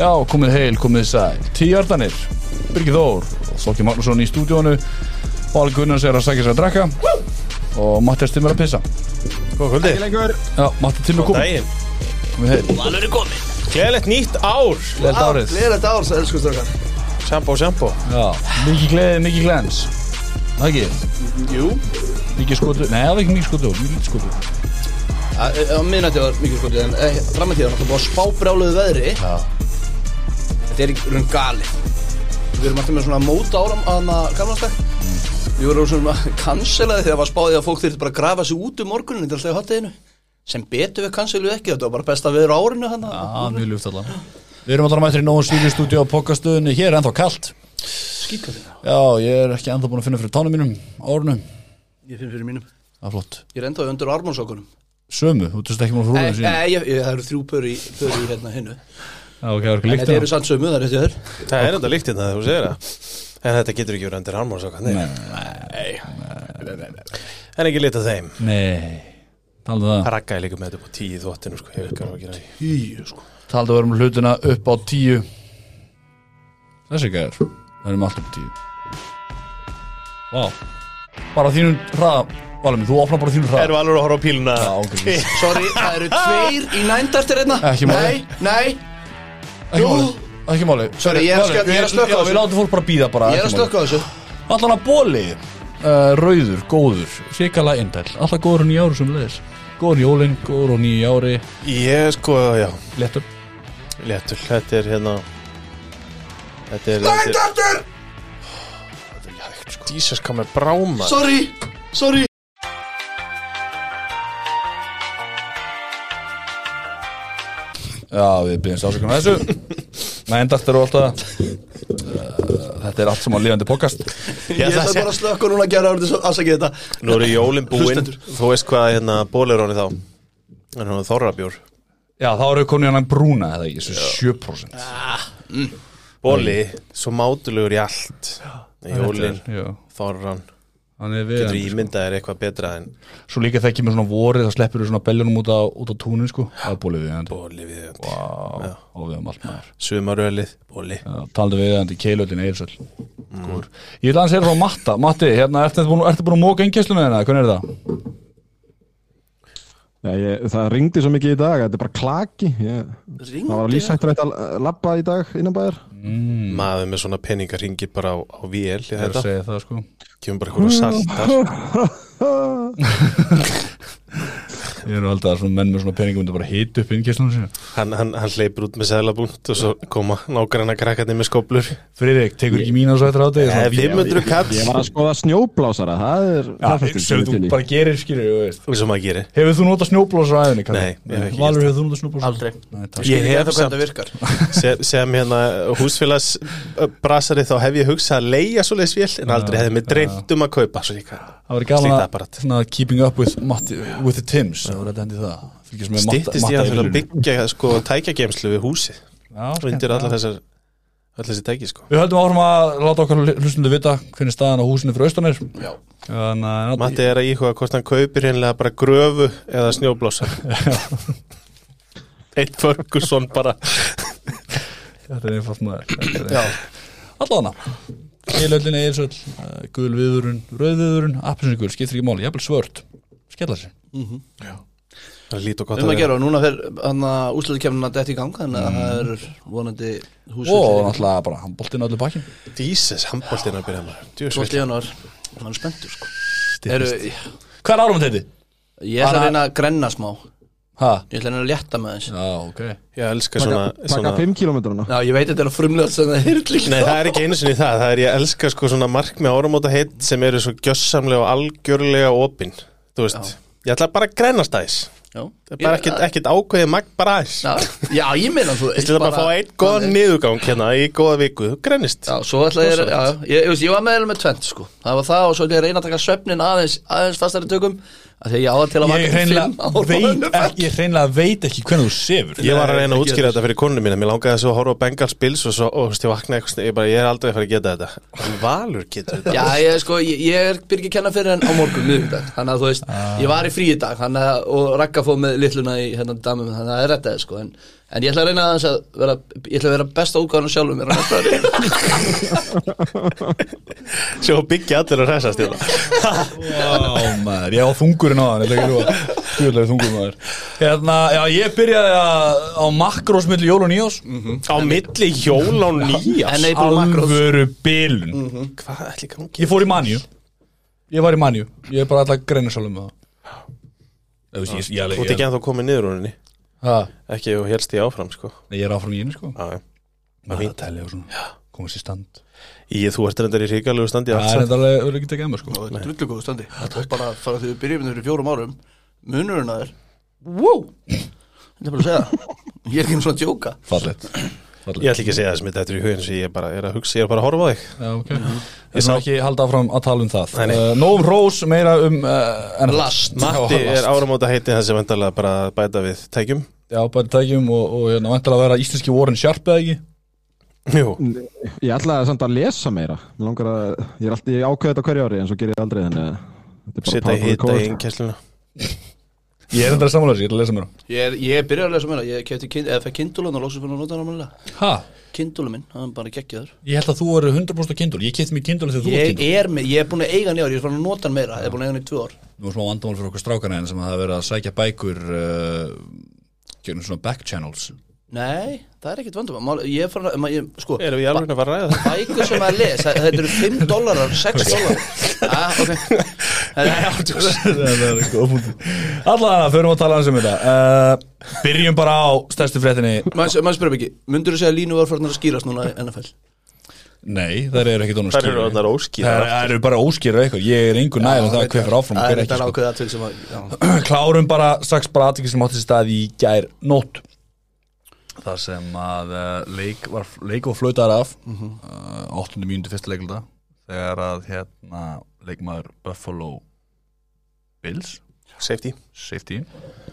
Já, komið heil, komið sæl. Tíjardanir, Birgir Þór Þótti Magnússon í stúdíónu. Val Gunnars er að sækja sér að drekka. Og Matti er stimmur að pissa. Góð kvöldi. Já, Matti Timmur kom Dægin Komið heil, Valur er komin Gleðilegt nýtt ár. Leilt árið. Gleðilegt ár, svo elsku strókar Shampoo, shampoo. Já, mikið gleði, mikið glens. Það ekki, Jú. Mikið skotu Nei, það var ekki mikið skotu, mikið skotu. Á miðnætti var mikið skotið En eh, fram að tíðan, það búið að spá brjáluðu veðri. Já, Þetta er í raun gali Við erum alltaf með svona móta áram Þannig að galvastæk Við vorum svona cancelaði þegar var spáðið að fólk þyrfti bara að grafa sig út um morgunin Þetta er alltaf í hotteginu Sem betur við canceluðu ekki Þetta var bara besta veður á árinu hann Já, mjög ljúft allan. Við erum alltaf mættir í nógu svíli stúdíu á pokastöðunni Hér er ennþá kallt Skítkallið Já, ég er ekki ennþá búin að finna fyrir tánum mínum Árunum, Ég finn fyrir mínum. Það er flott. Ég er enda undir armónsókunum Sömu, þú veist ekki að Nei, frúða sín nei, ég- ég- það eru þrjú pör í, pör í hérna hinnu Já, ok, það ekki En þetta eru sann sömu, það er eftir þér. Það er enda líkt hérna þegar þú segir það. En þetta getur ekki verið undir armór svo Nei, En ekki litað þeim. Nei, raggaði líka með þetta upp á tíu þvottinu sko Ég veit hvað að gera því Tíu, sko. Vera með hlutina upp á tíu. Þessi gæður Það erum alltaf upp á tíu. Vá. Bara þínum hraða Valmi, þú opnar bara þínum hraða. Erum alveg að horfa á píluna? Sorry, það eru tveir í nændartir hérna. Ekki máli. Nei, nei, Ekki máli Ekki máli Sorry, ég er að er slökkva á Já, þessu. við látum fólk bara býða bara ég er að stökka á þessu. Allan að bóli uh, Rauður, góður. Sikala indæl Alltaf góður á nýja ári sem leðis Góður jólinn, góður á nýja ári. Ég sko, já. Lettur Léttul, þetta er hérna Þetta er Þetta Nændartir er ekki hægt sko. Jesus, hvað með bráma? Sorry, sorry Já, við byrjumst ásökunum á þessu. Nændart eru alltaf uh, Þetta er allt sem á lífandi podcast. Ég ætla bara að slökka núna að gera orðið svo afsakið þetta. Nú eru jólin búin. Hlustendur. Þú veist hvað hérna ból er honni þá? En hún er þorrabjór. Já, þá eru konið hann brúna eða ekki, þessu 7% Bóli, svo mátulegur í allt. Jólin, Já, þorran Getur ímyndað er eitthvað betra en Svo líka þegar kemur svona vorið þá sleppur við svona beljunum út á, út á túnin sko. Það er bólið við hann Bóli við Vá, og við höfum allt maður. Sumarölið, bóli Já, Talandi við hann til keilöldin Eirsöld mm. Ég vil aðeins segja frá Matta. Matti, hérna, ertu búin, ertu búin að móka engjæsluna þeirna, hvernig er það? Já, ég, það ringdi svo mikið í dag, þetta er bara klaki. Ég, Það var lífsættur að labba í dag innan bæðar Maður með svona peningar ringir bara á, á vél Ég er að þetta segja það sko. Kemur bara eitthvað saltar Ég er nú alltaf svona menn með svona peningum myndi bara hita upp engjæsluna sína. Hann, hann, hann hleypur út með seðlabúnt og svo koma nágranna krakkarnir með skóplur Friðrik, tekur ekki mín á svo eftir á Nei, 500 kall Ég var að skoða snjóblásara, það er Já, sem ég þú bara gerir, skilur þú veist. Svo maður gerir. Hefur þú notað æðinni? Kalli? Nei, ég hef ekki Valur, hefur þú notað snjóblósar? Aldrei. Nei, takk. Ég Ég hef samt- hvernig það virkar. Sem, sem hérna húsfélagsbrasari þá hef ég hugsað að leia svoleiðis vél en aldrei hefði mig dreymt um að kaupa svo líka Það var gaman að keeping up with, Matti, with the Tims Það var þetta hendi það. Stittist ég að fyrir að byggja sko tækjageimslu við og undir allar þessar allar þessi tæki sko. Við höldum áfram að láta okkar hlustundu vita hvernig staðan á húsinu Já. Þannig að Matti er að íhuga hvort hann kaupir hérna bara gröfu eða snjóblósa Eitt Ferguson bara. Þetta er einfalt maður. Allana Keilöldin, Eilsöld, uh, gul viðurinn, rauð viðurinn, appinsingul, skiptir ekki máli, jafnvel svört. Skella sér Það er lít og gott Um að að gera og núna fer að að detti í gang Þannig að það er vonandi Og húsvöldir náttúrulega bara handboltinn öllu bakinn Díses, handbóltinn að byrja maður. Djöfull Svo vel. stíðanar, hann er spenntur sko. Eru, Hvað er árum þetta? Ég ætla að reyna að grenna smá. Ha? Ég ætla að reyna að létta með þess Já, ok. Ég elska svona, svona 5 kilometruna Já, ég veit þetta er að frumlega er Nei, það er ekki einu sinni það, það er ég elska sko svona markmið áramóta heitt sem eru svo gjössamlega og algjörlega opinn Þú veist, ég ætla bara að grænast aðeins. Það er bara ekkert, ekkert ákveðið magn bara aðeins. Já, já, ég meina þú Ég ætla bara að fá einn góðan niðurgang hérna í góða viku, þú grænist. Já, svo ætla ég, já, ég, ég, ég var með með tvent sko. Það var það og svo ætla ég að reyna að taka svefnin aðeins, aðeins fastari tökum að Því ég á það til að vakna veit, ég hreinlega veit ekki hvernig þú sefur. Ég var að reyna að útskýra þetta fyrir konunum mína. Mér langaði svo að horfa á Bengals Bills og svo, og þú veist, ég vaknaði eitthvað ég, bara, ég er aldrei að fara að geta þetta. En Valur getur þetta. Já, ég, sko, ég, ég er byrgi að kenna fyrir henn á morgun miðvíkdag Þannig að þú veist, ég var í frí í dag þannig að, og Ragga fóð með litluna í hérna damum þannig að það er þetta sko, en En ég ætla að reyna aðeins að vera Ég ætla að vera besta útgáðan sjálfum mér á næsta ári. Sjó byggja allir að ræsast hérna. Já, maður, ég á þungurinn á hann Þetta er ekki rúa Stjórlega þungur maður Hérna, já, ég byrjaði að á makrós milli jól og nýjós Á milli jól á Enable macros Alvöru bilun. Hvað ætli gangi? Ég fór í manju Ég var í manju Ég er bara alltaf að greina sjálfum með það Þú ég, ég, ert ég, ekki ennþá komið niður úr henni ha, Ekki og helst ég áfram sko. Nei, ég er áfram í einu sko. Já. Maður er að telja og svona. Komast í stand. Ég, þú ert reyndar í ríkalegu standi Það allt er samt. þetta alveg ekki að sko. Og þetta er drullu góðu standi. Og bara fara því við byrjum fyrir fjórum árum Munurinn að þér. Wow Þetta er bara að segja það. Ég er ekki einu svona að djóka Fallegt Ég ætla ekki að segja það sem þetta er í hugin sem ég bara er að hugsa, ég er bara að horfa á þig. Já, ok. Ég Ég sá ekki halda áfram að tala um það. Nei, nei. uh, Nóum rós meira um uh, NFL. Last. Matti Já, er áramóta heiti það sem vendarlega bara að bæta við tækjum. Já, bara tækjum og, og hérna vantilega að vera íslenski Warren Sharp eða ekki? Jú, Ég ætlaði samt að lesa meira. Mér langar að, ég er alltaf, ég ákveði þetta hverju ári en svo ger ég aldrei þannig að þetta er bara setja í the hita í innkessluna Ég er þetta samanlega, ég er að lesa mér Ég er, ég er byrjað að lesa mér Ég kefti kind, eða fekk kindulun og lóksum fyrir að nota hann ámælilega Ha? Kindulun minn, hann er bara geggjaður. Ég held að þú eru 100% kindul Ég kefti mig kindul þegar þú er Ég kindul er með, ég er búin að eiga hann í ár Ég er fann að nota hann meira, ég er búin að eiga hann í tvö ár. Nú er smá vandamál fyrir okkur strákana en sem hafa verið að sækja bækur uh, Gjörnum svona back channels. Nei, það er ekkit vandum Ég er fann að, ég, sko Erum við alveg að fara að ræða það? Bækur sem að les, það- þetta eru 5 dólarar 6 dólarar ah, ok Allavega, förum að tala hans um þetta. Uh, Byrjum bara á stærstu fréttinni. Maður spyrir ekki, myndur þú segja að línu var farnar að skýrast núna í NFL? Nei, það eru ekkit ónum Það eru óskýrar. Það eru bara óskýrar eitthvað. Ég er engur næður um það hver fyrir áfram og Það er ekki þetta sko. ákveða til sem að. Klárum bara strax bara aðtikið sem átti sér stað í gær nótt. Þar sem að uh, leik, var, leik var flautaðar af. Mm 8. mínúti fyrsta leikluta. Þegar að hérna leikmaður Buffalo Bills. Safety. Safety,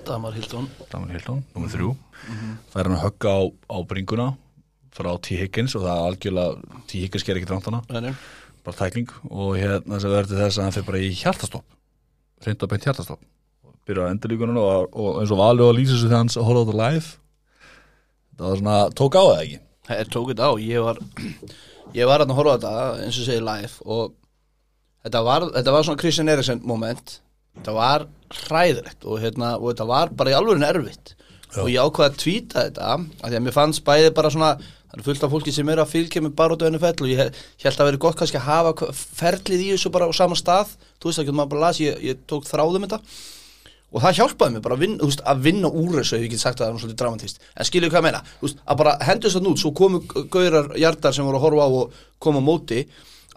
Damar Hilton. Damon Hilton, nummer þrjú. Það er hann að högga á, á bringuna frá T. Higgins og það er algjörlega T. Higgins ger ekki drántana bara tækling og hérna sem verður þess að hann fyrir bara í hjartastopp. Reynda beint hjartastopp. Byrjar að endurlíkunum og, og eins og valið að lýsa þessu þegar hans horfði á þetta live. Það var svona, tók á það ekki? Það er tókið á, ég var ég var að horfa á þetta eins og segi live og þetta var, þetta var svona Christian Eriksen moment. Þetta var hræðilegt og, hérna, og þetta var bara í alvörin erfitt. Og ég ákvaði að tvíta þetta af því að mér fannst bæði bara svona það er fullt af fólki sem er að fylgja með barótu NFL og ég he- held að veri gott kannski að hafa ferlið í þessu bara á sama stað. Þú veist ekki að maður bara las, ég, ég tók þráðum þetta. Og það hjálpaði mér bara að vinna, veist, að vinna úr þessu ef ég get sagt að það er svolítið dramatist en skilju hvað ég meina, veist, að bara hendur þess að nút svo komu gaurar hjartar sem voru að horfa á og koma á móti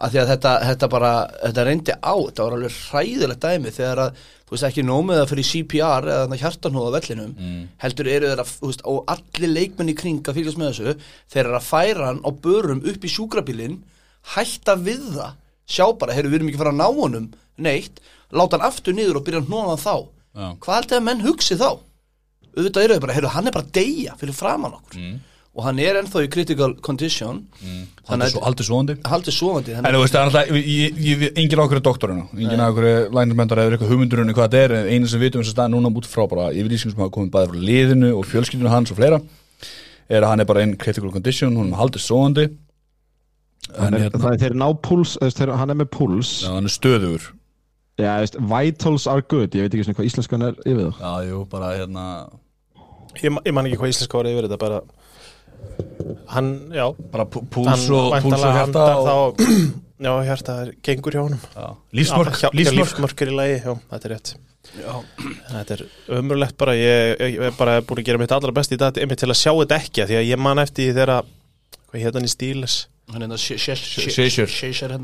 að því að þetta, þetta bara, þetta reyndi á þetta var alveg hræðilegt dæmi þegar að þú veist ekki nómið að fyrir CPR eða þarna hjartanóða vellinum heldur eru þeir að, þú veist, og allir leikmenn í kring að fylgjast með þessu þeir eru að færa hann á börum upp í sjúkrabílinn hætta við það sjá bara, heyrðu, við erum ekki að fara að ná honum neitt, láta hann aftur niður og byrja hann þá. Já. hvað heldur að menn hugsi þá? Auðvitað eru þau bara, heyrðu, hann er bara deyja Mm. og hann er ennþá í critical condition. Haldið þannig svo- að haldið svoandi haldið sofandi En þú veist, það er á okkur er doktorinn enginn á okkur er læknismentar eða eitthvað hugmyndurinn hvað þetta er, einu sem við vitum þess að staða núna út frá bara yfirlýsingum sem hafa komið bæði frá liðinu og fjölskyldinu hans og fleira er að hann er bara in critical condition, hún er haldið svoandi Hann en er, hérna, það er þeir ná þeir, hann er með púls. Já, hann er stöðugur. Já, veist, vitals are good. Ég veit ekki svona hvað íslenskan er yfir það. Já, jú, bara hérna Ég, ég Hann, já. Bara púls og, púls og hjarta og, þá, Já, hjarta er gengur hjá honum. Já, lífsmörk, Já, lífsmörk. lífsmörk er í lagi, já, þetta er rétt. Já, Þetta er ömurlegt bara Ég, ég, ég er bara búin að gera mitt allra best í dag einmitt til að sjá þetta ekki, af því að ég man eftir því þegar hvað hétt hann í stíles hann er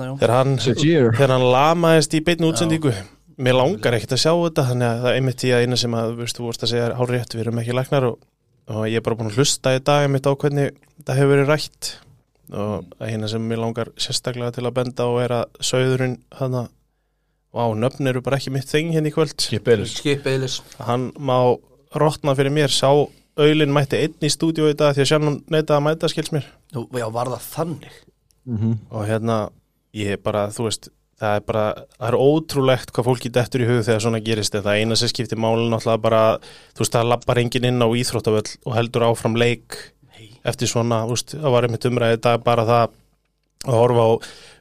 já. Þegar hann, Shazier. þegar hann lamaðist í beinni útsendingu. Mér langar ekkert að sjá þetta þannig að það er einmitt í að eina sem að þú veist, þú vorst að segja hár rétt, við erum ekki læknar og, og ég er bara búin að hlusta í dag einmitt á hvernig það hefur verið rætt. Og að eina sem mér langar sérstaklega til að benda á er að sögðurinn hann að Vá, nöfn eru bara ekki mitt þing hérna í kvöld. Skip Eilis hann má rotna fyrir mér. Sá Öylin mætti einn í stúdíu í dag því að Shannon neitaði að mæta skils mér. Já, var það þannig? Mhm. og hérna ég bara, þú veist það er bara, það er ótrúlegt hvað fólki dettur í hug þegar svona gerist. Það eina sem skiptir málun náttúrulega bara þú veist, það lappar enginn inn á íþróttavöll og heldur áfram leik eftir svona, þú veist, það var einmitt umræðið dag bara það að horfa á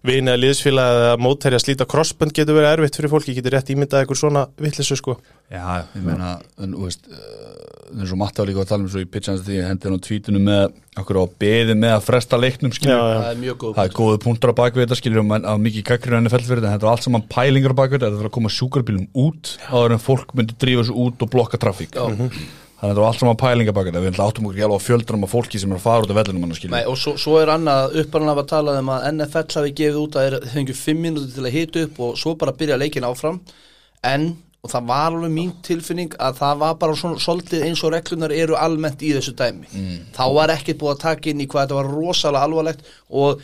vini eða liðsfélag eða mótherja slíta crossbund getur verið erfitt fyrir fólki, getur rétt ímyndað eitthvað svona vittlisu sko. Já, ég meina, en, þú veist það er svo matta á líka að tala um svo í pitchans því að hendi hann á tvítinu með okkur á beði með að fresta leiknum já. það er mjög góð það er góðu punktur á bakvið þetta skilur um að mikið gaggrinu enni fellfyrir þetta. Þetta er allt saman pælingar á bakvið þetta. Er að koma sjúkarbílum út áður en fólk myndi drífa þessu út og blokka trafík þannig að þetta er allt saman pælingar bakvið við ætlum áttum okkur hjálpa á fjöldunum af fólki sem er að fara út af vellinum hann skilur. Nei, og svo, svo er annað upparann að tala um að NFL hafi gefið út að þeir fengið fimm mínúti til að hita upp og svo bara byrja leikin áfram. En, og það var alveg mín tilfinning að það var bara svona svolítið eins og reglunar eru almennt í þessu dæmi. Þá var ekkert búið að taka inn í hvað þetta var rosalega alvarlegt og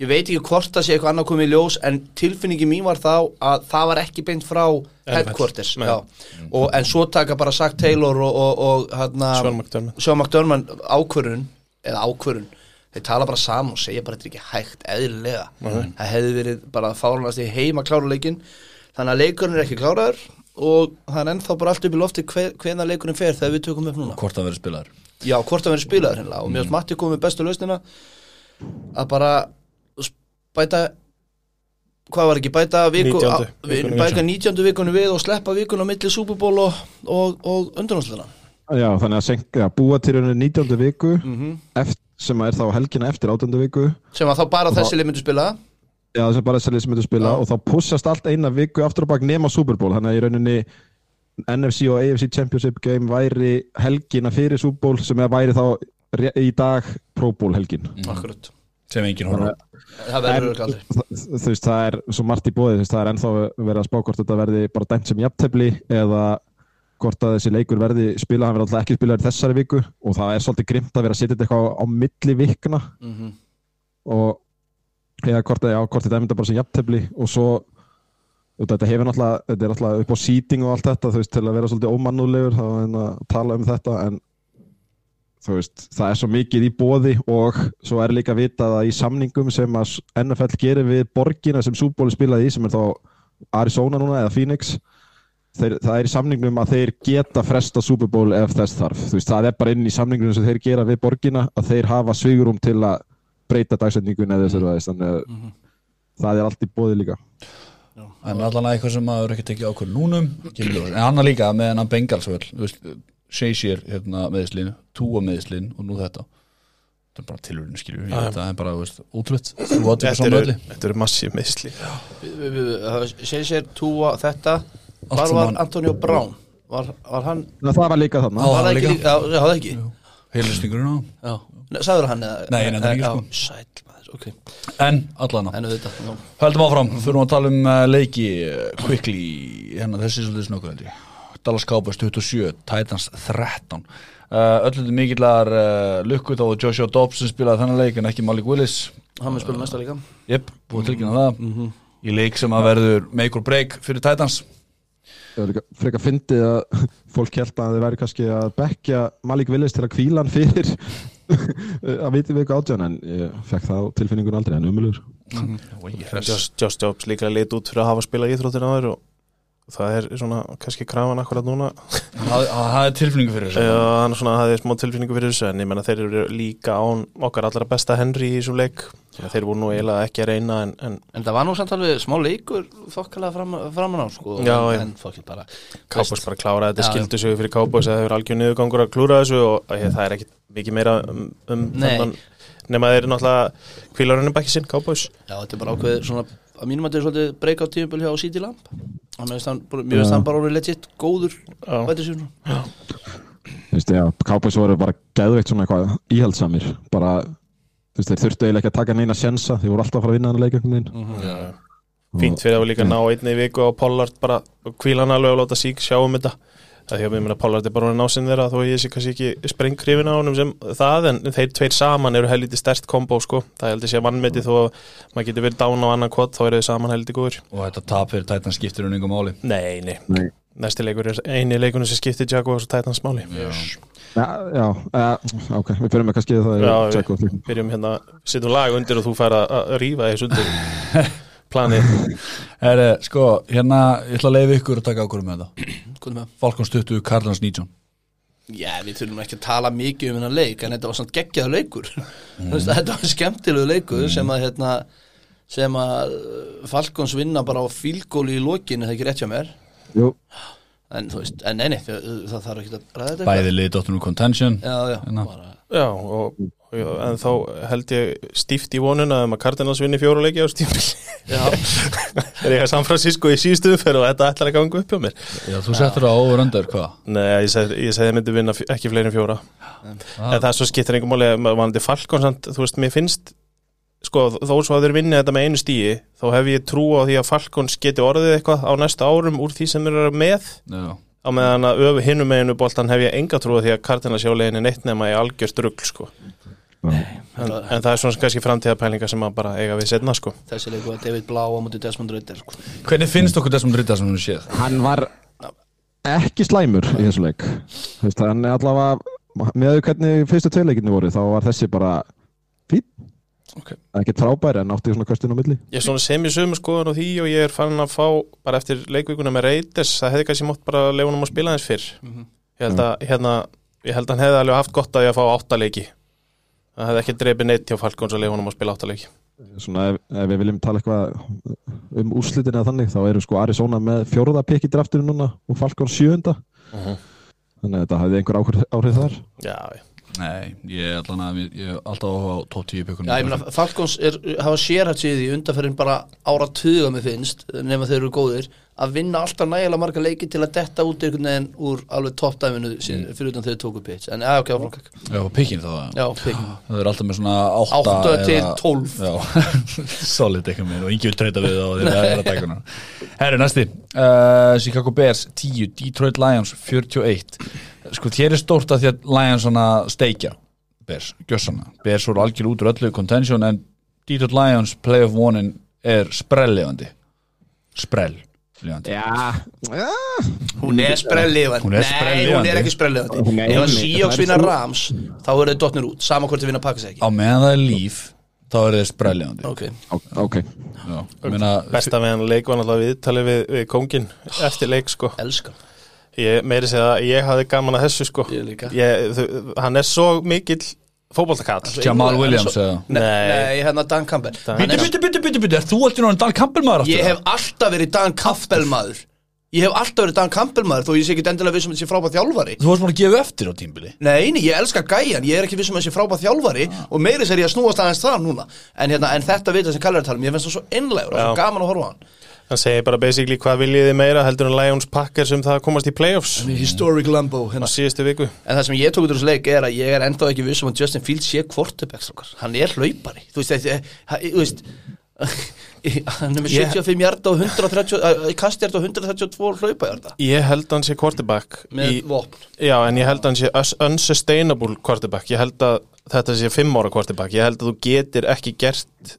ég veit ekki hvort það sé eitthvað annað komið í ljós en tilfinningi mín var þá að það var ekki beint frá headquarters og, en svo taka bara Zack Taylor og, og, og hérna, Sean McDermott. Ákvörun eða ákvörun þeir tala bara saman og segja bara þetta er ekki hægt eðlilega. Það hefði verið bara fárunast í heima klára leikin þannig að leikurinn er ekki kláraður og það er ennþá bara allt upp í lofti hver, hvenær leikurinn fer þegar við tökum upp núna. Hvort það verður spilaður. Já, hvort það verið spilaður hennilega og mér finnst Matti komið með bestu lausnina að bara bæta hvað var ekki, bæta viku, 19. á- vi- vikunni bæta við. 19. vikunni við og sleppa vikun á milli Super Bowl og, og, og undanúsluna Já, þannig að senka, búa til rauninni 19. viku mm eft, sem er þá helgina eftir 18. viku sem að þá bara þessi lið myndu spila Já, sem bara þessari sem myndu spila Já. og þá pussast allt eina viku aftur og bak nema Super Bowl þannig að í rauninni NFC og AFC Championship game væri helgina fyrir Super Bowl sem er væri þá í dag Pro Bowl helgin akkurat, sem enginn horfður á. það verður ekki aldrei. þú veist, það er svo margt í bóði, þú veist, það er ennþá verið að spá hvort þetta verði bara dæmt sem jafntefli eða hvort að þessi leikur verði spila, hann verði alltaf ekki spilaður í þessari viku og það er svolítið grimt að vera að setja þetta eitthvað á, milli vikna. Mm og eða hvort, að- já, hvort þetta er mynda bara sem jafntefli og svo þetta hefur náttúrulega, þetta er náttúrulega upp á seating og allt þetta, þú veist, til að vera svolítið ómannúlegur þá er að tala um þetta en þú veist, það er svo mikið í bóði og svo er líka vitað að í samningum sem að NFL gerir við borgina sem Súbóli spilaði í sem er þá Arizona núna eða Phoenix þeir, það er í samningnum að þeir geta fresta Bowl ef þess þarf. Þú veist, það er bara inn í samningnum sem þeir gera við borgina að þeir hafa svigurum til að breyta dagsetningun eða þess að þannig að það er allt í bóði líka. En allan að eitthvað sem maður ekki tekið ákvörð núnum en hann líka með hennan Bengalsvöld Shazier hérna, meðislin Túa meðislin og nú þetta. Þetta er bara tilurinn skilju það er bara, bara Þetta eru, þetta massíf meðsli segir sér túa þetta. Allt var var Antonio Brown? Var, var hann, það var líka þarna. Var það ekki líka? það ekki? Heilistingurinn á já, Nei, sagður hann eða Nei, nei, það er ekki, sko. sæll maður, ok, en allan að en auðvitað já. höldum áfram, fyrir að tala um uh, leiki uh, quickly, hérna þessi er svolítið snöggur held ég Dallas Cowboys 27, Titans 13 uh, öllu þetta mikillar uh, lukku þá Joshua Dobbs sem spilaði þennan leik en ekki Malik Willis. Hann mun spila næsta líka. Jep, búið tilkynna það. Í leik sem að verður make or break fyrir Titans. Það var líka frekar fyndið að fólk held að þið væri kannski að bekja Malik Willis til að kvíla hann fyrir að viti við eitthvað átján en ég fekk það á tilfinningun aldrei en umulur Josh, Josh Jobs líka lit út fyrir að hafa spilað íþróttir áður og það er svona kannski krafan akkurat núna. Það það er tilfinningu fyrir þessu. Já, hann er svona hafði smá tilfinningu fyrir þessu en ég menna þeir eru líka án okkar allra besta Henry í þessum leik. Þannig að þeir voru nú eiginlega ekki að reyna en, en en það var nú samt alveg smá leikur þokkalega fram, framan á sko Já, en, já. en fokkið bara bara kláraði þetta skildu sig fyrir Cowboys að það hefur algjör niðurgangur að klúra þessu og ég, það er ekki mikið meira um, um Nei. þennan nema þeir eru náttúrulega kvílarunum bækki sinn Cowboys. Já, þetta er bara ákveð svona að mínum að þetta er svolítið breyka á tímubil hjá City Lamp. Mér finnst hann bara orðið legit góður sér Þú veist, já, Cowboys voru bara geðveikt svona eitthvað íhaldsamir bara, þú veist, þeir þurftu eiginlega ekki að taka neina sjensa, þeir voru alltaf að fara að vinna hann að leika einhvern veginn. Fínt fyrir að líka ná einni viku á Pollard bara kvíla hann alveg og láta sík sjá um þetta það því að mér meina Pollard er bara hann ásinn þeirra þó ég sé kannski ekki sprengkrifin á honum sem það en þeir tveir saman eru helviti stert kombo sko, það heldur sé vannmeti þó að maður getur verið dán á annan kvot þá eru þið saman heldur góður og þetta tap fyrir Titans skiptir hún yngur máli. Nei, nei, Nei. næsti leikur er eini leikunum sem skiptir Jaguars og Titans máli. Já, já, uh, ok, við fyrir með kannski það Já, er við- Jaguars líka. byrjum hérna, setjum lag undir og þú fær að- að rífa þess undir planið. Herri, sko, hérna, ég ætla að leiða ykkur að taka ákvörðum með er með? Falcons 20, Cardinals 19 Já, við þurfum ekki að tala mikið um hennar leik en þetta var samt geggjaður leikur. Þú veist, þetta var skemmtilegu leikur sem að hérna, sem að uh, Falcons vinna bara á fílgóli í lokinu, það er ekki rétt hjá mér? Jú, en þú veist, en neini, það, það þarf ekki að ræða þetta Bæði lið Dottunum Contention. Já, já, Hérna. bara Já, og, og, en þá held ég stíft í vonuna um að Cardinals vinni fjóra leiki á stífil Já, er ég að San Francisco í síðustu umferð og þetta ætlar að ganga upp hjá mér? Já, þú settur það over under, hvað? Nei, ég segi að myndi vinna ekki fleiri en fjóra. En það er svo skiptir einhver máli að vanandi Falcon samt, þú veist, mér finnst sko, þó svo að þeir vinni þetta með einu stíi þá hef ég trú á því að Falcons geti orðið eitthvað á næsta árum úr því sem þeir eru með. Já, á meðan að öfu hinum meginu boltan hef ég enga trú á því að Cardinals sjólegin er neitt nema í algjörst rugl sko. en, en það er svona kannski framtíðapælingar sem að bara eiga við setna sko. þessi leiku var David Blau á mútið Desmond Ritter sko. Hvernig finnst okkur þessum dritta sem við séð? hann var ekki slæmur í þessu leik er allavega með hvernig fyrstu tveileikinu voru þá var þessi bara fín Ok. ekkert frábær en átti svona köstin á milli. Ég er svona sem í sömu skoðan á því og ég er farin að fá bara eftir leikvíkuna með Raiders það hefði kannski mótt bara leifunum að spila eins fyrr. Ég held að hérna, ég held að hann hefði alveg haft gott að ég að fá átta leiki það hefði ekki dreipið neitt hjá Falcons að leifunum að spila átta leiki svona ef, ef við viljum tala eitthvað um úrslitin eða þannig þá eru sko Arizona með fjóruða pikk í draftinu núna og Falcon sjöunda. Mhm. þannig að þetta hafði einhver áhrif, áhrif þar. Já, já. Nei, ég er alltaf á top 10 pökkunum Já, ég meina, Falcons er, hafa sérhætt því undanferðin bara ára tuga með finnst nema þeir eru góðir að vinna alltaf nægilega marga leiki til að detta út einhvern veginn úr alveg toppdæminu mm. fyrir utan þeir tóku pitch. En já, ok, áfram. Já, pikkin þá Já, pick. Það er alltaf með svona 8 Átta til 12. Já, solid eitthvað með og vil treyta við og þeir eru að taka hana. Herru, næsti. Uh, Chicago Bears 10, Detroit Lions 41 Sko, hér er stórt að því að Lions svona steikja Bears, gjössana. Bears voru algjör út úr öllu contention en Detroit Lions play of one er sprellifandi. Sprell. Já, já. Hún er sprellifandi. Hún er Nei, hún sprelllifandi. er ekki sprellifandi. Hún Ef að Seahawks vinna Rams þá eru þeir dotnir út sama hvort þeir vinna Pakkas ekki. Á meðan það er líf þá er þeir sprellifandi. Ok, ok. Já, ég meina, besta með hann leik var náttúrulega viðtalið við, við kóngin eftir leik sko. Elska ég meiri segja að ég hafði gaman að þessu sko. Ég líka. ég, þau, hann er svo mikill fótboltakall. Jamal Williams eða? Nei, Nei. hérna Dan Campbell. Er- byttu, byttu, byttu, byttu, er þú alltaf náttúrulega Dan Campbell maður aftur? Ég hef alltaf verið Dan Campbell maður. Ég hef alltaf verið Dan Campbell maður þó ég sé ekki endilega vissum að þetta sé frábæð þjálfari. Þú varst maður að gefa eftir á tímbili Nei, nei, ég elska gæjan, ég er ekki vissum að þetta sé frábæð þjálfari og meiri sér ég að snúast aðeins það núna. En, hérna, en þetta vita sem kallar að tala um, ég finnst það svo innlegur og svo gaman að horfa á hann hann segir bara basically hvað viljið þið meira heldur en Lions Packers um það að komast í playoffs? Historic Lambo á hérna. síðustu viku. En það sem ég tók út úr þessu leik er að ég er ennþá ekki vissum að Justin Fields sé quarterback strákar. Hann er hlaupari. Þú veist, þú veist Hann er með Ég- 75 hjarta og 130 uh, kastjarta og 132 hlaupahjarta ég held hann sé quarterback með í, vopn. Já en ég held hann sé us- unsustainable quarterback. Ég held að þetta sé 5 ára quarterback. Ég held að þú getur ekki gert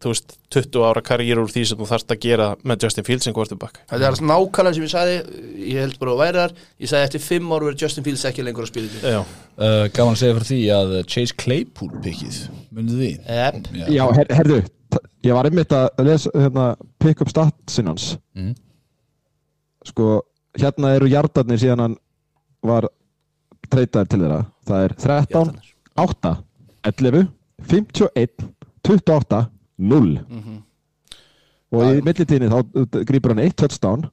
þú veist 20 ára karriér úr því sem þú þarft að gera með Justin Fields sem quarterback. Þetta er nákvæmlega sem ég sagði Ég held bara að væri þar. Ég sagði eftir 5 ára verður Justin Fields ekki lengur að spila því já, uh, Gaman að segja fyrir því að Chase Claypool pikkið. Munið því? Epp Já, her, herðu, ég var einmitt að lesa hérna, pick up statsin hans. Mm. Sko, hérna eru hjartarnir síðan hann var treytaður til þeirra. Það er 13, 8, 11, 51, 28, 0 Og í millitíðinni þá uh, grípur hann eitt touchdown.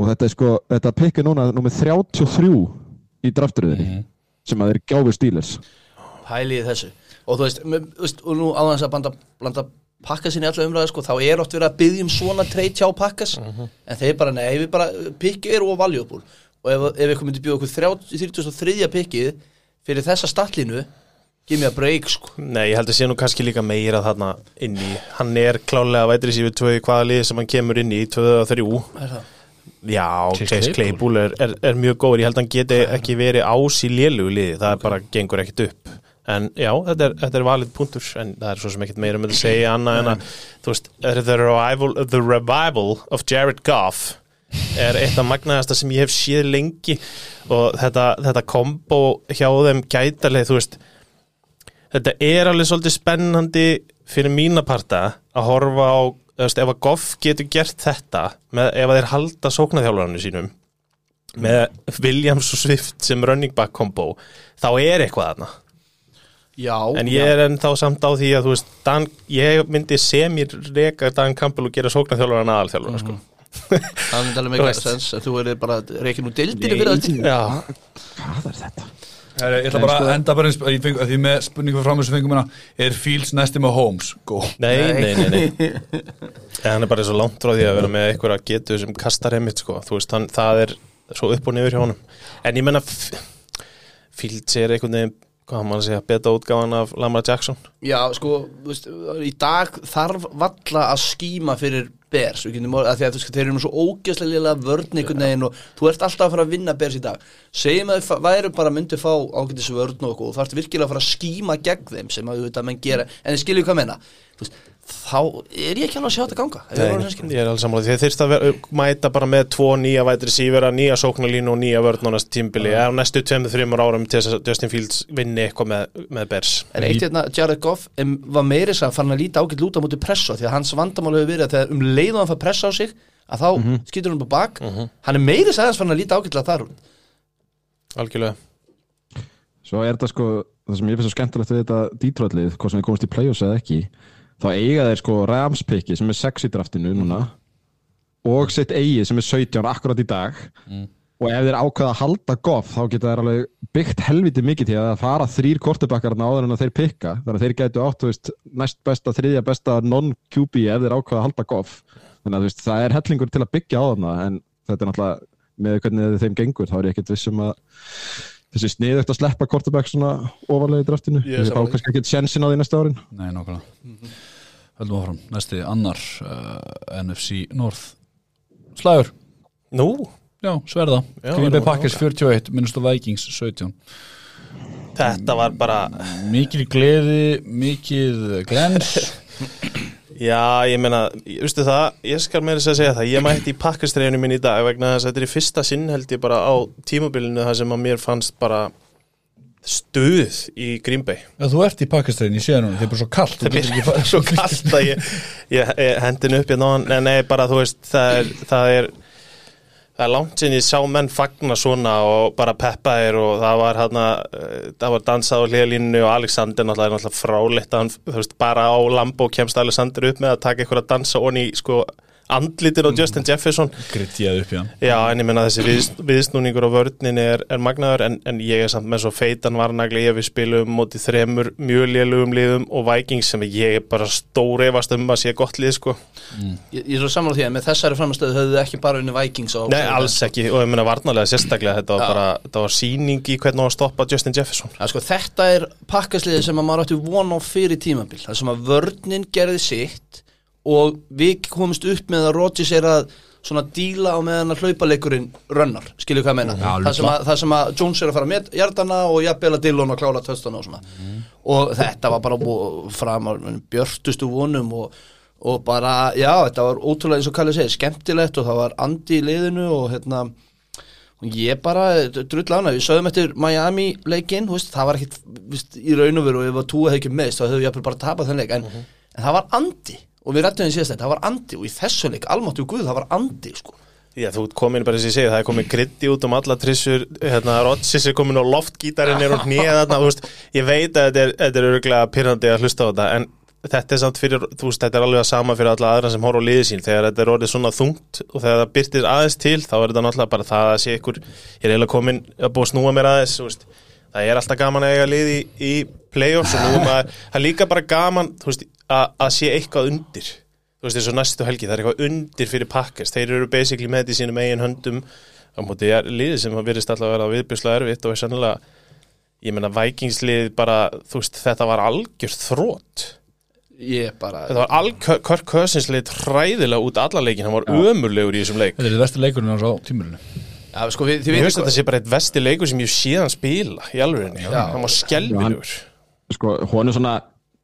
Og þetta er sko, þetta pick er núna númer 33 í drafturöðinni sem að þeir gáfi stílers Pælið þessu. Og þú veist, með, þú veist Og nú áðans að blanda, blanda pakka sinni alla umræðu sko, Þá er oft verið að byggja um svona treyt hjá pakkas En þeir bara, nei, við bara Pikki eru og valjúbúl Og ef, ef við komum til að bjóða okkur 33. pikkið Fyrir þessa stallinu Give me a break sko. Nei, ég held að sé nú kannski líka meira þarna inn í, hann er klálega vætri sér við tvö hvaða lið sem hann kemur inn í, tvö og þrjú. Er það? Já, Chase Claypool. Er, er, er mjög góður, ég held að hann geti ekki verið ás í lélugu liði, það er bara gengur ekkit upp. En já, þetta er, þetta er valið punktur en það er svo sem ekkit meira með að segja annað en að, þú veist, the revival, the revival of Jared Goff er eitt af magnaðasta sem ég hef séð lengi. Og þetta, þetta kombo hjá þeim gætaleg, þú veist þetta er alveg svolítið spennandi fyrir mína parta að horfa á, ef að Goff getur gert þetta, með, ef að þeir halda sóknarþjálfarnu sínum með Williams og Swift sem running back combo, þá er eitthvað þarna. Já, en ég er ennþá samt á því að veist, Dan, ég myndi semir reka Dan Campbell og gera sóknarþjálfarna aðalþjálfarna, sko. Það myndi alveg Þú mega veist. sens en þú er bara reikinn úr dildinu fyrir þetta Já, Hvað er þetta? Heri, Ég ætla bara að enda bara eins, að því með spurningu frá framhjus fengum hérna Er Fields næsti með Holmes? Go nei, nei, nei, nei. Hann er bara svo langt frá því að vera með eitthvað getu sem kastar heimitt sko. þú veist, hann, það er svo upp og niður hjá honum en ég menna Fields er einhvern veginn hvað að segja, beta útgáfan af Lamar Jackson Já, sko, veist, í dag þarf valla að skíma fyrir Veist, þeir eru svo ógeðslega liðlega vörn og þú ert alltaf að fara að vinna Bears í dag. Segjum að þeir væru bara myndi fá ágætis vörn og þú ert virkilega að fara að skíma gegn þeim sem að þú veit að menn gera. En þið skiljum hvað að menna Þú veist, þá er ég ekki alveg að sjá þetta ganga ef ég er alveg sammála. Því að þeir að vera, mæta bara með tvo nýja vætri sífera, nýja sóknarlínu og nýja næstu tímbili, mm. á næstu 2-3 árum til þess að Justin Fields vinni eitthvað með, með Bears. En eitt hérna, Jared Goff em, var meiri þess að fann að líta ágætt lúta mútið pressa því að hans vandamál hefur verið að þegar um leið og hann fær pressa á sig að þá mm skýtur hann upp á bak. Hann er meiri þess að hans fann að líta algjörlega. Svo er þetta sko, það sem ég finnst svo skemmtilegt við þetta Detroit-lið, hvort sem við komast í play-offs eða ekki þá eiga þeir sko Rams-piki sem er 6 í draftinu núna og sitt eigi sem er 17 akkurat í dag. Og ef þeir ákveða að halda goff þá geta þeir alveg byggt helviti mikið til að fara þrýr kortebakkarna áður en að þeir pikka. Þannig að þeir gætu átt veist, næst besta, þriðja besta non-QB ef þeir ákveða að halda goff. Þannig að veist, það er hellingur til að byggja á þarna en þetta er náttúrulega með hvernig þeim gengur þá er ég ekkert vissum að þessi sniðugt að sleppa kortebakk svona ofarlega í draftinu Ég Höldum áfram, næsti annar uh, NFC North. Slagur, Nú, já, sverða. Green Bay Packers 41, minnstu Vikings 17 þetta var bara Mikil gleði, mikið glens. Já, ég meina, veistu það, ég skal meira þess að segja það, ég mætti í pakkastreinu minn í dag vegna þess að þetta er í fyrsta sinn held ég bara á tímabilinu það sem að mér fannst bara stuð í Green Bay. Já, þú ert í Pakistan, ég sé það er bara svo kallt Það er svo kallt að ég, ég, ég hendin upp hérna en nei, bara þú veist, það er, það er, það er langt sinni sá menn fagna svona og bara peppa þér og það var hérna, það var dansað á hliðalínu og Alexander náttúrulega náttúrulega fráleitt að hann, veist, bara á Lambo kemst Alexander upp með að taka eitthvað að dansa onni í, sko, andlitin á Justin Jefferson. Gritjaði upp í hann. Já, en ég menna þessi við, viðsnúningur á vörnin er, er magnaður en, en ég er samt með svo feitan varnagli ef við spilum mótið þremur mjög lélugum liðum og Vikings sem ég er bara stór efast um að sé gott lið sko. Ég, ég er svo saman á því að með þessari framstöðu höfðu þið ekki bara unni Vikings á Nei, alls ekki. Og ég menna varnarlega sérstaklega þetta var Já. bara, þetta var síning í hvernig að stoppa Justin Jefferson. Ja, sko, þetta er pakkasliði sem að maður átti von á fyrir tímabil. Það sem að vörnin gerði sitt og við komumst upp með að Rodgers er að svona díla á meðan að hlaupaleikurinn rönnar, skilju hvað ég meina? Já, það, sem að, það sem að Jones er að fara með hjartana og jafnvel að Dillon að klála töstana og svona. Og þetta var bara fram á björtustu vonum og, og bara, já, þetta var ótrúlega eins og Kalli segir, skemmtilegt og það var andi í liðinu og hérna og ég bara drull ána, við sögum eftir Miami leikinn, þú veist, það var ekkit veist, í raun og veru og ef að túa hefði ekki meðist þá hefðu ég bara tapað þenn leik. En, en það var andi og við rættum því síðast þetta, það var andi og í þessu leik, almáttu guð, það var andi sko. Já, þú komin bara að ég segi, það er komin krytti út um alla trissur, hérna, Rodgers er komin á loftgítarinn er og hnýja þarna, þú veist, ég veit að þetta er, þetta er örgulega pyrrandi að hlusta á þetta, en þetta er samt fyrir, þú veist, þetta er alveg að sama fyrir alla aðra sem horfa á liðið sín, þegar þetta er orðið svona þungt og þegar það byrtir aðeins til, þá er þetta náttúrulega bara það að sé ykkur, ég er eiginlega komin að búið að snúa mér aðeins, þú veist, það er alltaf gaman að eiga lið í, í play-offs og nú maður, það er líka bara gaman, þú veist, að, að sé eitthvað undir. Þú veist eins og næstu helgi, það er eitthvað undir fyrir pakkast, þeir eru basically með þetta í sínum eigin höndum. Á móti liðið sem virðist alltaf að vera viðbjörslega erfitt og er sannilega ég meina vækingslið bara þú veist, þetta var algjörð þrótt ég bara þetta var algjör, Kirk Cousins lið hræðilega út alla leikin, hann var ömurlegur í þessum leik. Þetta er þið vestu leikurinn á tímurinu ja, sko, við, ég veist að þetta sé bara eitt vesti leikur sem ég séðan spila í alvörinni, hann var skelvilegur sko, hún er svona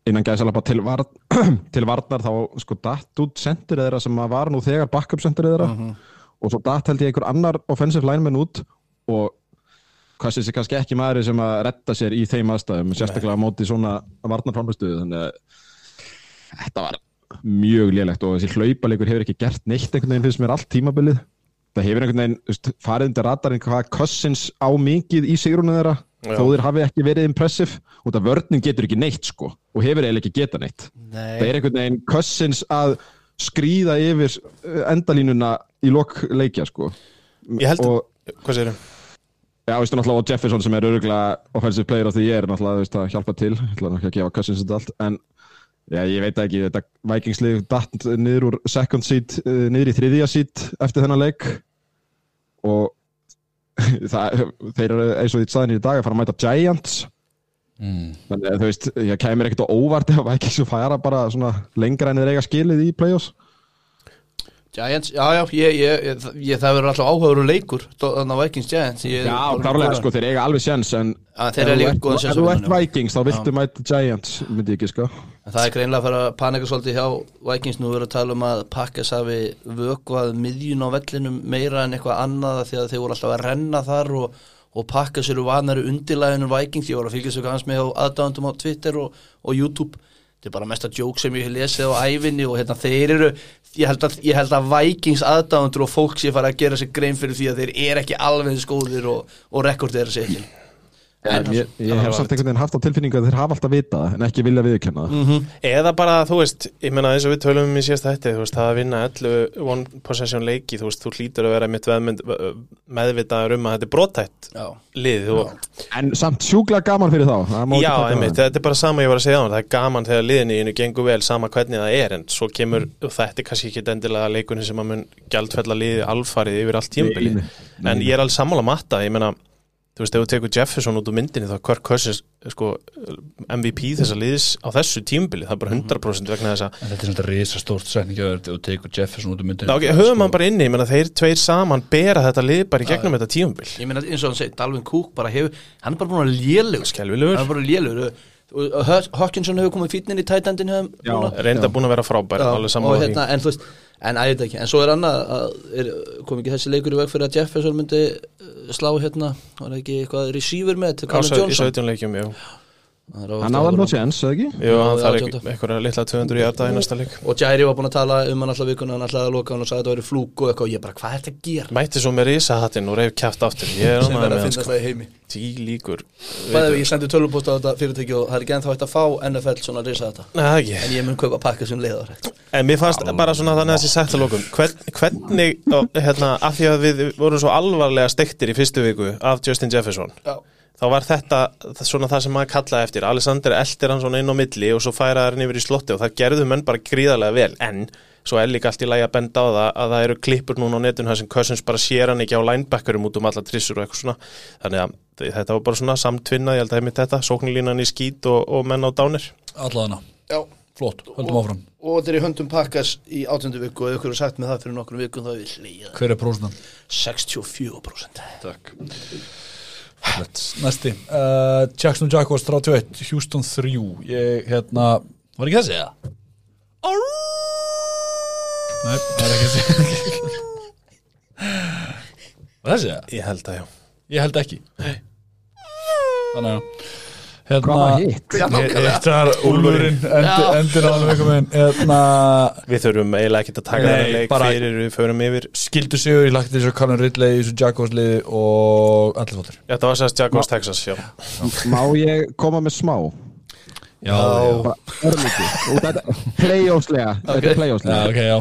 innan gæðsalapa til, var, til varnar þá sko datt út sendir þeirra sem var nú þegar backup sendir þeirra. Og svo datt held ég einhver annar offensive lineman út og Cousins er kannski ekki maður sem að retta sér í þeim aðstæðum, sérstaklega á móti svona varnarframstöðu, þannig að þetta var mjög lélegt og þessi hlaupalegur hefur ekki gert neitt einhvern veginn finnst mér allt tímabilið það hefur einhvern veginn þú veist, farið undir radarinn hvað Cousins á mikið í sigrunum þeirra Já. þó þeir hafi ekki verið impressive og það vörnin getur ekki neitt sko og hefur eiginlega ekki geta neitt. Það Nei, er einhvern veginn Cousins að skrýða yfir uh, endalínuna í lok leikja sko. Ég held- og Hvað segir Já, veistu náttúrulega og Jefferson sem er öruglega offensive player of the year náttúrulega, þú veist, að hjálpa til ég ætla náttúrulega ekki að gefa Cousins þetta allt en já, ég veit ekki, þetta Vikingslið datt niður úr second seat uh, niður í þriðja seat eftir þennan leik. Og það, þeir eru eins og því saðin í dag að fara að mæta Giants. Mm. þannig að þú veist, ég kemur ekkert á óvart ef Vikings fara bara svona lengra en þeir eiga skilið í playoffs Giants, já, já, ég, ég, ég, það verður alltaf áhugaður um leikur Þannig að Vikings Giants ég, Já, klárlega, sko, þeir eiga alveg sjens en þeir eru líka ert- séns ef þú ert. Vikings, þá viltu mæta Giants myndi ég ekki, sko. En það er greinlega að fara að panika svolítið hjá Vikings nú verður að tala um að Pakkas hafi vökvað miðjun á vellinum meira en eitthvað annað að þeir voru alltaf að renna þar og, og Pakkas eru vanari undirlæðinu Vikings, ég var að fylgjast svo gans með aðdáðandum á Twitter og, og YouTube þetta er bara mesta joke sem ég hef lesið á ævinni og hérna þeir eru ég held að, ég held að Vikings aðdáðandur og fólk sé fara að gera sig grein fyrir því að þeir eru ekki alveg góðir og, og rekord er að segja En ég, ég hef samt einhvern veginn haft á tilfinningu að þeir hafa alltaf vitað það, en ekki vilja viðurkenna það. Eða bara, þú veist, ég meina eins og við tölum um í síðasta hætti, þú veist, það að vinna 11 one possession leiki, þú veist, þú hlýtur að vera mitt veðmynd, meðvitaður um að þetta er brotætt Já, lið og, En samt sjúklega gaman fyrir þá. Já, einmitt, þetta er bara sama ég var að segja á það, það er gaman þegar liðinni innu gengur vel sama hvernig það er, en svo kemur og þetta er kannski ekki endilega leikunni sem að mun þú veist, ef þú tekur Jefferson út úr myndinni þá Kirk Cousins, sko, MVP þessa liðis á þessu tímbili, það er bara 100% vegna þess að En þetta er svona risa stórt setning og þú tekur Jefferson út myndinu Já, ok, höfum hann bara inni, ég meina þeir tveir saman bera þetta lið bara í gegnum þetta tímabil. Ég meina eins og hann segir, Dalvin Cook bara hefur, hann er bara búin að lélugur hann er bara lélugur Hawkinson hefur komið fítnin í tætandin Já. reynda búin að vera frábær, hérna, en þú veist en ég veit ekki, en svo er annað að er, kom ekki þessi leikur í veg fyrir að Jefferson myndi uh, slá hérna, var ekki eitthvað receiver með til Á Callum sau- í Johnson 17 leikjum, jú Það er á- Hann náði alveg séns, eða ekki? Jú, hann þarf eitthvað litla 200 hjarta í næsta leik. Og Jairi var búin að tala um hann alltaf vikuna hann alltaf að loka hann og sagði að þetta væri flúk og eitthvað. Og ég bara, hvað er þetta að gera? Mætti svo með risahattinn og reyf kæft aftur. Ég er að með hann finna sko. það í Tí líkur ég sendi tölvupóst á þetta fyrirtæki og það er ekki ennþá hægt að fá NFL svona að reysa þetta Nei, það ekki. En ég mun kaupa pakka sem leiðar En mér fannst bara svona þannig að þessi viku þá var þetta svona það sem maður kallaði eftir. Alexander eldir hann svona inn á milli og svo færa hann yfir í slotti og það gerðu menn bara gríðarlega vel. En svo er líka allt í lagi að benda á það að það eru klippur núna á netun þar sem Cousins bara sér hann ekki á linebackerum út um alla trissur og eitthvað svona. Þannig að þetta var bara svona samtvinna ég held að heimitt þetta, sóknilínan í skít og, og menn á dánir. Allaðana, já. Flott, höldum áfram. og þetta er í höndum pakkas í átjöndu viku og ef ykkur er sagt með það fyrir nokkrum vikum þá er við hlýða Hver er prósunan? 64% Takk Næsti. Uh, Jackson Jaguars 31 Houston 3 Ég, hérna, var ekki þessi eða? Nei, það er ekki þessi. Var þessi eða? ég held að já. Ég held ekki. Þannig að Hérna, Hvað var hitt? Hitt var Úlfurinn. Endi, Endir á Hérna við þurfum eiginlega ekki að taka Nei, þennan leik bara- fyrir við förum yfir. Skildu sigur, ég lagt þessu Colin Ridley í þessu Jaguars liði og allir fóttir þetta var sérst Jaguars Texas, já. Má ég koma með smá? Já, Playoffslega. Þetta er já, playoffslega. ok, já.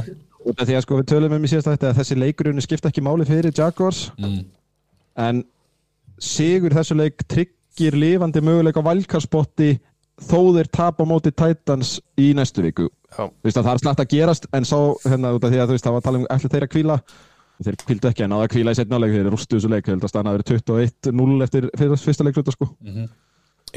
Út af því að sko við tölum um í síðast að þessi leikurinn skipta ekki máli fyrir Jaguars. Mm. en sigur þessu leik tryggir lifandi möguleik á valkarspotti þó þeir tap á móti Titans í næstu viku. Veist að það er slagt að gerast en sá hérna út af því að þú veist það var að tala um ætli þeir að kvíla þeir kvíldu ekki en náða að kvíla í setna leik þeir rústu þessu leik, þeir held að stanna að vera 21-0 eftir fyrsta leikluta sko.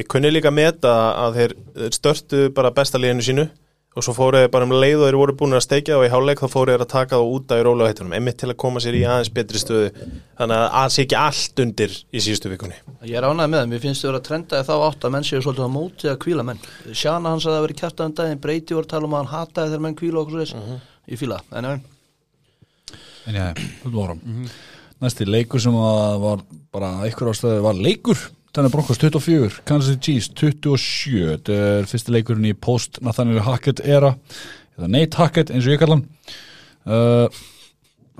Ég kunni líka meta að þeir störtu bara besta liðinu sínu og svo fóru þeir bara um leið og þeir voru búin að steikja og í háleik þá fóru þeir að taka það út af í rólega heitunum, einmitt til að koma sér í aðeins betri stöðu. Þannig að það sé ekki allt undir í síðustu vikunni. Ég er ánægð með það, mér finnst þau vera að trenda þá átt að menn séu svolítið á móti að kvíla menn. Sjana hans að það veri kjartað um daginn Breyti voru að tala um að hann hataði þegar menn kvíla okkur þess Ég fíla, það. en en. En já, áfram næsti leikur sem að var bara einhver ástöðu var leikur þannig Broncos 24, Kansas City Chiefs 27, þetta er fyrsti leikurinn í post Nathaniel Hackett era eða Nate Hackett eins og ég kalla hann. Uh,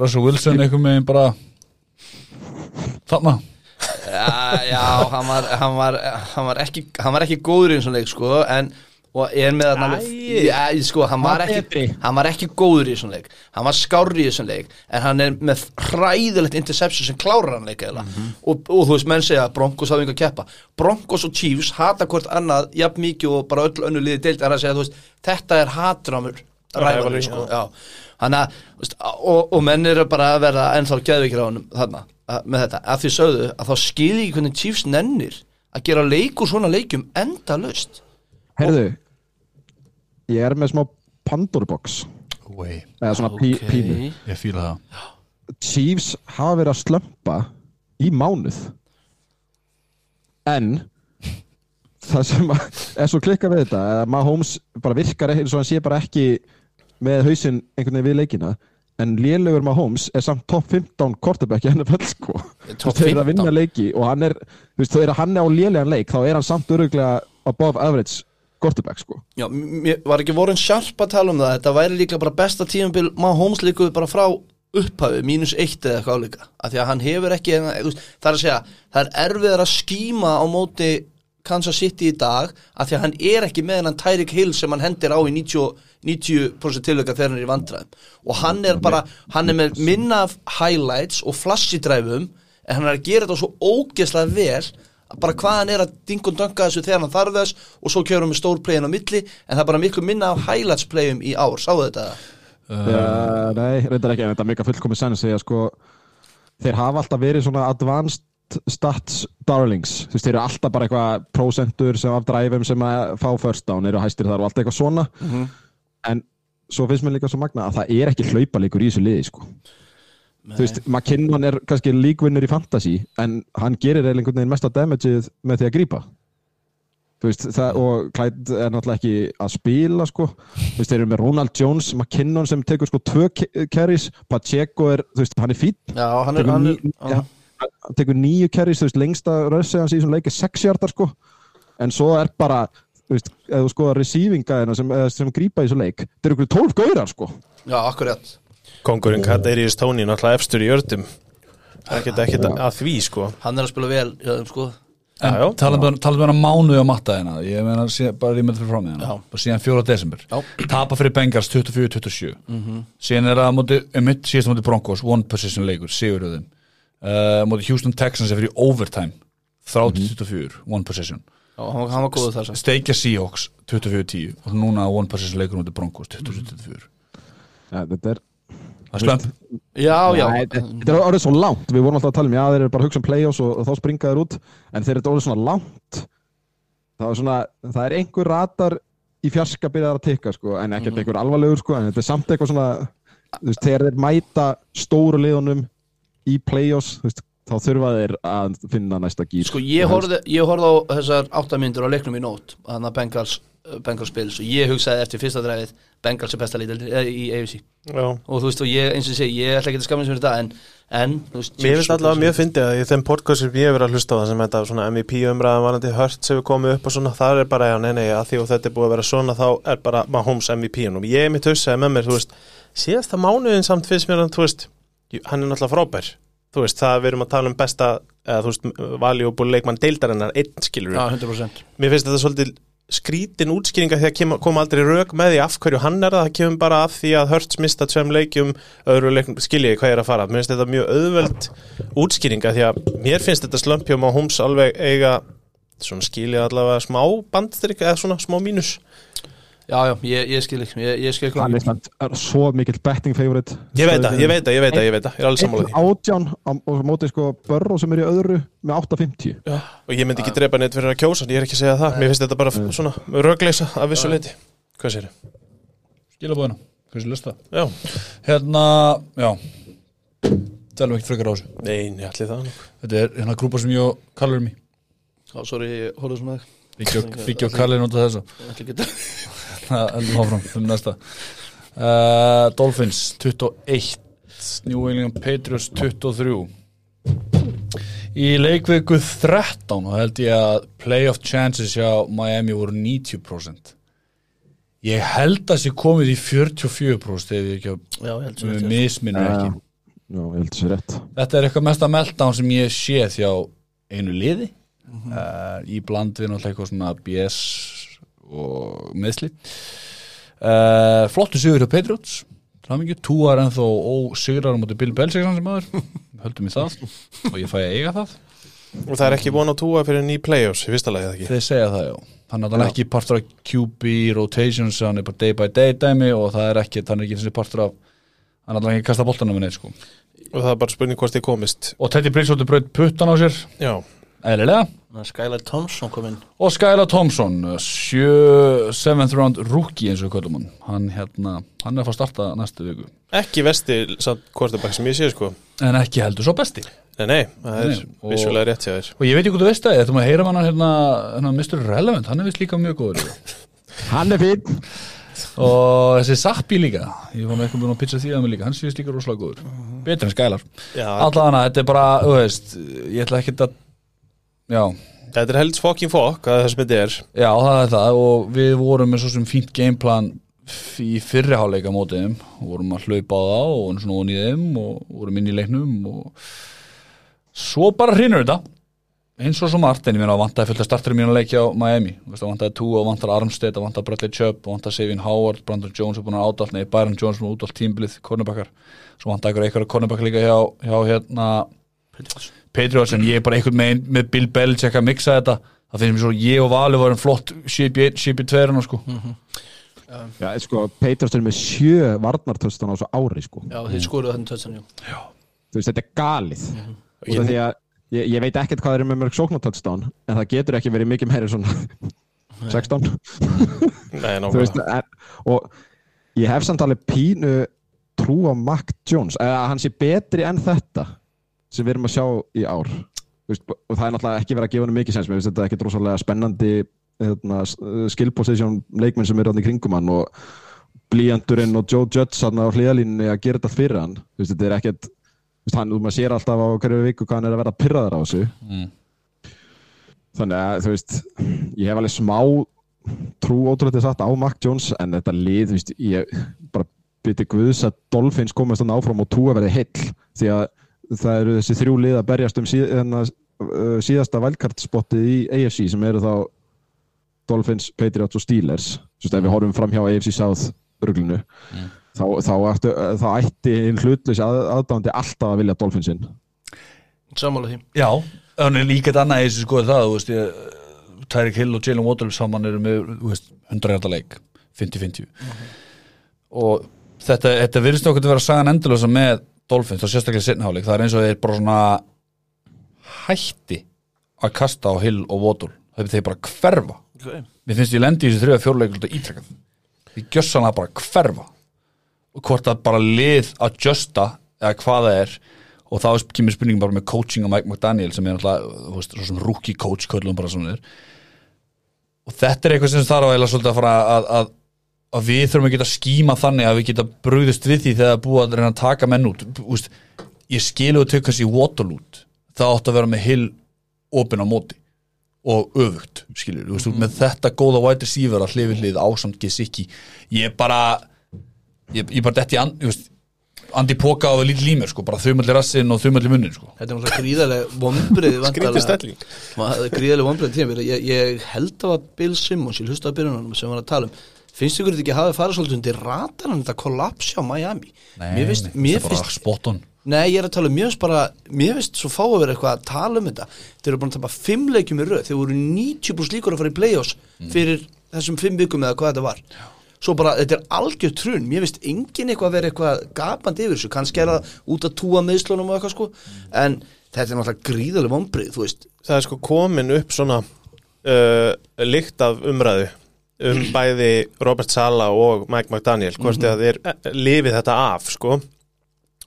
Russell Wilson einhver megin bara þarna. Já, já hann, var, hann, var, hann, var ekki, hann var ekki góður í eins og leik sko en og er með að já, sko, hann, var ekki, hann var ekki góður í þessum leik. Hann var skárri í þessum leik. En hann er með hræðilegt interception sem klárar hann leik eða og, og þú veist menn segja að Broncos yngur að keppa. Broncos og Chiefs hata hvort annað jafn mikið og bara öll önnu liði deild. Er að segja veist þetta er hatramur ræðalur sko, já. Að, þú veist, og, og menn eru bara að verða ennþá geðvikir á honum þarna, með þetta, að því sögðu að þá skilji ekki hvernig Chiefs nennir að gera leikur svona leikjum enda löst Herðu, ég er með smá Pandoru-box Way. eða svona pí, pínu. Ég fíla það. Chiefs hafa verið að slömpa í mánuð. En það sem að- er svo klikkað við þetta að Mahomes bara virkar eins og hann sé bara ekki með hausinn einhvern veginn við leikina en lélugur Mahomes er samt top 15 quarterback í NFL sko. Top þeir eru að 15? vinna leiki og hann er þú veist, þegar hann er á lélegan leik þá er hann samt öruglega above average quarterback sko. Já, mér var ekki vorin sjarp að tala um það? Þetta væri líka bara besta tímabil maður Holmes líkuð bara frá upphafi mínus eitt eða eitthvað álíka af því að hann hefur ekki, það er að segja það er erfiðar að skíma á móti Kansas City í dag af því að hann er ekki með hennan Tyreek Hill sem hann hendir á í 90, 90% tilöka þegar hann er í vandræðum. Og hann er bara, hann er með minna highlights og flashy dræfum en hann er að gera þetta svo ógeðslega vel bara hvað hann er að dingun dönga þessu þegar hann þarf þess og svo kjörum við stór playin á milli en það er bara miklu minna af highlights playum í ár, sáðu þetta? Uh, nei, reyndar ekki, en þetta er mega fullkomið því að sko þeir hafa alltaf verið svona advanced stats darlings. Þú veist, þeir eru alltaf bara eitthvað prosentur sem af dræfum sem að fá first down eru hæstir þar og allt eitthvað svona. En svo finnst mér líka svo magna að það er ekki hlaupalíkur í þessu liði sko þú veist, McKinnon er kannski líkvinnur í fantasy en hann gerir eiginlega einhvern veginn mesta damageið með því að grípa. Þú veist, það, og Clyde er náttúrulega ekki að spila sko, þú veist, þeir eru með Ronald Jones McKinnon sem tekur sko tvö carries, Pacheco er, þú veist, hann er fít Já, hann er, hann ní, er ja, hann tekur nýju carries, þú veist, lengsta rössi hans í þessum leik er sex hjartar sko. En svo er bara, þú veist, ef þú skoða receivinga sem, eða sem grípa í þessu leik þeir eru ykkur tólf gaurar sko. Já, akkurat Kongurinn Kaderius Tóni náttúrulega efstur í ördum ekkert ekkert að því sko. Hann er að spila vel, já, sko. En Já, já. talandi um um hana mánuði á matta hérna Ég meina sé- bara rímið fyrir frá mig hérna. Já. Bara síðan 4. desember. Já. Tapa fyrir Bengals 24-27 Síðan er það móti, um mitt síðast móti Broncos One position leikur, siguröðum uh, Móti Houston Texans er fyrir overtime 30-24, one position. Já, hann, hann var góður þar sem Steikja Seahawks 24-10 Og núna one position leikur móti Broncos 24-24 ja, þetta er Spennt Já, já, þetta er orðið svo langt, við vorum alltaf að tala um já, þeir eru bara að hugsa um play-offs og, og þá springa þeir út. En þeir eru orðið svona langt. Það er svona, það er einhver ratar í fjarska byrjar að tikka sko, en ekkert Mhm. einhver alvarlegur sko, en þetta er samt eitthvað svona þú veist, þegar þeir mæta stóru liðunum í play-offs þú veist, þá þurfa þeir að finna næsta gýr Sko ég horfði, ég horfði á þessar áttamyndur á leiknum í nót Þannig að Bengals, Bengals spils Og ég hugsaði eftir fyrsta dræfið Bengals er besta lítil í AFC. Og þú veist, og ég, eins og segi, ég ætla ekki að skamma sem þetta En, en, veist Mér finnst allavega mjög fyndið að í þeim podcast sem ég hef verið að hlusta á það sem þetta svona MVP umræðan varandi hört sem við komum upp og svona það er bara, já, nei, nei, að því og þetta er búið að vera svona þá er bara Mahomes MVP-un og ég er mitt hugsaði með mér, þú veist síðasta mánuðin samt finnst mér að, þú veist hann er náttúrulega frábær. Þú veist, það við erum að tala um besta eða þú veist, valjúbúl leikmann deildarinnar einn skilur Já, 100% mér finnst þetta svolítið skrítin útskýringa því að kem, kom aldrei rauk með því af hverju hann er það, það kemur bara af því að Hurts mista tveim leikjum, öðru leikum skiljiði hvað ég er að fara, mér finnst þetta mjög auðveld útskýringa því að mér finnst þetta slömpjum á Húms alveg eiga svona skiljið allavega smá bandstrik eða svona smá mínus Já, já, ég, ég skil ekki Ég, ég skil ekki. Er samt- er svo mikill betting favorite. Ég veit það, ég veit það, ég veit það, ég veit það, ég er alveg sammálaði átján á, og mótið sko Börro sem er í öðru með 8.50 og ég myndi ekki drepa neitt fyrir að kjósa ég er ekki að segja það, mér finnst þetta bara svona rögleisa af vissu leiti, hvað sér Skilabóðina, hversu lusta Já, Hérna, já. Tælum ekki frekar á þessu. Nei, ég ætli það Þetta er hérna grúpa sem ég og Karl erum í. Já, sorry, ég að Það heldum áfram, um næsta. Uh, Dolphins 21 New England Patriots 23 Í leikviku 13 og held ég að playoff chances hjá Miami voru 90% Ég held að sé komið í 44% ef ég ekki að þetta. misminnur ekki. Já, ég held þessi rétt. Þetta er eitthvað mesta meltdown sem ég sé hjá einu liði. Mhm. uh, í bland við náttúrulega eitthvað svona BS og meðsli uh, Flottu sigur hjá Patriots. Framingju, túar ennþá ósigrar á móti Bill Belichick sem maður höldum í það. Og ég fæ að eiga það. Og það er ekki von á túa fyrir ný play-offs í fyrsta lagi Þeir segja það já. Hann er ekki partur af QB rotations hann er bara day by day dæmi og það er ekki, hann er ekki partur af hann er ekki kasta boltanum með neitt sko. Og það er bara spurning hvort þið komist. Og Teddy Bridgewater braut puttan á sér. Já, eðlilega. Að Skylar Thompson kom inn og Skylar Thompson sjö, seventh round rookie eins og köllum hann. Hann, hérna, hann er að fá að starta næstu viku. Ekki vesti samt quarterback sem ég sé sko. En ekki heldur svo besti. Nei, nei, það er vissulega rétt hjá þér. Og ég veit ekki hvað þú veist það, þetta maður heyra hann hérna, hérna Mr. Relevant, hann er vist líka mjög góður Hann er fín og þessi Sappi líka ég var með eitthvað búin að pizza því að mig líka hann sé vist líka rosalega góður, betur en Skylar. Já, allavega þetta er bara, þú veist ég ætla ekki að já, þetta er helds fokkin fokk að það sem þetta er. Já, það er það og við vorum með svo sem fínt gameplan í fyrri háleika mótið þeim. Og vorum að hlaupa á það og svona í þeim og vorum inn í leiknum og svo bara hrinur þetta. Eins og svo margt, en ég meina að vantaði fullt að startari mínu leiki á Miami, að vantaði Tua, að vantaði Armstead, að vantaði Bradley Chubb, að vantaði Savin Howard, Brandon Jones er búin að ádalt, nei, Byron Jones er búin að útalt tímbilið, cornerbackar, svo vantaði ykkur eitthvað cornerbackar líka hjá, hjá hérna Patriots en ég er bara einhvern megin með Bill Belichick að mixa þetta það finnst mér svo, ég og Valur varum flott shipi 1, shipi 2 hérna sko. Já, sko, Patriots er með sjö varnartöstan á svo ári, sko. Já, þið skoruðu þannig tötsan, já. Þú veist, þetta er galið. Mhm. Út af því að ég, ég veit ekkert hvað er með mörg sóknartöstan en það getur ekki verið mikið meiri svona 16 Nei, Þú veist, en, og ég hef samt alveg pínu trú á Mac Jones eða að hann sé betri en þetta sem við erum að sjá í ár. Þú veist, og það er náttúrulega ekki verið að gefa hann mikið sens mér finnst þetta ekki drosalega spennandi hérna, skill position leikmenn sem eru hann í kringum hann og blíjandurinn og Joe Judge hann á hliðalínunni að gera þetta fyrir hann. Þú veist, þetta er ekkert þú veist, hann, maður sér alltaf á hverju viku hvað hann er að vera pyrraður á þessu. Mm. þannig að þú veist ég hef alveg smá trú ótrúlega satt á Mac Jones en þetta lið, þú veist, ég bara byrti Guðs að Dolphins komast þannig áfram og túa verði heill. Því að það eru þessi þrjú lið að berjast um síð, hérna, uh, síðasta wildcard-spottið í AFC sem eru þá Dolphins, Patriots og Steelers. Þú veist, ef við horfum fram hjá AFC South ruglunu þá, þá, ættu, þá ætti einn hlutleysi að, aðdándi alltaf að vilja Dolphinsinn. Sammála því. Já, þannig líka þetta annað í þessu sko það, þú veist ég Tyreek Hill og Jalen Waddle saman eru með, þú veist, 100 hjarta leik 50-50 og þetta, þetta virðist okkur að vera sagan endurlösa með Dolphins og sérstaklega sittnháleik, það er eins og þeir bara svona hætti að kasta á Hill og það er þeir bara hverfa. Okay. Mér finnst ég lendi í þessu þrjóða fjórleik ítrekkað Ég gjössan að bara hverfa. Og hvort að bara lið að justa eða hvað það er og þá kemur spurningin bara með coaching á Mike McDaniel sem er veist, svo sem rookie coach köllum bara svona er. Og þetta er eitthvað sem þarf að að, að, að við þurfum að geta skíma þannig að við geta brugðist við því þegar það er búið að reyna að taka menn út. Þú veist, ég skilu að tökast í Waterloo það átt að vera með hill opin á móti. Og öfugt, skilur, þú veist, mm. með þetta góða white receiver að hlifið hlið ásamt Gesicki, ég bara ég, ég bara detti and, þú veist, Andi Póka og lítið límur, sko, bara þaumalli rassin og þaumalli munnin, sko. Þetta er náttúrulega gríðarlega vombrið Skrítið stelling. Gríðarlega vombrið tíma ég, ég held að Bill Simmons, ég hlusta að byrjunum sem var að tala um Finnst ykkur þetta ekki að hafa farið svolítið undir rataran þetta kollapsi á Miami? Mér finnst, mér þetta er bara finnst spot on. Nei, ég er að tala um, mér finnst bara Mér finnst svo fá að vera eitthvað að tala um þetta. Þeir eru búin að tapa fimm leikjum í röð. Þeir voru 90 pluss líkur að fara í play-offs Fyrir þessum fimm vikum eða hvað þetta var. Svo bara, þetta er algjör trun. Mér finnst engin eitthvað að vera eitthvað gapandi yfir þessu. Kannski er það út að túa meðslunum og eitthvað sko. En þetta er náttúrulega gríðarlega vombrið, þú veist. Það er sko komin upp svona uh, lykt af umræðu um bæði Robert Sala og Mike McDaniel hvort mm -hmm. þeir eh, lifið þetta af sko.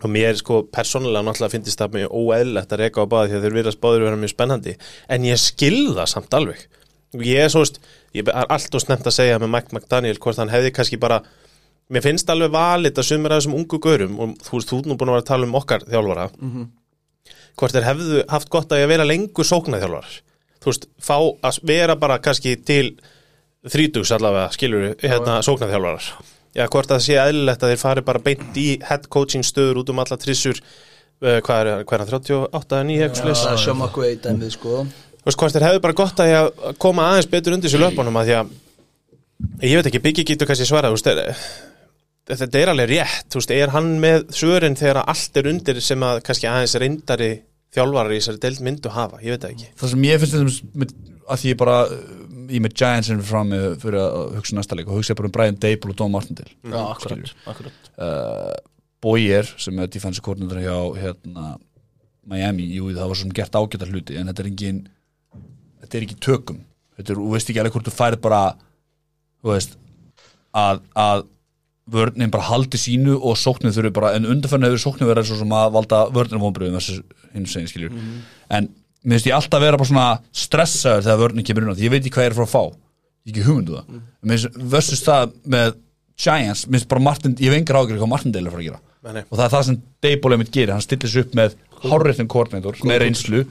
Og mér sko persónulega náttúrulega finnst það mjög óeðlegt að reyka á báði því að þeir virðast báður vera mjög spennandi. En ég skil það samt alveg. Ég er svo veist, ég er allt og snemt að segja með Mike McDaniel hvort hann hefði kannski bara mér finnst alveg valit að sumir af þessum ungu görum og þú veist, þú ert nú búin að vera að tala um okkar þjálfara hvort þeir hefðu haft gott að vera lengur sóknarþjálfar þú veist, fá að vera bara kannski til þrítugs allavega, skilur við, hérna sóknarþjálfarar. Já, hvort það sé eðlilegt að þeir fari bara beint í head coaching stöður út um alla trissur uh, hvað er, hvað er hann, 38 eða 9 eitthvað Það er? Sean McVay dæmið sko. Þú veist, hvort þeir hefðu bara gott að að koma aðeins betur undir þessu löpunum að því að ég veit ekki, Biggi getur kannski svarað þú veist, þetta er alveg rétt þú veist, er hann með svörin þegar allt er undir sem að kannski aðeins reyndari þjálfarar í þessari deild myndu hafa, ég veit ekki. Það sem ég finnst að því bara er með Giantsin fram með fyrir að hugsa næsta leik og hugsa bara um Brian Dable og Don Martindale Já, akkurat, akkurat. Uh, Boyer sem er defensive coordinator hjá hérna, Miami, jú það var svona gert ágæta hluti en þetta er engin þetta er ekki í tökum. Þetta er, þú veist ekki alveg hvort þú færð bara þú veist að, að vörnin bara haldi sínu og sóknir þurfi bara, en undanfærni hefur sóknir verið svo sem að valda vörnir vonbröðum þessu hinn segin skiljur en mér finnst ég alltaf vera bara svona stressaður þegar vörnin kemur inn á því. Ég veit ekki hvað ég er fara að fá. Ekki hugmyndu það. Mm. mér finnst versus það með Giants, mér finnst bara Martin ég hef engar ágjörð hvað Martin Dale er fara að gera. Nei. og það er það sem Dable einmitt gerir, hann stillir sig upp með hárréttin koordinator með reynslu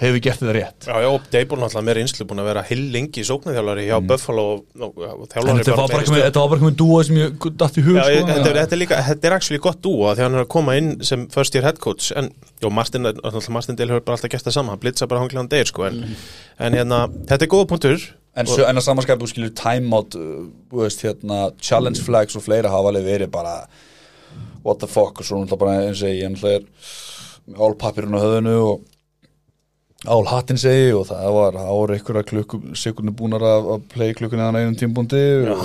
hefur gert þetta rétt. Já, já, Dable náttúrulega með reynslu búin að vera hill lengi sóknarþjálfari hjá Buffalo en þjálfari þetta var bara ekki með- dúa sem ég datt í hug sko, þetta, er, þetta líka, þetta actually gott dúa því hann er að koma inn sem first year head coach en, jó, Martin, Martin Dale hefur bara alltaf gert það sama, hann blitza bara hanglaðan degir sko, en, en hérna, þetta er góða punktur. En, en að samanskæpu skilur timeout uh, veist, hérna, challenge flags og fleira hafa alveg verið bara what the fuck og svo náttúrulega bara eins og ég er álpapirinn á höfðinu og álhattin segi og það var ára ykkur að klukku sekundu búnar að, að play klukkunni að einum tímbúndi og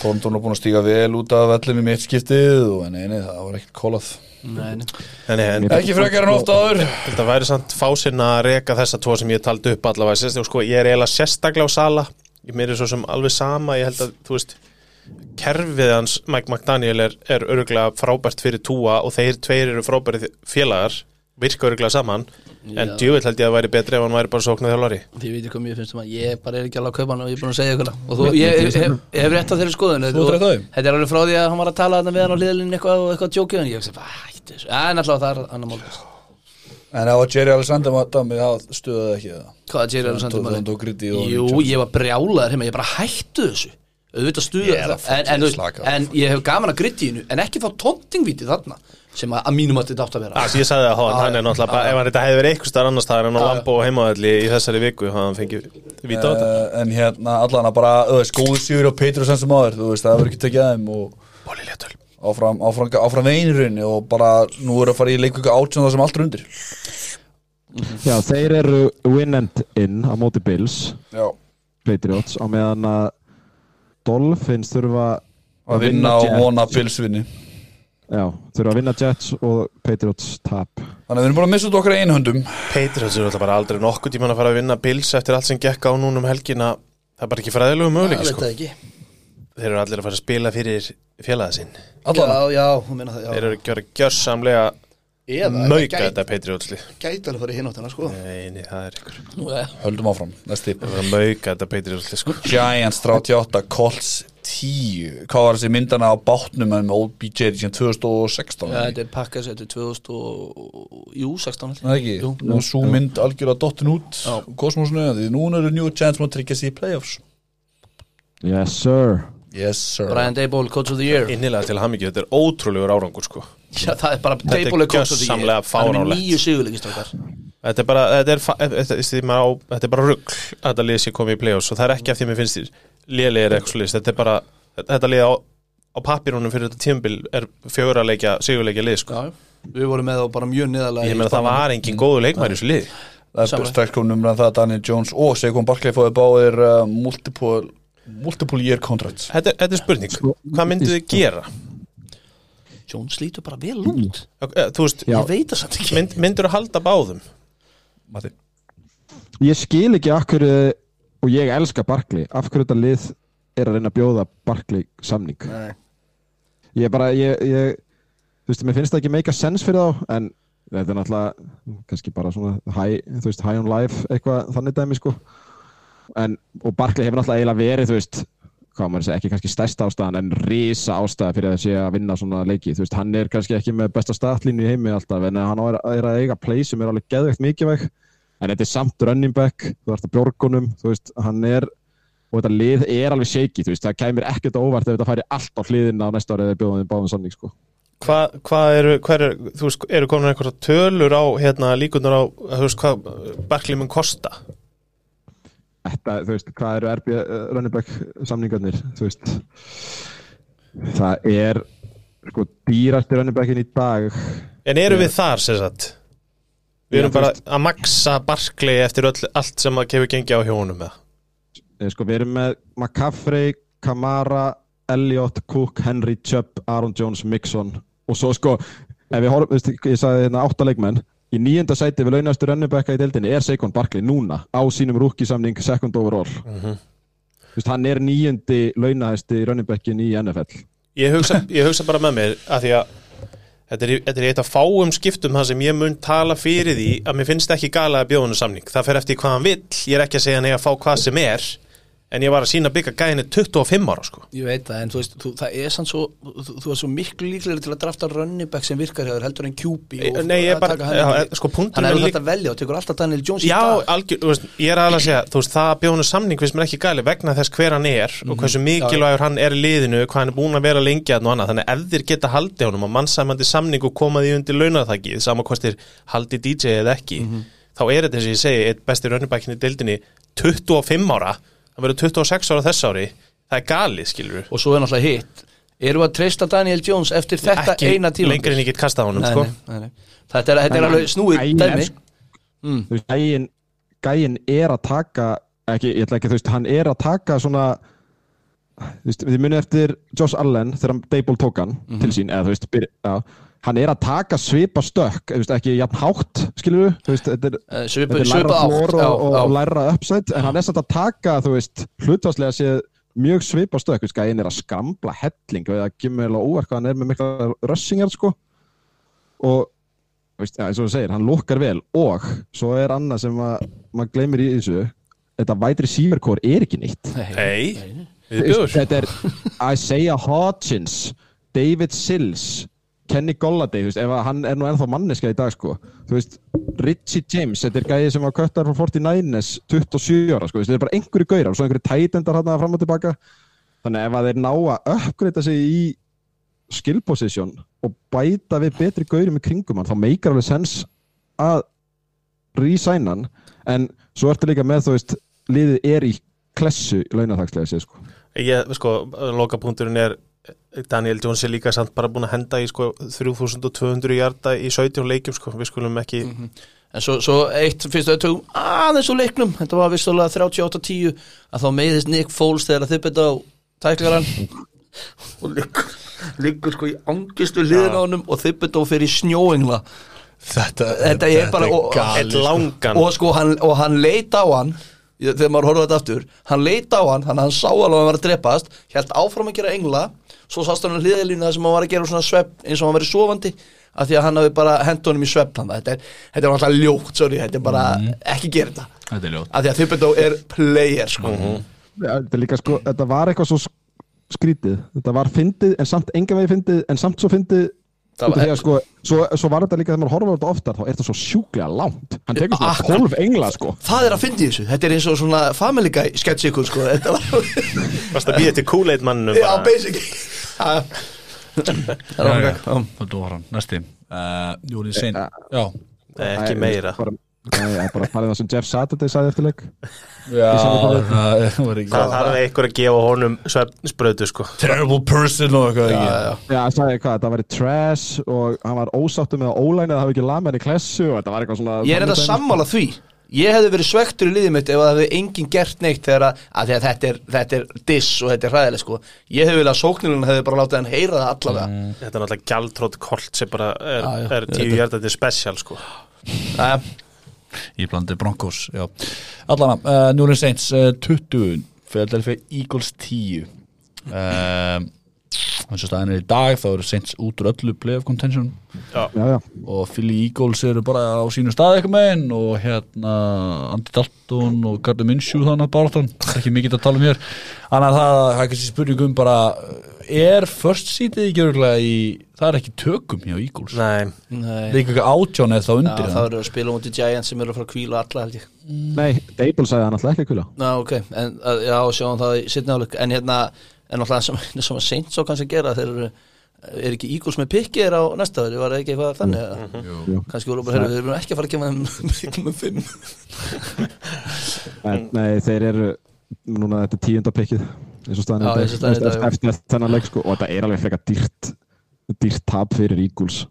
Thornton var búin að stíga vel út af vellinu í mitt skiptið og en eini það var ekkert kólað. Nei, nei. En, en, ekki frekar en ofta áður. Þetta væri samt fásinn að reka þessa tvo sem ég taldi upp allavega. Sérst, sko, ég er eiginlega sérstaklega á sala. Ég er svo sem alveg sama. Ég held að, þú veist kerfið hans Mike McDaniel er, er öruglega frábært fyrir túa og þeir tveir eru frábæri félagar virka öruglega saman. En Já. djúvill held ég að væri betri ef hann væri bara sóknað þjálfari Þið veitir hvað mér finnst um að ég bara er ekki alveg að kaupa hann og ég er búin að segja ykkur það. Og þú, ég hef, hef, hef rétt á þeirri skoðun á. Þetta er alveg frá því að hann var að tala þarna við hann á hliðalinn eitthvað og eitthvað tjókið en ég hef þessu. En alltaf það er annar mál. En það var Jerry Alexander dæmi, það stuðaði ekki það. Hvað er Jerry Alexander og- Jú, ég var brjálaður heima, ég bara hættu þessu auðvitað stuða Ég er að en, en, slaka á. en ég hef gaman að griddiðinu en ekki fá tóntingvíti þarna sem að, að mínum að þetta átt að vera. Það ég sagði að hann, Já, hann er náttúrulega bara, ef hann þetta hefði verið eitthvað starf annars staðar en á Já, já. Lambo og heimaðalli í þessari viku hann fengið víta á þetta. Uh, en hérna allan að bara, góðu sigur og Petrus sem áður, þú veist, það verður ekki tekið aðeim og Bóli léttul áfram, áfram, áfram veinirunni og bara nú er að fara í leiku átjón það sem allt er undir. Já, þeir eru win and in á móti Bills, já, Patriots á meðan að Dolphins þurfa að vinna og vona pilsvinni Já, þurfa að vinna Jets og Patriots tap. Þannig að við erum bara að missa út okkar einu höndum. Patriots eru alltaf bara aldrei nokkuð tíman að fara að vinna Bills eftir allt sem gekk á núna um helgina. Það er bara ekki fræðilegu veit sko. það ekki. Þeir eru allir að fara að spila fyrir félaga sinn. Já, já, það þeir eru að gjöra gjörsamlega Eða, mauka þetta Patriotsli Gæti alveg farið hinn áttuna sko. Nei, nei, það er ykkur. Nú, ja. höldum áfram, er að mauka þetta Patriotsli sko. Giants 38, Colts 10 hvað var þessi myndana á bátnum með OBJ síðan 2016 Já, þetta er pakkað þetta er 2000 og Jú, 16 held ég. Það ekki, Jú. nú er svo mynd algjörlega dottin út kosmosinu, því núna eru New Giants að tryggja sig í playoffs. Yes sir. Yes sir. Brian Dayball, Coach of the Year. Innilega til hamingju, þetta er ótrúlegur árangur sko Já, það er bara Þetta er Dayball er er með fáránlegt. nýju sigurleikistakar Þetta er bara, þetta er, þetta, þetta, þetta, á, þetta er bara rugg að þetta lið sé komið í play-offs og það er ekki af því mér finnst þér lélega er eitthvað slist, þetta er bara þetta lið á, á pappirunum fyrir þetta tímabil er fjögur að leikja, sigurleikja lið sko. Já, við vorum með þá bara mjög niðarlega ég meina það var engin góðu leikmæri í þessu lið Það er komum umræðan það að Daniel Jones og Saquon Barkley fóði báðir uh, multiple, multiple year contracts. Þetta, er- þetta er spurning, hvað myndu þið gera Jones lítur bara vel út. Eh, þú veist, Já. Ég veit það samt ekki. Mynd, myndur að halda báðum? Matti? Ég skil ekki af hverju og ég elska Barkley af hverju þetta lið er að reyna að bjóða Barkley samning? Nei. Ég bara, ég, ég þú veist, mér finnst það ekki make a sense fyrir þá en þetta er náttúrulega kannski bara svona high, þú veist, high on life eitthvað þannig dæmi sko. En, og Barkley hefur náttúrulega eiginlega verið þú veist, hvað maður segja, ekki kannski stærsta ástæðan en risa ástæða fyrir að sé að vinna svona leiki, þú veist, hann er kannski ekki með besta statlínu í heimi alltaf, en hann er, er að eiga play sem er alveg geðveikt mikilvæg en þetta er samt running back, þú að björgunum þú veist, hann er og þetta lið er alveg shaky, þú veist, það kæmir ekkert óvart ef þetta færi allt á hliðina á næsta árið eða bjóðum báðum sannig, sko. Hvað hva eru, hver er, þú veist, eru komin einhverja tölur á, hérna, líkunar á, þú veist, hvað? Þetta, þú veist, hvað eru RB running back samningarnir, þú veist, það er, sko, dýrasti running backin í dag. En eru við þar, sem sagt? Við erum bara að maksa Barkley eftir öll, allt sem að kefur gengi á hjónum með. Eh, Sko, við erum með McCaffrey, Kamara, Elliot, Cook, Henry, Chubb, Aaron Jones, Mixon og svo sko, ef við horfum, ég sagði hérna átta leikmenn, í nýjönda sæti við launastu rönnubekka í deildinni er Saquon Barkley núna á sínum rúkisamning second overall. Þú veist, hann er nýjöndi launahæsti rönnubekkin í NFL. Ég hugsa, ég hugsa bara með mér að því að þetta er, þetta er eitt af fáum skiptum það sem ég mun tala fyrir því að mér finnst ekki gala að bjóðunu samning. Það fer eftir hvað hann vill, ég er ekki að segja hann eigi að fá hvað sem er en ég var að sína byggja gæðinu 25 ára sko. Ég veit það, en þú veist, þú, það er sann svo þú, þú er svo miklu líklegri til að drafta running back sem virkar hjá þér heldur en QB og Nei, ég er að bara- já, ekki. sko, er er alveg líka- þetta að velja og tekur alltaf Daniel Jones Já, algjör, þú veist, ég er alveg að segja þú veist, það að bjóðunu samning finnst mér ekki gæli vegna þess hver hann er og hversu mikilvægur hann er í liðinu, hvað hann er búin að vera lengi að og annað, þannig ef þér geta haldið honum og mannsæmandi samning og komaði undir launarþakki sama hvort haldi DJ eða ekki þá er þetta eins og ég segi, eitt besti raunabækinn í deildinni 25 ára hann verður 26 ára þess ári. Það er galið, skilur og svo er náttúrulega hitt. Erum við að treysta Daniel Jones eftir þetta eina tíma lengur en ég get kastað honum, nei, sko. nei, nei, nei. Þetta er, þetta er alveg snúið dæmi er, sko- þú veist, gæinn, gæinn er að taka ekki, ég ætla ekki, þú veist, hann er að taka svona þú veist, við munið eftir Josh Allen þegar hann Dable tók hann til sín, eða þú veist, byr, já, hann er að taka svipa stökk, þú veist, ekki jafn hátt, skilur við, þú veist, þetta er Eh, Svipa átt og, og, og læra upside en hann er samt að taka, þú veist, hlutvarslega séð mjög svipa stökk, þú veist, gæinn er að skambla helling og það kemur vel á óvart hvað hann er með mikla rössingar, sko. Og, þú veist, ja, eins og þú segir, hann lukkar vel. Og svo er annað sem að maður gleymir í þessu þetta vætri síverkór er ekki nýtt Nei, við þetta er Isaiah Hodgins David Sills Kenny Golladay, ef að hann er nú ennþá manneska í dag, sko, þú veist Richie James, þetta er gæði sem var köttar frá 49ers 27 ára, sko, þetta er bara einhverju gaurar og svo einhverju tætendar hann fram og tilbaka. Þannig ef að þeir ná að uppgreita sig í skill position og bæta við betri gaurum í kringum hann, þá meikar alveg sens að re-signa hann, en svo ertu líka með, þú veist, liðið er í klessu launaþakslega sér, sko. Ég, sko, lokapunkturinn er Daniel Jones er líka samt bara búin að henda í sko 3200 hjarta í 17 leikjum sko, við skulum ekki En svo, svo eitt fyrst að tökum aðeins úr leiknum. Þetta var vissulega 38-10 að þá meiðist Nick Foles þegar þið byrja á tæklaran og liggur, liggur sko í angistu hliðin á honum og þið byrja á fyrir snjóingla Þetta, Þetta er bara- og- eitt langan. Og sko hann, og hann leit á hann þegar maður horfði þetta aftur hann leit á hann, hann, hann sá alveg að hann var að drepast held áfram að gera engla svo sást hann á hliðalínu það sem hann var að gera svona svepp eins og hann verið sofandi af því að hann hafi bara hent honum í svepp þetta er, þetta er alltaf ljótt, sorry þetta er bara, ekki gera þetta. Þetta er ljótt. Af því að Thibodeau er player sko. Ja, þetta, er líka, sko, þetta var eitthvað svo sk- skrítið þetta var fyndið en samt enga vegi fyndið en samt svo fyndið Að, sko, svo, svo var þetta líka þegar maður horfður á þetta oftar þá er þetta svo sjúklega langt. Hann tekur svona Akkurat. 12 engla sko. Það er að fyndi þessu, þetta er eins og svona family guy sketch ykkur sko. Þetta var, Varst að býja til Kool-Aid mannum já, basic það var hann, næsti. Uh, Júlið Sein. Ekki meira ég er bara að um það sem Jeff Saturday sagði eftir leik. Já það var ekki Það þarf einhver að gefa honum svefnsbröðu sko. Terrible person og eitthvað já, ekki? já. Já, hann sagði hvað, þetta væri trash og hann var ósáttu með að ólæni að það hafi ekki lamið hann í klessu og þetta var eitthvað svona Ég er enda sammála því. Ég hefði verið svektur í liðið mitt ef það hefði enginn gert neitt þegar að, að, að þetta, er, þetta er diss og þetta er hræðileg sko. Ég hefði viljað að sóknirinn hefði bara látið hann heyra það allavega. Mm. Þetta er náttúrulega gjaldrótt kolt sem bara er, er tíu hjarta til special sko. Uh, Í blandi Broncos, já. Allana, uh, Júlið Seins uh, 20 Philadelphia Eagles 10 uh, eins og staðin er í dag þá eru Saints út úr öllu playoff contention. Já, já, og Philly Eagles eru bara á sínu stað eitthvað meginn og hérna Andy Dalton og Gardner Minshew þannig að baráttan, ekki mikið að tala um hér. Þannig að það, það er kannski spurningum bara er first seatið ekki örgulega í, það er ekki tökum hjá Eagles? Nei, það Nei, er ekki átján eða þá já, undir það eru að spila mútið Giants sem eru að fara að kvíla alla held ég. Nei, Dable sagði hann alltaf ekki að kvila Já, ok, en að- já, sjáum það í sittni áleik en hérna, en náttúrulega sem, sem að seint svo kannski gera þeir eru er ekki Eagles með pikkið er á næsta ári var það ekki eitthvað þannig mm Jú. kannski voru bara, þeir eru ekki að fara að þeim pikkum um fimm. Nei, þeir eru núna þetta er tíunda pikkið eins og dag, eftir, þennan leik sko, og þetta er alveg frekar dýrt dýrt tap fyrir Eagles.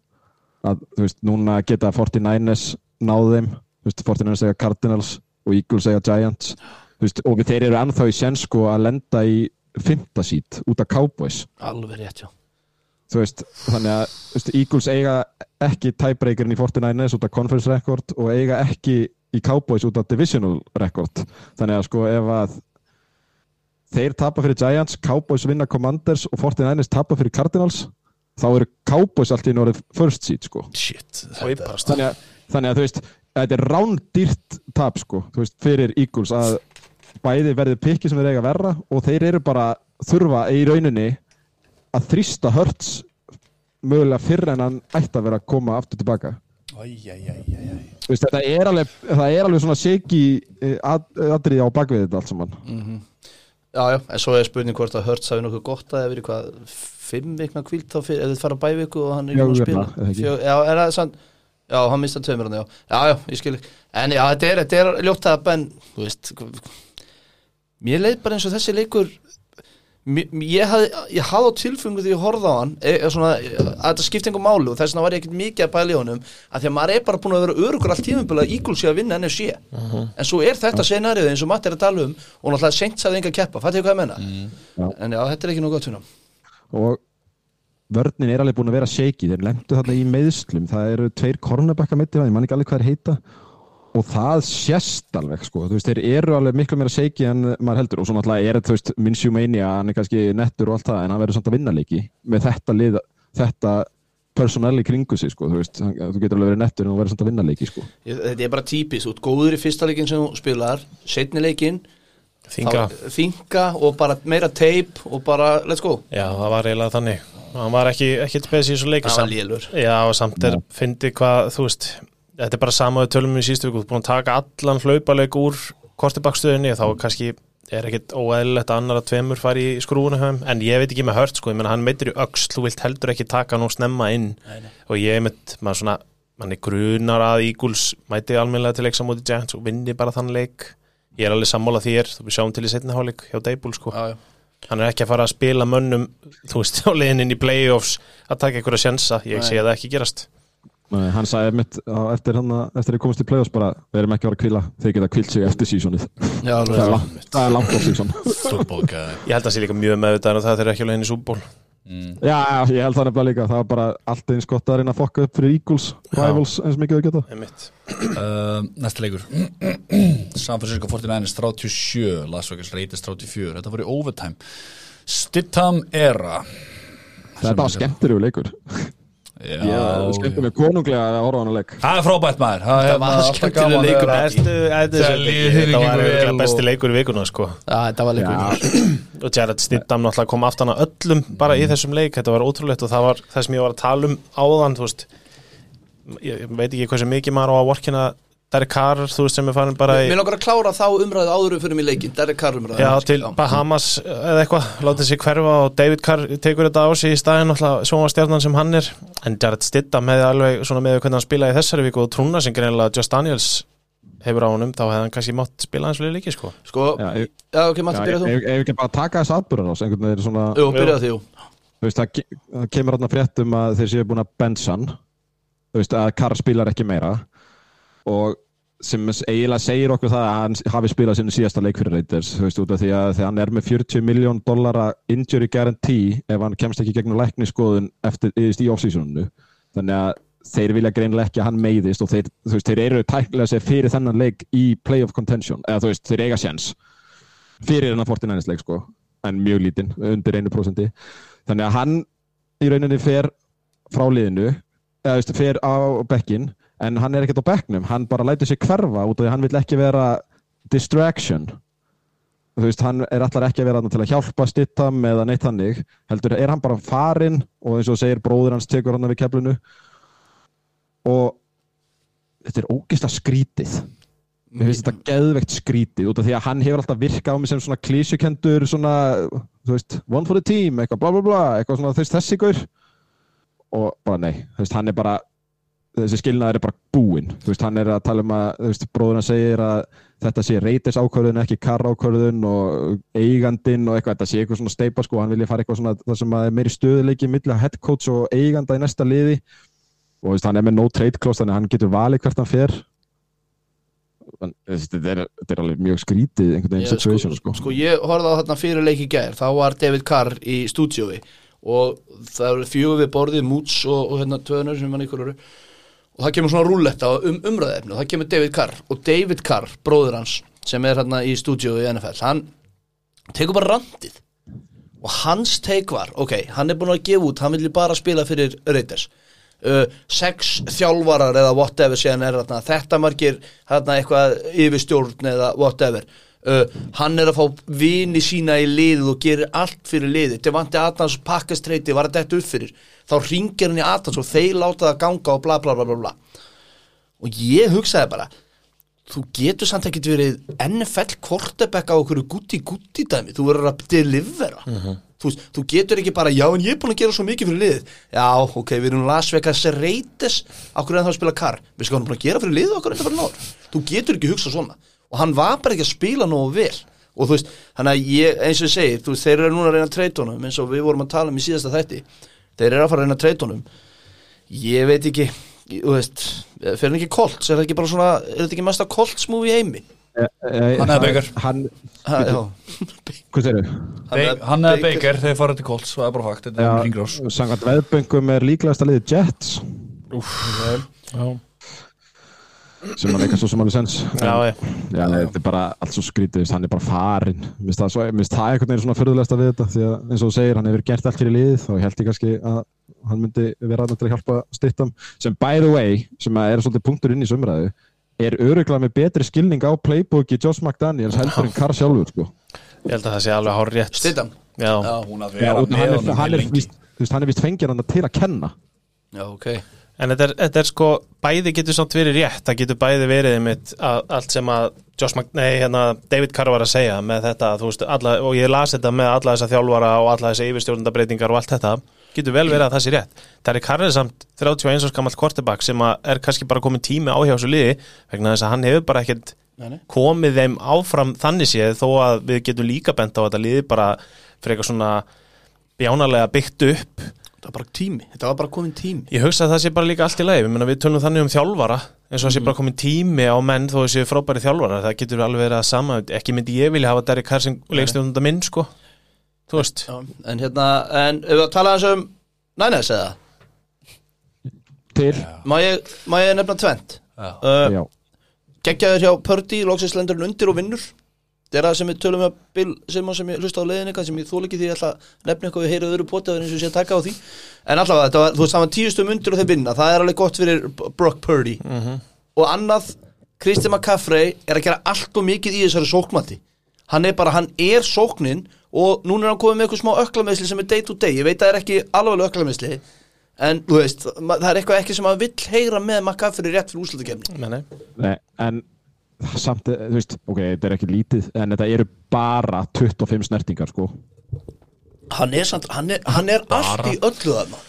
Að, þú veist, núna geta 49ers náð þeim, þú veist, 49ers eiga Cardinals og Eagles eiga Giants. Þú veist, og þeir eru ennþá í sens sko að lenda í fymta sít út af Cowboys. Alveg rétt, já. Þú veist, þannig að veist, Eagles eiga ekki tiebreakerin í 49ers út af conference record og eiga ekki í Cowboys út af divisional record. Þannig að sko ef að þeir tapa fyrir Giants, Cowboys vinna Commanders og 49ers tapa fyrir Cardinals þá eru Cowboys allt í norðið first seed sko. Shit þannig að, þannig að þú veist þetta er rándýrt tap sko veist, fyrir Eagles að bæði verði pikki sem þeir eiga verra og þeir eru bara þurfa í rauninni að þrýsta hörts mögulega fyrr en hann ætti að vera að koma aftur tilbaka. Þú veist, þetta er alveg, það er alveg svona shaky eh, að- atriði á bakvið þetta allt saman Já, já, en svo er spurning hvort að Hurts hafi nokkuð gott að það verið hvað fimm vikna kvílt þá fyrir, ef þið fara bæviku og hann er búinn að spila? eða? Fjö, Já, er það sann Já, hann mista tveimur hann, já. Já, já, ég skil. En já, þetta er, þetta er ljótt að Ben, þú veist Mér leið bara eins og þessi leikur Ég hafði ég hafði á tilfengu því ég horfði á hann e, e, svona, e, að þetta skipti einhver máli og þess vegna var ég ekkert mikið að pæla í honum að því að maður er bara búin að vera örugur allt tímumbil að Eagles sé að vinna NFC en svo er þetta scenarið eins og Matti er að tala um og náttúrulega seint sagði enga keppa, fattu ég hvað ég menna Já. en já, þetta er ekki nú gott hann og vörnin er alveg búin að vera shaky þeir lemtu þarna í meðslum það eru tveir cornerbacka mitt ég man ekki alveg hvað þeir heita og það sést alveg sko, þú veist, þeir eru alveg miklu meira shaky en maður heldur. Og svo náttúrulega er þetta, þú veist, Minshew Mania, hann er kannski nettur og allt það, en hann verður samt að vinna leiki með þetta lið, þetta personell í kringu sig, sko, þú veist, hann- þú getur alveg verið nettur en þú verður samt að vinna leiki, sko. Þetta er bara típist, þú ert góður í fyrsta leikin sem þú spilar, setni leikin Þinga þinga og bara meira teip og bara, let's go. Já, það var eiginlega þannig. Hann var ekki, ekki og Þetta er bara sama við tölum í síðustu viku. Þú er búin að taka allan hlaupaleik úr kortibakstöðinni þá kannski er ekkit óeðlilegt að annar að tveimur fari í skrúuna hjá þeim. en ég veit ekki með hört sko, ég menna hann meitir í öxl, þú vilt heldur ekki taka nú snemma inn. Nei, nei. og ég mitt, maður svona mann er grunar að Eagles mæti almennilega til leiksa múti Giants og vinni bara þann leik. Ég er alveg sammála þér, þú við sjáum til í setni hálfleik hjá Dable sko, Já, já. hann er ekki að fara að spila mönnum, þú veist, á leiðin inn í playoffs að taka einhverja sjensa, ég sé það ekki gerast Nei, hann sagði mitt á, eftir hann að eftir að komast í play-offs bara, við erum ekki að vera að kvíla þeir geta kvílt sig eftir alveg. Það er það er langt á guy. Ég held að það sé líka mjög meðvitaðan og það þeir eru ekki leiðin í súból mm. Já, ég held það nefnilega líka, það var bara allt eins gott að reyna að fokka upp fyrir Eagles rivals eins mikið þau geta. Uh, Næsta leikur. San Francisco 49ers 37 Las Vegas Raiders 34 Þetta voru í overtime. Stidham era. Þetta var skemmtilegu leikur. Já, Ég skemmti mig konunglega að horfa á hana leik. Það er frábært maður. Það er var skemmtilegur gaman leikur. þetta var besti leikur í vikuna sko. Þetta var leikur og Jared Stidham náttúrulega kom aftan að öllum bara í þessum leik, þetta var ótrúlegt og það var það sem ég var að tala um áðan ég veit ekki hversu mikið maður á að vorkina Derek Carr, þú veist sem er farin bara í Mér langar að klára þá umræðu áður fyrir mig leikin Derek Carr umræðu. Já, til Bahamas eða eitthvað, látið sér hverfa og David Carr tekur þetta á sig í staðin náttúrulega sjónvastjarnan sem hann er. En Jared Stidham hefði alveg svona með hvernig hann spilaði í þessari viku og trúna sem greinlega Just Daniels hefur á honum, þá hefði hann kannski mátt spila hans við leiki sko. Sko, já, ef, já, ok, Matti, já, byrja þú. ef ekki bara taka þess atbyrðar ás einhvern veginn svona, Jú, byrja því, jú þú veist, það kemur og sem eiginlega segir okkur það að hann hafi spilað sinni síðasta leik fyrir Raiders, þú veist, út af því að hann er með 40 miljón dollara injury guarantee ef hann kemst ekki gegnum lækniskoðun eftir, í off-seasoninu. Þannig að þeir vilja greinilega ekki að hann meiðist og þeir, veist, þeir eru tæknilega sér fyrir þennan leik í playoff contention eða þú veist, þeir eiga sjens fyrir hennar 49ers leik sko en mjög lítinn, undir 1% þannig að hann í rauninni fer frá liðinu eða þú veist, fer á bekkin en hann er ekkert á bekknum, hann bara lætur sig hverfa út af því að hann vill ekki vera distraction. Þú veist, hann er allar ekki að vera til að hjálpa stittam eða neitt hannig heldur er hann bara farinn og eins og segir bróður hans tekur hann við keflinu? Og þetta er ógeðslega skrítið. Mér finnst þetta geðveikt skrítið út af því að hann hefur alltaf virkað á mig sem svona klísjukendur svona, þú veist, one for the team eitthvað bla bla bla, eitthvað svona þessi gaur. Og bara nei, þú veist, hann er bara þessi skilnaður er bara búinn. Þú veist, hann er að tala um að, þú veist, bróður hann segir að þetta sé reytis ákvörðun ekki kar ákvörðun og eigandinn og eitthvað, þetta sé eitthvað svona steipa sko, hann vilja fara eitthvað svona, það sem að er meiri stöðuleiki milli head coach og eiganda í næsta liði. Og þú veist, hann er með no trade clause þannig að hann getur valið hvert hann fer. Þetta, er, er alveg mjög skrítið einhvern veginn Ég, situation sko, sko, sko ég horfði á þarna fyrir leik í gær. Þá var David Carr í stúdíói og það og, það kemur svona rúlletta um umræðefni og það kemur David Carr. Og David Carr, bróður hans sem er hérna í stúdíói í NFL hann tekur bara randið. Og hans teik var, ok, hann er búin að gefa út hann vilji bara spila fyrir Raiders. Uh, sex þjálfarar eða whatever er þarna, þetta margir þarna eitthvað yfirstjórn eða whatever uh, hann er að fá vini sína í liðið og gerir allt fyrir liðið. Devante Adams pakkastreiti var að detta upp fyrir. Þá ringir hann í Adams og þeir láta það ganga og bla bla bla bla bla. Og ég hugsaði bara þú getur samt ekkert verið NFL quarterback á okkur gutti gutti dæmi, þú verður að delivera. Þú, veist, þú getur ekki bara já en ég er búin að gera svo mikið fyrir liðið. Já ok, við erum Las Vegas Raiders. Okkur er það að spila kar, við búin að gera fyrir liðið okkur er það fyrir náður, þú getur ekki hugsað svona og hann var bara ekki að spila nógu vel. Og þú veist, þannig að ég, eins og ég segi þú veist, þeir eru núna að reyna treytunum eins og við vorum að tala um í síðasta þætti. Þeir eru að fara að reyna treytunum ég veit ekki, þú veist fyrir hann ekki Colts, er það ekki bara svona er þetta ekki mesta Colts movie í heimi? Hann eða Baker. hann, eða Baker, þeir fara til Colts það er bara fakt, þetta er ringrós samkvæmt veðböngum er líklegast að liði Jets Já, sem að leika svo sem alveg sens. Já, já. Já, nei, þetta er bara allt svo skrítið, hann er bara farinn. Mér finnst það, það einhvern veginn svona förðulegsta við þetta því að eins og þú segir, hann hefur gert allt fyrir liðið og ég held ég kannski að hann myndi vera aðeins til að hjálpa stittam sem by the way, sem að er svolítið punktur inn í sömræðu er öruglega með betri skilning á playbooki Josh McDaniels heldur en Carr sjálfur sko. Ég held að það sé alveg hár rétt að og hann er, er, er vist fengið hann til að kenna. Já, ok En þetta er, þetta er sko, bæði getur samt verið rétt, það getur bæði verið einmitt að, allt sem að nei, hérna, David Carr var að segja með þetta, þú veist, alla, og ég las þetta með alla þessa þjálfara og alla þessa yfirstjórnandabreitingar og allt þetta, getur vel verið að það sé rétt. Það er Carr er samt 31 árs gammal quarterback sem er kannski bara komin tími á hjá þessu liði, vegna þess að hann hefur bara ekkert komið þeim áfram þannig séð þó að við getum líka bent á þetta liði bara fyrir eitthvað svona bjánalega byggt upp þetta var bara tími, þetta var bara komin tími. Ég hugsa að það sé bara líka allt í lagi, við, við tölum þannig um þjálfara eins og það sé bara komin tími á menn þó að séu frábæri þjálfara, það getur alveg verið að sama. Ekki myndi ég vilja hafa Derek Carr sem leikstjóðunda minn sko, þú veist. Já, en hérna, en ef við að tala hans um Nænes eða, til, má ég, má ég nefna tvent uh, geggjaður hjá Pördi, loksins lendur hann undir og vinnur þetta er það sem við tölum með Bill Simon sem ég hlusta á leiðin eitthvað sem ég þól ekki því ég ætla að nefna eitthvað við heyrðu öðru potið eins og ég sé að taka á því. En allavega þetta var, þú veist, það var tíustum undir og þeir vinna. Það er alveg gott fyrir Brock Purdy. Og annað, Kristi McCaffrey er að gera allt og mikið í þessari sókmati hann er bara, hann er sóknin og núna er hann komið með eitthvað smá öklameðsli sem er day to day, ég veit að það er ekki alveg öklameðsli en þú veist, það er eitthvað ekki sem að vill heyra með McCaffrey rétt fyrir úrslutakefni Nei, nei. nei, en samt, eh, þú veist, ok, þetta er ekki lítið en þetta eru bara 25 snertingar sko. Hann er, samt, hann er, hann er allt í öllu þarna.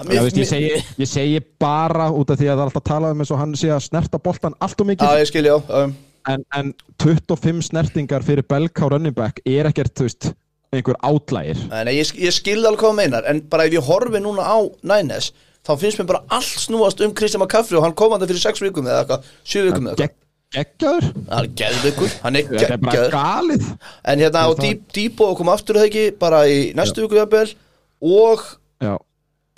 Hann- Já, veist, ég, mér- segi, ég segi bara út af því að það er alltaf að tala um eins og hann sé að snerta boltan allt og mikið. Já, ég skil, já um, en, en 25 snertingar fyrir Belka og running back er ekkert, þú veist, einhver átlægir Nei, ég, ég skil alveg hvað það meinar En bara ef ég horfi núna á Nænes Þá finnst mér bara allt snúast um Kristján McCaffrey Og hann kom hann fyrir 6 vikum eða eitthvað 7 vikum eða eitthvað geggjaður, Það er geðveikur, hann er geggjaður. En hérna á Deep, Deepo kom aftur það ekki Bara í næstu viku jafnvel Og já,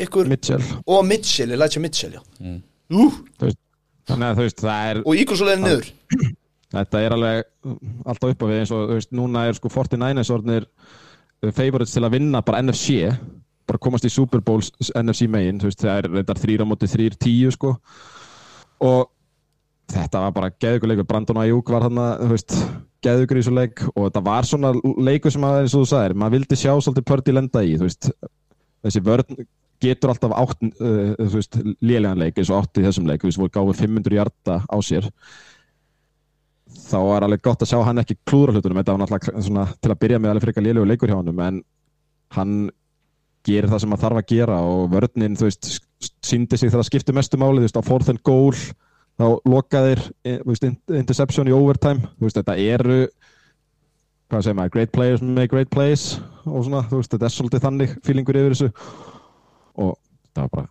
ykkur Mitchell. Og Mitchell, sér Mitchell, já. Mm. Þú veist, þannig að þú veist, það er Og Ígurs og leiðin niður þetta er alveg uh, alltaf upp á við eins og þú veist, núna er sko 49ers orðnir uh, favorites til að vinna bara NFC bara komast í Super Bowls NFC megin, þú veist, það er þrýra móti þrýr tíu sko. Og þetta var bara geðugur leikur, Brandon Ayuk var hann veist, geðugur í þessu leik og þetta var svona leikur sem að eins og þú sagðir, maður vildi sjá svolítið Pördi lenda í, þú veist. Þessi vörn getur alltaf átt uh, lélegan leik eins og átt í þessum leik, þú veist, voru gáfið 500 hjarta á sér. Þá er alveg gott að sjá hann ekki klúðra hlutunum. Þetta var náttúrulega svona, til að byrja með alveg frekar lélegu leikur hjá honum en hann gerir það sem hann þarf að gera og vörninn, þú veist, síndi sig þegar það skipti mestu máli, þú veist, á fourth and goal þá lokaðir veist, interception í overtime, veist, þetta eru hvað segir maður, great players make great plays og svona, veist, þetta er svolítið þannig feelingur yfir þessu. Og það var bara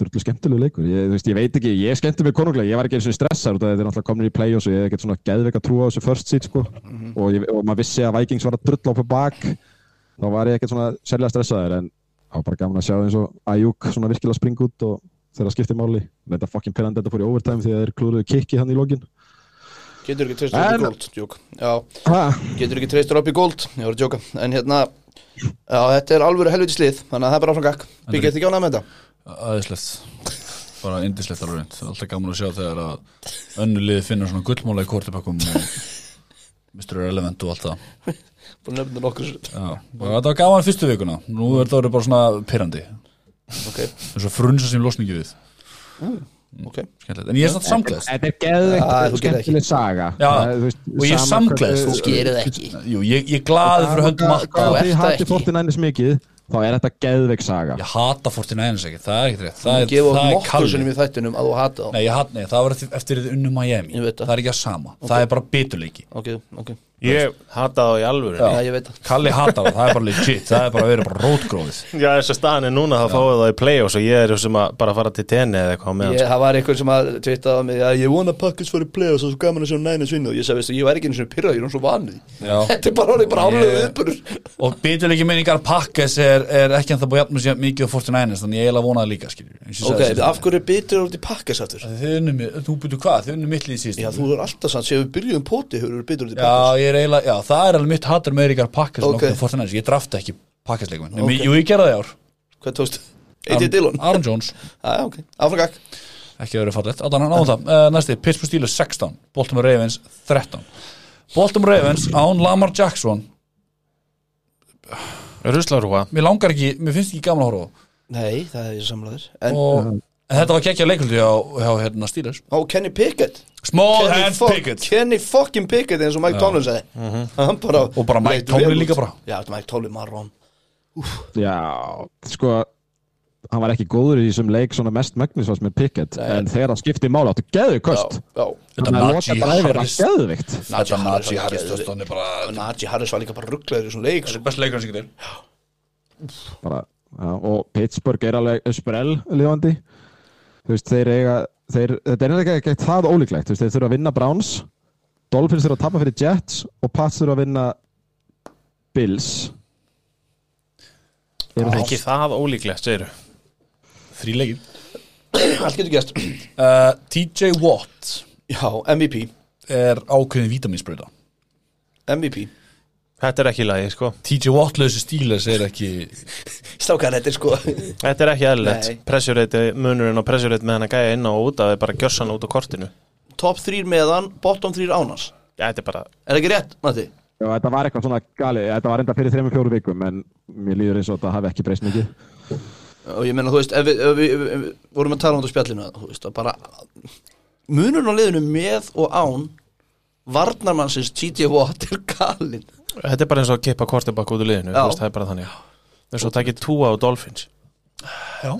drullu skemmtilegu leikur, ég, veist, ég veit ekki ég skemmti mig konunglega, ég var ekki eins og stressar þetta er náttúrulega komin í play og svo ég hef ekkert svona geðveik að trúa á þessu first seat sko. Mhm. og, ég, og maður vissi að Vikings var að drulla upp á bak. Þá var ég ekkert svona sérlega stressaður en það var bara gaman að sjá eins og Ayuk svona virkilega springa út og þeirra skipti máli. Þetta fucking pyrrandi þetta fór í overtime því að þeir klúruðu kikki hann í lokin. Getur ekki treystur upp En- í getur ekki upp í gold Ég var að djóka. En hérna Já, þetta er alvöru helviti slið Þannig að það er bara áfram gakk Byggja þetta ekki ánægð með þetta? Aðeinslegt bara indislegt alveg reynd, alltaf gaman að sjá þegar að önnu liði finnur svona gullmála í kortipakkum Mr. Relevant og allt það. Búin að nefna nokkur. Þetta var gaman fyrstu vikuna. Nú er þetta orðið bara svona pyrrandi Ok, eins og frunsa sem losningi við. Ok. skemmtilegt, en ég er samt samgleðst þetta er geðveikt skemmtileg saga. Já, veist, og ég er hvernig- Þú gerir það ekki. Jú, ég, ég er glaði fyrir hönd matta. Þú Hvað ert þið það hatið ekki. 49ers mikið þá er þetta geðveik saga. Ég hata 49ers ekki, það er ekkert rétt. Það er, það er nokkur kalli sinnum í þættinum að þú hata þá. Nei, ég nei, það var eftir, eftir þið unnu Miami. Ég það. Það er ekki að sama, það er bara biturleiki. Ok, ok Ég hata það í alvöru Kalli hatar það, það er bara legit Það er bara að vera bara rótgróðið Já, þess að staðan er núna þá fáið það í play-offs og ég er sem að bara fara til tenni eða eitthvað með Ég, það var einhver sem að twittaði á mig að ég vona Packers fyrir play og svo gaman að sjá næna svinna og ég sagði, ég var ekki eins og pyrrað, ég er hann svo vanið Já. Þetta er bara orðið bara árlega Ég- viðbörur Og biturleiki minningar pakkes er, er ekki en það búið jafnum sér mikið á 49ers Þannig ég eiginlega vonaði líka, skiljur eins og ég Er eiginlega, já, það er alveg mitt hattur með Eiríkar Pakkes Ok. okay. Ég drafta ekki Pakkesleikum Ok. okay. Jú, ég gerði það í ár Hvað tókstu? Eitið Dillon? Aaron Jones, Já, ok, áfram gakk ekki verið fallegt Allan hann á það, uh, næsti, Pittsburgh Steelers 16 Baltimore Ravens 13 Baltimore Ravens án Lamar Jackson Ruslarúa Mér langar ekki, mér finnst ekki gaman að horfa Nei, það er samlaður En, og en þetta var gekkja leikuldi á, á hérna Steelers. Ó, Kenny Pickett. Small Kenny, hands fuck- Pickett. Kenny fucking Pickett eins og Mike Tomlin sagði. Hann bara Og bara Mike Tomlin líka bara. Já, Mike Tomlin marrón. Já, sko hann var ekki góður í þessum leik svona mest megnisvars með Pickett Nei. en þegar hann skipti mála áttu geðu kost. Já Þetta var Harris. Þetta Najee Harris var Harris er var líka bara rugglaður í svona leik Þessi sko. best leikur hans ekki til og Pittsburgh er alveg sprell lifandi. þú veist, þeir eiga þeir, þetta er ekki, ekki það ólíklegt þú veist, þeir þurfa að vinna Browns Dolphins þurfa að tapa fyrir Jets og Pats þurfa að vinna Bills. Eru Ekki það ólíklegt, segir Þrý leikir. Allt getur gæst uh, TJ Watt. Já, MVP er ákveðin vítaminsbreyta MVP Þetta er ekki lagi, sko. TJ Watt lausi Steelers er ekki Stákar þetta er sko Þetta er ekki Nei. Pressjureiti, munurinn og pressjureiti með hann að gæja inn og út Það er bara gjössan út á kortinu. Top 3 meðan, bottom 3 ánans Já, þetta er bara Er það ekki rétt, Matti? Já, þetta var eitthvað svona gali, þetta var enda fyrir þreim og fjóru vikum en mér líður eins og þetta hafi ekki breyst mikið. Og ég meina, þú veist, ef við, ef við, ef við vorum að tala um þetta spjallinu Þú veist, að bara Munurinn á liðinu með og án Varnarmannsins TJ Watt er galinn Þetta er bara eins og að kippa kortibakk út úr liðinu veist, Það er bara þannig. Og að takja túa á Dolphins. Já.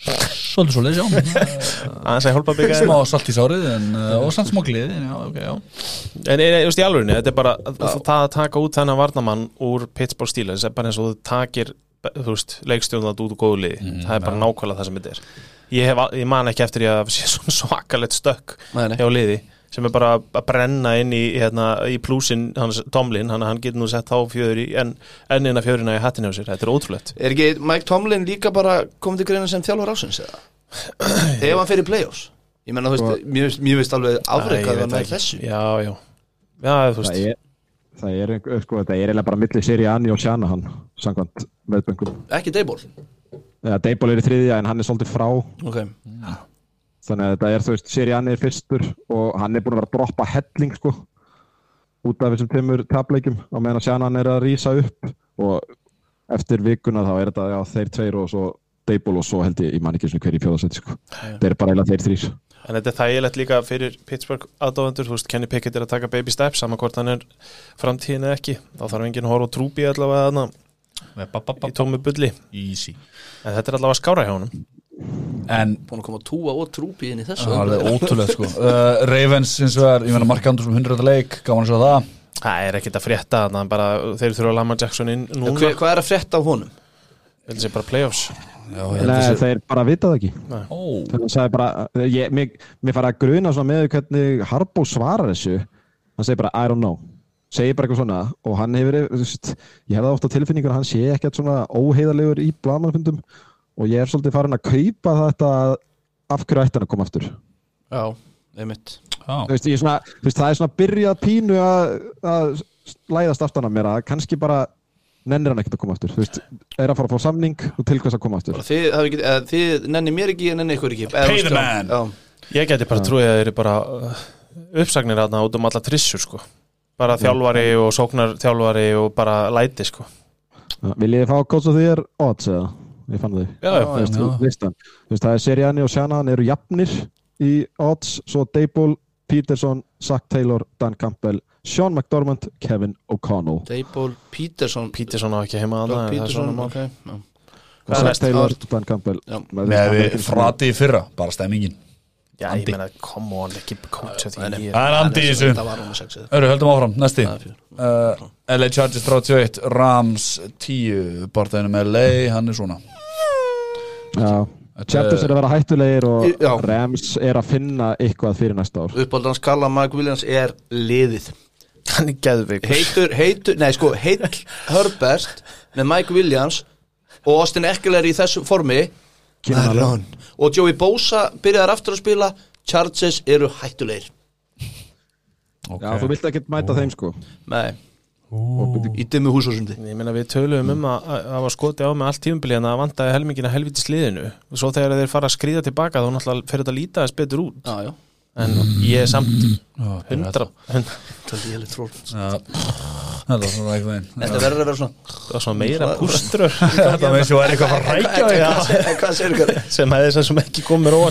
Svolítið svolítið, já. Aðeins að hjálpa byggja Smá salt í sárið en, uh, og samt smá gleði en já, ok, já. En ég veist í alvegni, þetta er bara það að taka út þennan varnamann úr Pittsburgh Steelers er bara eins og þú takir þú veist, leikstjóðan út úr góðu liði. Mhm, það er bara nákvæmlega það sem þetta er. Ég, hef, ég man ekki eftir ég að sé svona svakalegt stökk Nei, nei. hjá liði sem er bara að brenna inn í, hérna, í plúsin hans Tomlin, hann, hann getur nú sett þá fjöður í en, ennina fjörina í hattin hjá sér, þetta er ótrúlegt. Er ekki Mike Tomlin líka bara komið til greina sem þjálfur ásins eða? Ef hann fyrir play-offs. Ég menna, þú veist, mér, finnst- mér veist alveg afreikað að með þessu. Já, já, já, þú veist. Það er, Það er, sko, þetta er eiginlega bara milli Sirianni og Shanahan samkvæmt meðböngum. Ekki Dayból Ja, Deiból er í þriðja en hann er svolítið frá. Ok, þannig að þetta er, þú veist, Sirianni er fyrstur og hann er búin að vera að droppa helling sko út af þessum tveimur tapleikjum á meðan að Shanahan er að rísa upp og eftir vikuna þá er þetta já, þeir tveir og svo Deiból og svo held ég, ég man ekki svona hver í fjóðasetti sko. Þeir eru bara eiginlega þeir þrýs. En þetta er þægilegt líka fyrir Pittsburgh aðdóðendur, þú veist, Kenny Pickett er að taka baby steps saman hvort hann er framtíðin eða ekki. Þá þarf enginn að horfa á trúbi allavega þarna í tómi bulli. Easy. En þetta er allavega skára hjá honum En búin að koma túa og trúpi inn í þessu það er ótrúlega sko. Uh, Ravens eins og er, ég meina Mark Andrews með 100 leik, gaman að sjá það. Það er ekkit að frétta þarna, bara þeir þurfa að Lamar Jackson inn núna, Hvað er að frétta af honum? þetta sé bara playoffs. Já, ég held Nei, að sé þeir bara vita það ekki. Ó, Þannig að sagði bara, ég, mér, mér fara að gruna svona með hvernig Harbo svarar þessu. Hann segir bara I don't know. Segir bara eitthvað svona og hann hefur ég hefði ofta tilfinningur að hann sé ekkert svona óheiðarlegur í blamanfundum og ég er svolítið farin að kaupa þetta af hverju ætti hann að koma aftur? Já, einmitt. Já, þú veist, ég er svona, þú veist, það er svona byrjað pínu að, að læðast aftan að mér að kannski bara nennir hann ekkert að koma aftur. Þú veist, er að fara að fá samning og til hvers að koma aftur. Þið, ekki, eða, þið nenni mér ekki, ég nenni ykkur ekki. Eða, Pay the já, man. já. Ég geti bara trúið að þeir eru bara uh, uppsagnir þarna út um alla trissur sko. Bara þjálfari og sóknar þjálfari og bara læti sko. Viljið þið fá kóts og því er odds eða? Ég fann þau Já, já, veist, já. listan. Þú veist, það er Seriani og Shanahan eru jafnir í odds, svo Dable, Peterson, Zach Taylor, Dan Campbell, Sean McDormand, Kevin O'Connell. Dayból Peterson Peterson á ekki heima svona Peterson, ok já. Zach? Taylor, Dan Campbell. Já. Við frati í fyrra, bara stemmingin Já, ég meina, come on, ekki coach að Nei, nei. því Það er andi í þessu Öru, höldum áfram, næsti uh, LA Chargers 31, Rams 10, barðaðinu með LA hann er svona Chargers er að vera hættulegir og Já. Rams er að finna eitthvað fyrir næsta ár. Uppáldans Kalla Mike Williams er liðið Hann er geðveikur Heitur, heitur, nei sko Heill Herbert með Mike Williams og Austin Eckler í þessu formi Keenan Allen. og Joey Bosa byrjaðar aftur að spila Chargers eru hættulegir okay. Já, þú vilt ekki mæta þeim sko. Nei, Ítið með húsósundi Ég meina við töluðum mm. um að það var skotið á með allt tífumbili en það vandaði helmingina helviti sliðinu og svo þegar þeir fara að skrýða tilbaka þá náttúrulega fyrir þetta að líta þess betur út. Ah, en ég er samt 100, 100 tölði ég litur Þetta verður að vera svona Það var svona meira pústrur Þetta meins og er eitthvað að rækja sem hefði sem ekki komið róa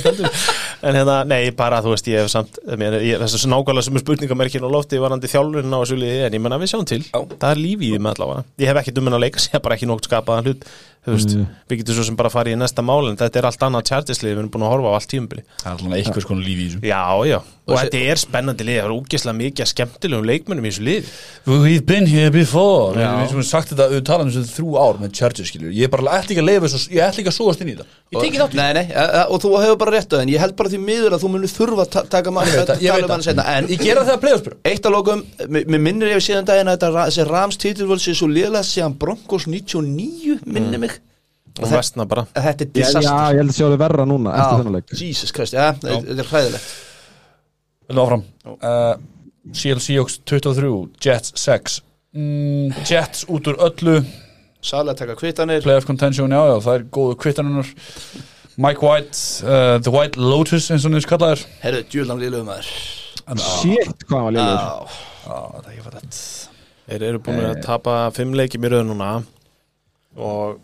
en hérna, nei, bara þú veist ég hef samt, þess að nákvæmlega sem er spurningamerkin og lofti varandi þjálfurinn á þessu liði en ég menna við sjáum til, það er lífið með allavega, ég hef ekki um dumin að leika sér bara ekki nokkuð skapaðan hlut. Mm. við getum svo sem bara að fara í næsta málin þetta er allt annað tjartislið, við erum búin að horfa á allt tíumbili það er alltaf eitthvað svona lífi í þessu. Já, já, og, og þetta er spennandi lið það er ógeðslega mikið að skemmtilega skemmtilegum leikmönnum í þessu lið We've been here before. Við Já. við sem sagt þetta, við talaðum þessu þrjú ár með Chargers skilur Ég er bara ætla ekki að leifa þessu, ég ætla ekki að súast inn í þetta. Ég tekið þátt Nei, nei, e- e- og þú hefur bara rétt á þenn Ég held bara því miður að þú munir þurfa að ta- taka mann Ég veit það, ég veit tala um hann það. setna En Ég gera það að play-offspur eitt að lokum, mér minnir ég síðan daginn að þessi Rams titilvöld sé svo liðlega síðan Broncos 99 minni mig. Og vestna bara. að þetta er Já, já, disaster. ég held að sjá þau verra núna eftir þennan leik. Jesus Christ, já, þetta þetta er hræðilegt. Vildu áfram Seattle Seahawks 23, Jets 6 mm, Jets út úr öllu. Að taka kvitanir Playoff contention, já, já, það er góðu kvittanunnar Mike White, uh, The White Lotus eins og niður kallaður. Herðu, djúlan liðlega maður. Shit, hvað var Já, það er ekki fyrir þetta Þeir eru búin að tapa fimm leikjum í röð núna. Og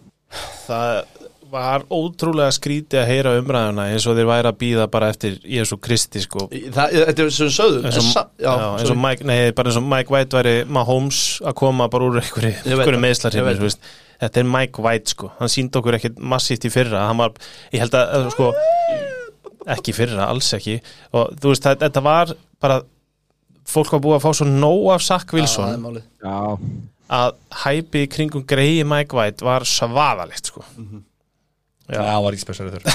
það var ótrúlega skrítið að heyra umræðuna eins og þeir væri að býða bara eftir Jésu Kristi sko. Það, þetta er sem sögðum. Eins og, sa- já, eins og. Mike, nei, bara eins og Mike White væri Mahomes að koma bara úr einhverju, það, meðslarhefni þetta er Mike White sko. Hann síndi okkur ekkert massíft í fyrra. Hann var, ég held að, sko ekki fyrra, alls ekki. Og þú veist, þetta- þetta var bara fólk var búið að fá svo nóg af Sack Já, það Wilson málið. Já, að hæpi kringum greiði Mike White var svaðalegt sko Já, það var ekki spesarið þurr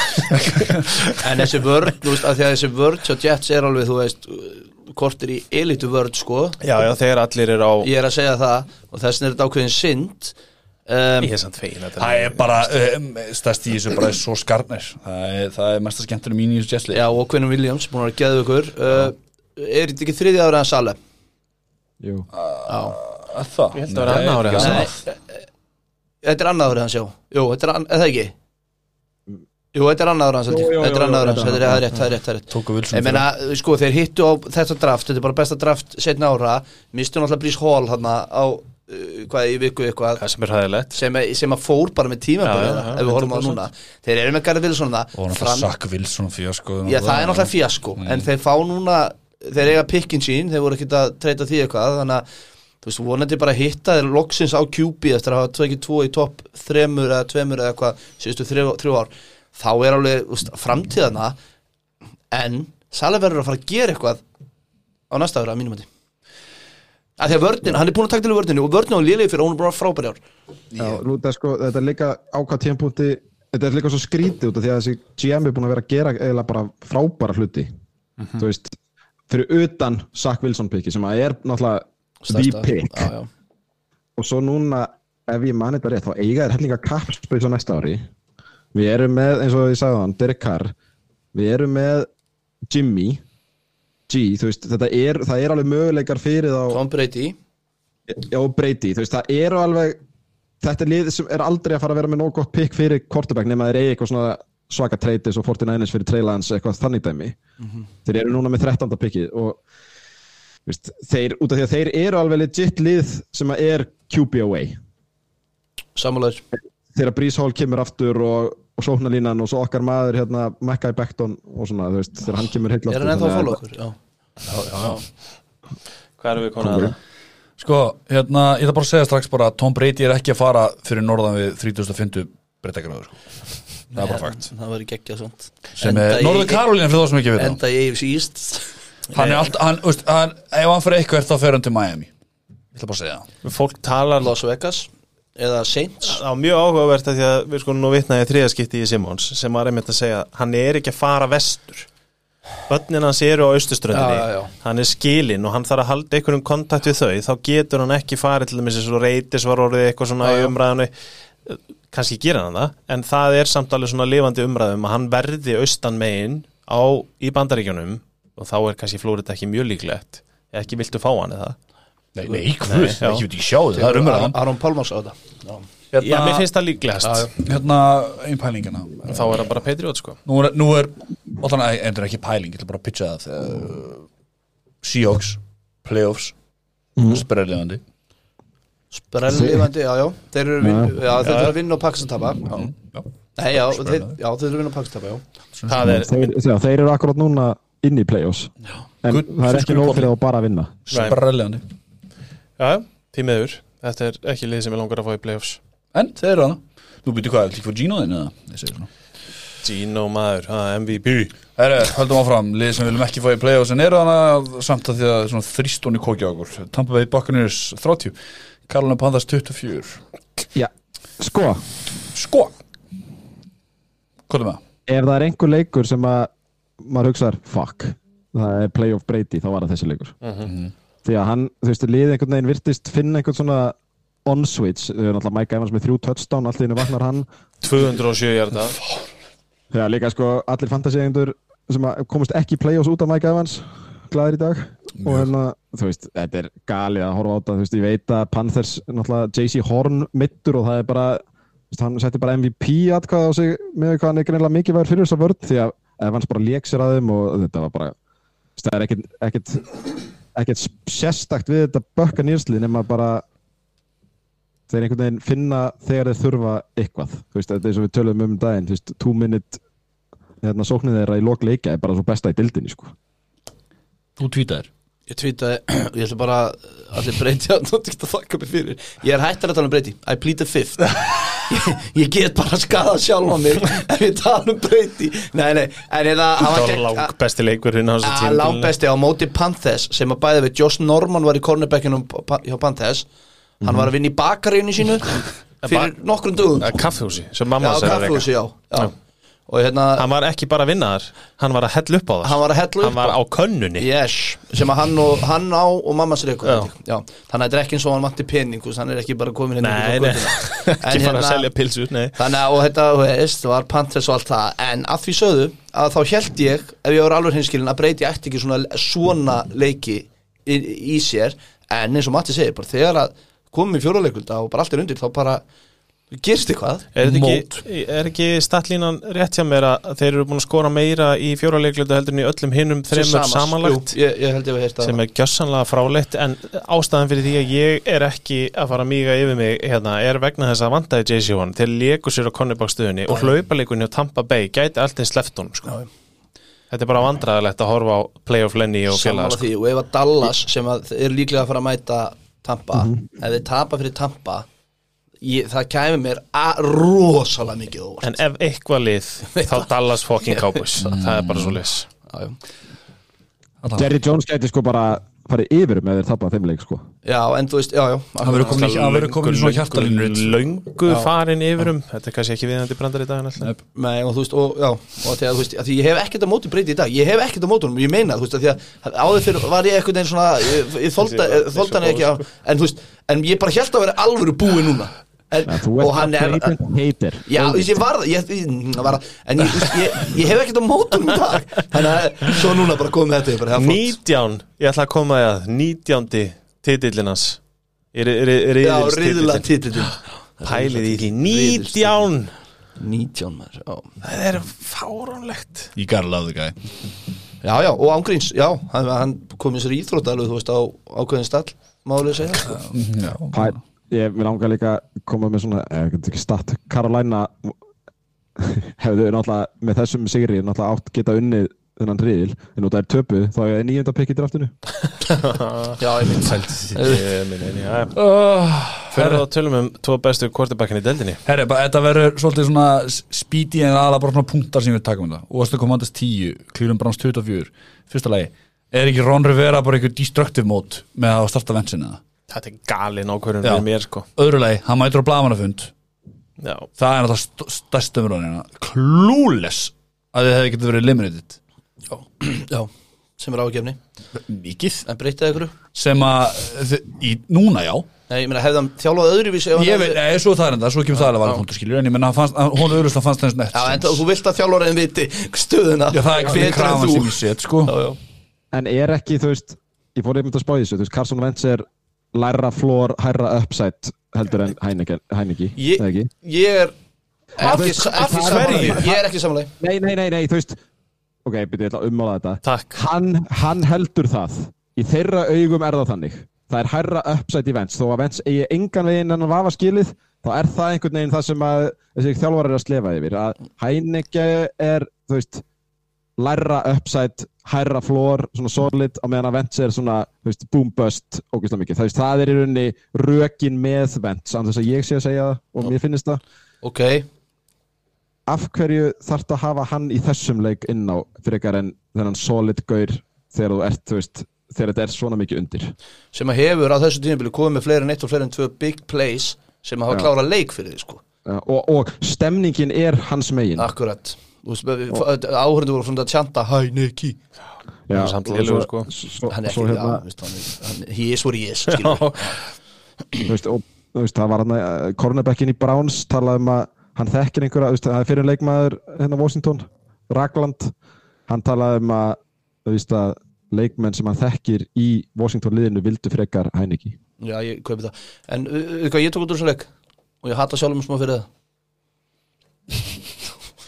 En þessi vörd, þú veist, að því að þessi vörd hjá Jets er alveg, þú veist kortir í elitu vörd, sko já, já, þegar allir er á Ég er að segja það og þessin er þetta ákveðin synd um, ég er samt fegin þetta Það er bara, um, stærst í þessu bara er svo skarnir Það er, það er mesta skemmtunum mín í þessu Jets Já, og Quinn Williams, búin að geðu ykkur uh, Er þetta ekki þriði ára en Sale? jú. Er Það? Ég held að annað árið Nei, hans. ekki Nei, Þetta er annað árið hans, já Jú, þetta er, er það ekki? Jú, þetta er annað árið hans Þetta er jú, annað árið þetta hans, er þetta er rétt, það er rétt, það er rétt. Tóku Wilson Ég meina, sko, þeir hittu á þetta draft Þetta er bara besta draft setna ára Mistu náttúrulega Brís Hall hann á uh, hvað í viku eitthvað. Það sem er hæðilegt sem, sem að fór bara með tíma Já, já, já, ef við horfum á 100%. núna Þeir eru með Garri Wilson það Og náttúrulega Sack Wilson fíasko Já, það er náttúrulega. fjasko En þeir fá núna, þeir eiga pikkin sín Þeir voru ekkert að treyta því eitthvað Þannig að, þú veist, vonandi bara hitta þeir loksins á QB eftir að hafa tvekið tvo í topp þremur eða tveimur eða eitthvað síðustu þrjú, þrjú ár Þá er alveg, veist, framtíðana En Sali verður að fara að gera eitthvað á næsta ára að mínum að Því að vörnin, hann er búin að taka til vörninu og vörnin á lélegi fyrir hún er bara frábæri ár. Já, nú, þetta, er sko, þetta er líka ákvað tímpúnti þetta er líka svo skrítið út af því að þessi GM er búin að vera að gera eiginlega bara frábæra hluti. Þú veist, fyrir utan Zach Wilson piki sem að er náttúrulega já. og svo núna, ef ég mani þetta rétt þá eiga þér hellinga kapspace á næsta ári við erum með, eins og ég sagði hann Derek Carr, við erum með Jimmy. G, þú veist, þetta er, það er alveg möguleikar fyrir þá Tom Brady. Já, Brady, þú veist, það eru alveg þetta er lið sem er aldrei að fara að vera með nóg gott pikk fyrir quarterback nema þeir eigi eitthvað svona svaka treytis og 49ers fyrir Treylans eitthvað þannig dæmi. Þeir eru núna með 13. pikkið og veist, þeir, út af því að þeir eru alveg legit lið sem að er QB away. Samúlaður þegar Hall kemur aftur og, og sóknarlínan og svo okkar maður hérna Mackay Becton og svona, veist, þegar hann kemur heill Er hann ennþá að follow okkur? Já. Hvað erum við konar að það? Sko, hérna, ég ætla bara að segja strax bara að Tom Brady er ekki að fara fyrir norðan við 3050 breyttakaraður sko. Það er bara fakt. Það ekki að svont sem er Norður Karolín fyrir þá sem ekki við það Enda í AFC East. Hann er alltaf, hann, veist, hann, ef hann fyrir eitthvað þá fer hann til Miami. Ég ætla bara að segja það. Fólk talar Las Vegas Eða Saints? Á mjög áhugavert að því að við sko nú vitnaði þriðaskipti í Simons sem var einmitt að segja hann er ekki að fara vestur. Börnin hans eru á austuströndinni hann er skilinn og hann þarf að halda einhverjum kontakt við þau. Þá getur hann ekki farið til þess að reytis var orðið eitthvað svona Já, umræðinu kannski gera hann það en það er samt alveg svona lifandi umræðum að hann verði austan megin á, í bandaríkjunum og þá er kannski Flórida ekki mjög líklegt. Ekki viltu fá hann eða Nei, nei, hvað, ég veit ekki sjá þið, það er umræðan. Aron Pálmars á þetta. Já. Já, mér finnst það líklegast. Hérna, einn pælingina. Þá er það bara Patriot sko. Nú er, nú er allan, endur ekki pæling, ég ætla bara að pitcha það uh, Seahawks, playoffs mm. Sprelliðandi Sprellifandi, já, já. Þeir eru, vin, já, þeir eru að vinna og tapa. Já, Nei, já, þeir, eru að vinna og pakka sem tapa, já. Það er, þeir, eru akkurat núna inn í playoffs. En það er ekki nóg fyrir þá bara að vinna. Sprelliðandi já, tímiður þetta er ekki lið sem ég langar að fá í playoffs. En þeir eru hana. Þú byrju hvað, líka fyrir Gino þinn eða? Gino maður, ha, MVP Herre, höldum áfram, lið sem við viljum ekki fá í playoffs en eru hana samt að því að svona þrýstóni kókja okkur. Tampa Bay Buccaneers 30 Carolina Panthers 24 Já, sko, Sko. Hvað er með? Það? ef það er einhver leikur sem að maður hugsaðar, fuck það er playoff Brady, þá var það þessi leikur því að hann, þú veist, liðið einhvern veginn virtist finna einhvern svona on-switch, þau eru náttúrulega Mike Evans með þrjú touchdown, allt í henni vaknar hann. 207 hjarta Já, líka sko allir fantasy-eigendur sem að komast ekki í play-offs út af Mike Evans glæðir í dag. Og hérna, þú veist, þetta er galið að horfa á þetta, þú veist, ég veit að Panthers náttúrulega JC Horn mittur og það er bara, veist, hann setti bara MVP atkvæð á sig með hvað hann er greinlega mikilvægur fyrir þessa vörð því að Evans bara lék sér að þeim og þetta var bara, það er ekkert ekkert, sérstakt við þetta bökka nýrslið nema bara þeir einhvern veginn finna þegar þeir þurfa eitthvað þú veist, þetta er eins og við tölum um daginn þú veist, two minute hérna, sóknir þeirra í lok leika er bara svo besta í dildinni sko. Þú tvítaðir Ég tweetaði, ég ætla bara allir breyti að ekki að þakka mig fyrir Ég er hættar að tala um breyti, I plead the fifth ég, ég get bara að skada sjálf á mig ef ég tala um breyti Nei, nei, en eða hann það var lang besti að tímabili. langt besti á móti Panthers sem að bæði við Josh Norman var í cornerbackinum hjá Panthers hann var að vinna í bakaríunni sínu fyrir nokkrum dugum Að kaffhúsi, sem mamma sagði að reka. kaffehúsi, já, já. Já. Og hérna, hann var ekki bara að vinna þar hann var að hella upp á það hann var að hella upp hann var á könnunni. Yes, sem að hann, og, hann á og mamma sér eitthvað. Þannig að þetta er ekki eins og hann vanti pening Hann er ekki bara komin hérna nei, nei, ekki En fara að hérna- selja pilsur nei. Þannig að og þetta þú veist, var Panthers og allt það. En að því sögðu að þá held ég Ef ég var alveg hinskilin að breyti ætti ekki svona, svona leiki í, í sér. En eins og Matti segir, bara þegar að komum í fjóraleikulda og bara allt er undir þá bara gerist eitthvað? Er ekki, er ekki stattlínan rétt hjá mér að þeir eru búin að skora meira í fjóraleiklötu heldur en í öllum hinnum þreymur samanlagt? Jú, ég, ég sem er gjössanlega fráleitt en ástæðan fyrir því að ég er ekki að fara að míga yfir mig hérna, er vegna þess að vandaði JC One þeir leku sér á Conneback-stöðunni og hlaupalekunni á Tampa Bay gæti allt einn sleft honum sko. þetta er bara vandræðilegt að horfa á Playoff Lenny og Sammála sko. og ef að Dallas sem að er líklega að fara að mæta Tampa, ef þeir tapa fyrir Tampa ég, það kæmi mér að rosalega mikið óvart. En ef eitthvað lið þá Dallas fucking Cowboys það er bara svo lis. Jerry Jones gæti sko bara farið yfir með þeir tappa þeim leik sko. Já, en þú veist, já, já. Hann verður komin, í- svona hjartalínur löngu farin yfir um. Þetta er kannski ekki viðandi brandar í dag. Nei, og þú veist, og, já, og þegar, þú veist, að því ég hef ekkert að móti breyti í dag, ég hef ekkert að móti honum, ég meina, þú veist, að því að áður fyrir var ég eitthvað neginn svona, ég, ég þólda, Þessi- þólda hann þessi ekki á, en þú veist, en ég bara held að vera alvöru búi núna, en, og hann er, er heitir já, ég var það, ég, ég, en ég, ég, ég hef ekkert að móti honum í dag, þannig að, svo núna bara komið þetta, ég bara, er. 19, ég ætla að koma að 19. titillinans Já, riðla titillin Pælið í því. 19 19 maður, já. Það er fáránlegt. You gotta love the guy Já, já, og ángríns, já, hann, hann kom í sér íþrótt alveg, þú veist, á ákveðin stall, málega segja sko. Ég vil ánga líka að koma með svona, eh, ég get ekki statt Carolina hefðu náttúrulega með þessum sigri náttúrulega átt geta unnið þennan riðil en út af þær töpu þá er nýjönda pikk í draftinu. Já, ég minni, já. Fyrir þá tölum um tvo bestu quarterbackin í deldinni Herri, þetta verður svolítið svona speedy en aðalega bara svona punktar sem við taka um þetta Óastu Commanders 10, Cleveland Browns 24 Fyrsta lagi, er ekki Ron Rivera bara einhver destructive mode með að starta vensin eða? Þetta er galin ákvörðun fyrir mér sko. Öðru lagi, hann mætur á blamanafund Já, Það er náttúrulega stærst umröðina Clueless að þið hefði getið verið eliminated Já, já, sem er ágefni Mikið. En breytið ykkur? Sem að, þi- í, núna já. Nei, ég meina, hefði hann þjálfað öðruvísi ef hann Ég hefði- veit, nei, svo það er enda, svo kemur það alveg valið punktur skilur En ég menna, hún auðvitað fannst þess nett Já, en þú vilt að þjálfariðin viti stöðuna. Já, það er ekki en krafan þú. sem ég set, sko. Já, já. En er ekki, þú veist, ég fór einmitt að spá í þessu þú veist, Carson Wentz er læra flór, hærra upside heldur en Heineke, Heineke Ég-? Ég er Af- ekki, ekki samanlega Ég er ekki samanlega Nei, nei, nei, nei, þú veist ok, byrju, ég ætla að ummála þetta. Takk. Hann, hann heldur það. Í þeirra augum er það þannig. Það er hærra upside í Vents. Þó að Vents eigi engan veginn en að vafa skilið þá er það einhvern veginn það sem að þessi þjálfar er að slefa yfir. Að Heineke er, þú veist lærra upside, hærra floor svona solid, á meðan að Vents er svona veist, boom bust, ógeðslega mikið. Það, það er í rauninni rökin með Vents annars þess að ég sé að segja það og mér finnst það. Ok, af hverju þarf að hafa hann í þessum leik inn á frekar en þennan solid gaur þegar þú ert, þú veist, þegar þetta er svona mikið undir? Sem að hefur á þessu tímabili komið með fleiri en eitt og fleiri en tvö big plays sem að hafa klárað leik fyrir því, sko. Og, og stemningin er hans megin. Akkurat Áhörðu voru svona að tjanta Hæ, Nicky Hann er ekki, hérna, he is what he is skilur. þú veist, og þú veist, það var hann að cornerbackin í Browns talaði um að hann þekkir einhverja, það er fyrir leikmaður hérna Washington, Ragland. Hann talaði um að þú veist að leikmenn sem hann þekkir í Washington liðinu vildu frekar Heineki Já, ég kaupi það. En uh, ég tók út úr þessu leik Og ég hata sjálfum smá fyrir það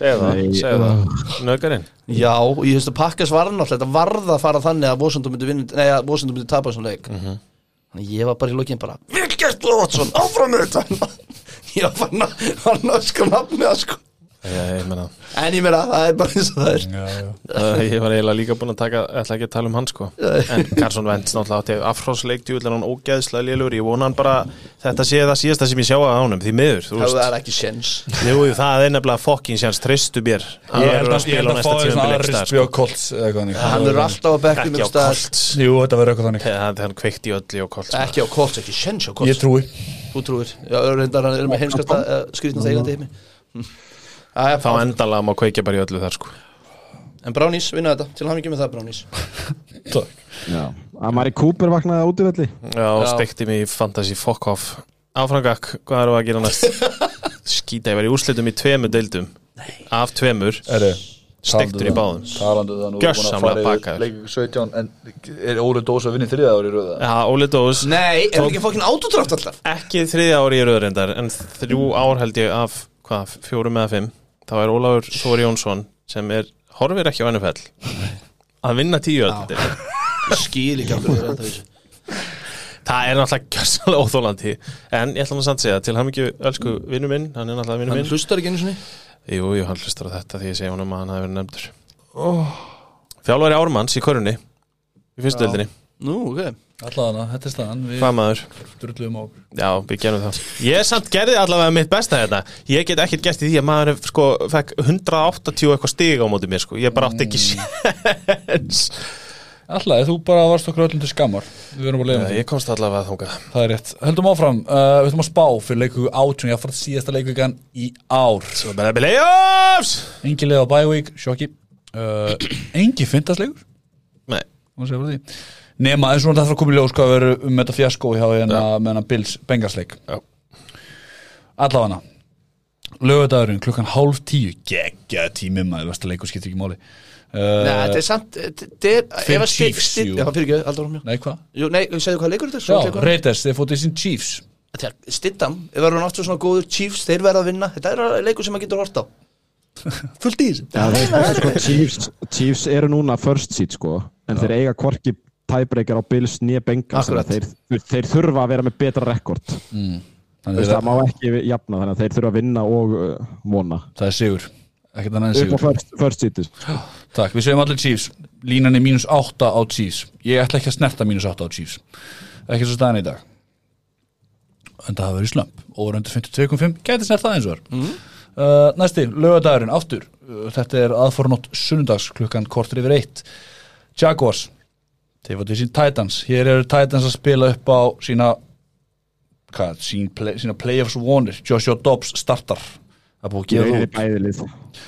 Segðu það, Nei, segðu það. Nögarinn Já, og ég veist að pakkas var náttúrulega Þetta varð að fara þannig að Washington myndi vinna Nei, að Washington myndi tapa þessum leik. Þannig ég var bara í lokin bara gert, Watson, áfram með þetta. Ég var farin að var nöskra nafni að sko Ég meina En ég meina, það er bara eins og það er. Já, já. Ég var eiginlega líka búinn að taka, ætla ekki að tala um hann sko. En Carson Wentz náttúrulega átti afhrósleik djúðlega hann ógeðslega lélur. Ég vona hann bara, þetta sé það síðasta sem ég sjá að ánum því miður, þú Það veist. er ekki sjens Jú, það er nefnilega fokkin séns, tristu Hann Ég held að Colts eða eitthvað þannig. Hann er alltaf að Ekki á Colts. Jú, þetta verður eitthvað þannig. Hann hann kveikti á á Þá endalega má kveikja bara í öllu þar sko. En Brownies vinna þetta, til hann ekki með það Brownies. Takk. Já, að Mari Cooper vaknaði út í velli Já, Já. stekti mig í fantasy fuck off Áfrangak, hvað við að gera næst? Skýta, ég var í úrslitum í tvemur deildum. Af tvemur Erðu stektur í báðum. Talandu það nú Gjörsamlega bakaður. Leik 17 En er Óli Dós að vinna í þriða ári í röða? Já, Óli Dós. Nei, er ekki fokkin autodrátt alltaf? ekki þriðja ári í röðrindar en þrjú ár held ég af hvað, fjórum eða fimm þá er Ólafur Þóri Jónsson sem er horfir ekki á NFL að vinna tíu öll. Ég skil ekki það er náttúrulega gjössalega óþólandi en ég ætla hann að samt segja til hann ekki ölsku vinnu minn, hann er náttúrulega vinnu Hann minn. hlustar ekki einu sinni? Jú, jú, hann hlustar á þetta því ég segja honum að hann hafi verið nefndur. Oh. þjálfari Ármanns í körunni í fyrstu deildinni, Nú, ok Allavega, þetta er staðan. Hvað maður? drulluðum á Já, við gerum það. Ég samt gerði allavega mitt besta þetta Ég get ekkert gert í því að maður sko, fekk 180 eitthvað stig á móti mér sko. Ég bara átti ekki séns. Alltaf, þú bara varst okkur öllum til skammar. Við erum bara leiðum Ég komst allavega að þunga Það er rétt. Höldum áfram. Uh, Við ætlum að spá fyrir leiku átjón Ég fór síðasta leikugan í ár. Svo bara playoffs! Engi leið á week, sjokki. Uh, Engi fyndasleikur Nei, Nema, en svona þetta komið ljós hvað verður um þetta fjasko hjá hérna með hennar Bills Bengarsleik Já. Allavega Lögadagurinn klukkan hálf tíu. Geggja tími maður, veist að leikur skiptir ekki máli. Nei, uh, þetta er samt er ef að Chiefs. Já, fyrir ekki, aldrei hún Nei, hvað? Jú, nei, segðu hvað leikur þetta er, Já, svo leikur. Raiders, þeir fótið sín Chiefs. Þegar Stittam, ef verður hann aftur svona góður Chiefs, þeir verða að vinna. Þetta er leikur sem maður getur hort á. Fullt í þessu. Sko, Chiefs, Chiefs eru núna first seed sko en þeir eiga hvorki tiebreaker á Bills nýja að þeir, þeir þurfa að vera með betra rekord. Þannig Veist, að það má ekki jafna þannig að þeir þurfa að vinna og uh, vona. Það er sigur. Ekkert annað en upp á sigur. first, first seed Takk, við segjum allir Chiefs. Línan er mínus 8 á Chiefs. Ég ætla ekki að snerta mínus 8 á Chiefs. Ekki svo staðan í dag. En það hafa verið slömp Og undir 52.5 gæti snert það eins og var. Mhm. uh, Næsti, lögadagurinn, aftur. Uh, Þetta er aðfornótt sunnudags klukkan kortur yfir eitt. Jaguars Þeir fóttu sín Titans. Hér eru Titans að spila upp á sína hvað, sín play, sína playoffs vonir. Joshua Dobbs startar. Það er búið að gefa út.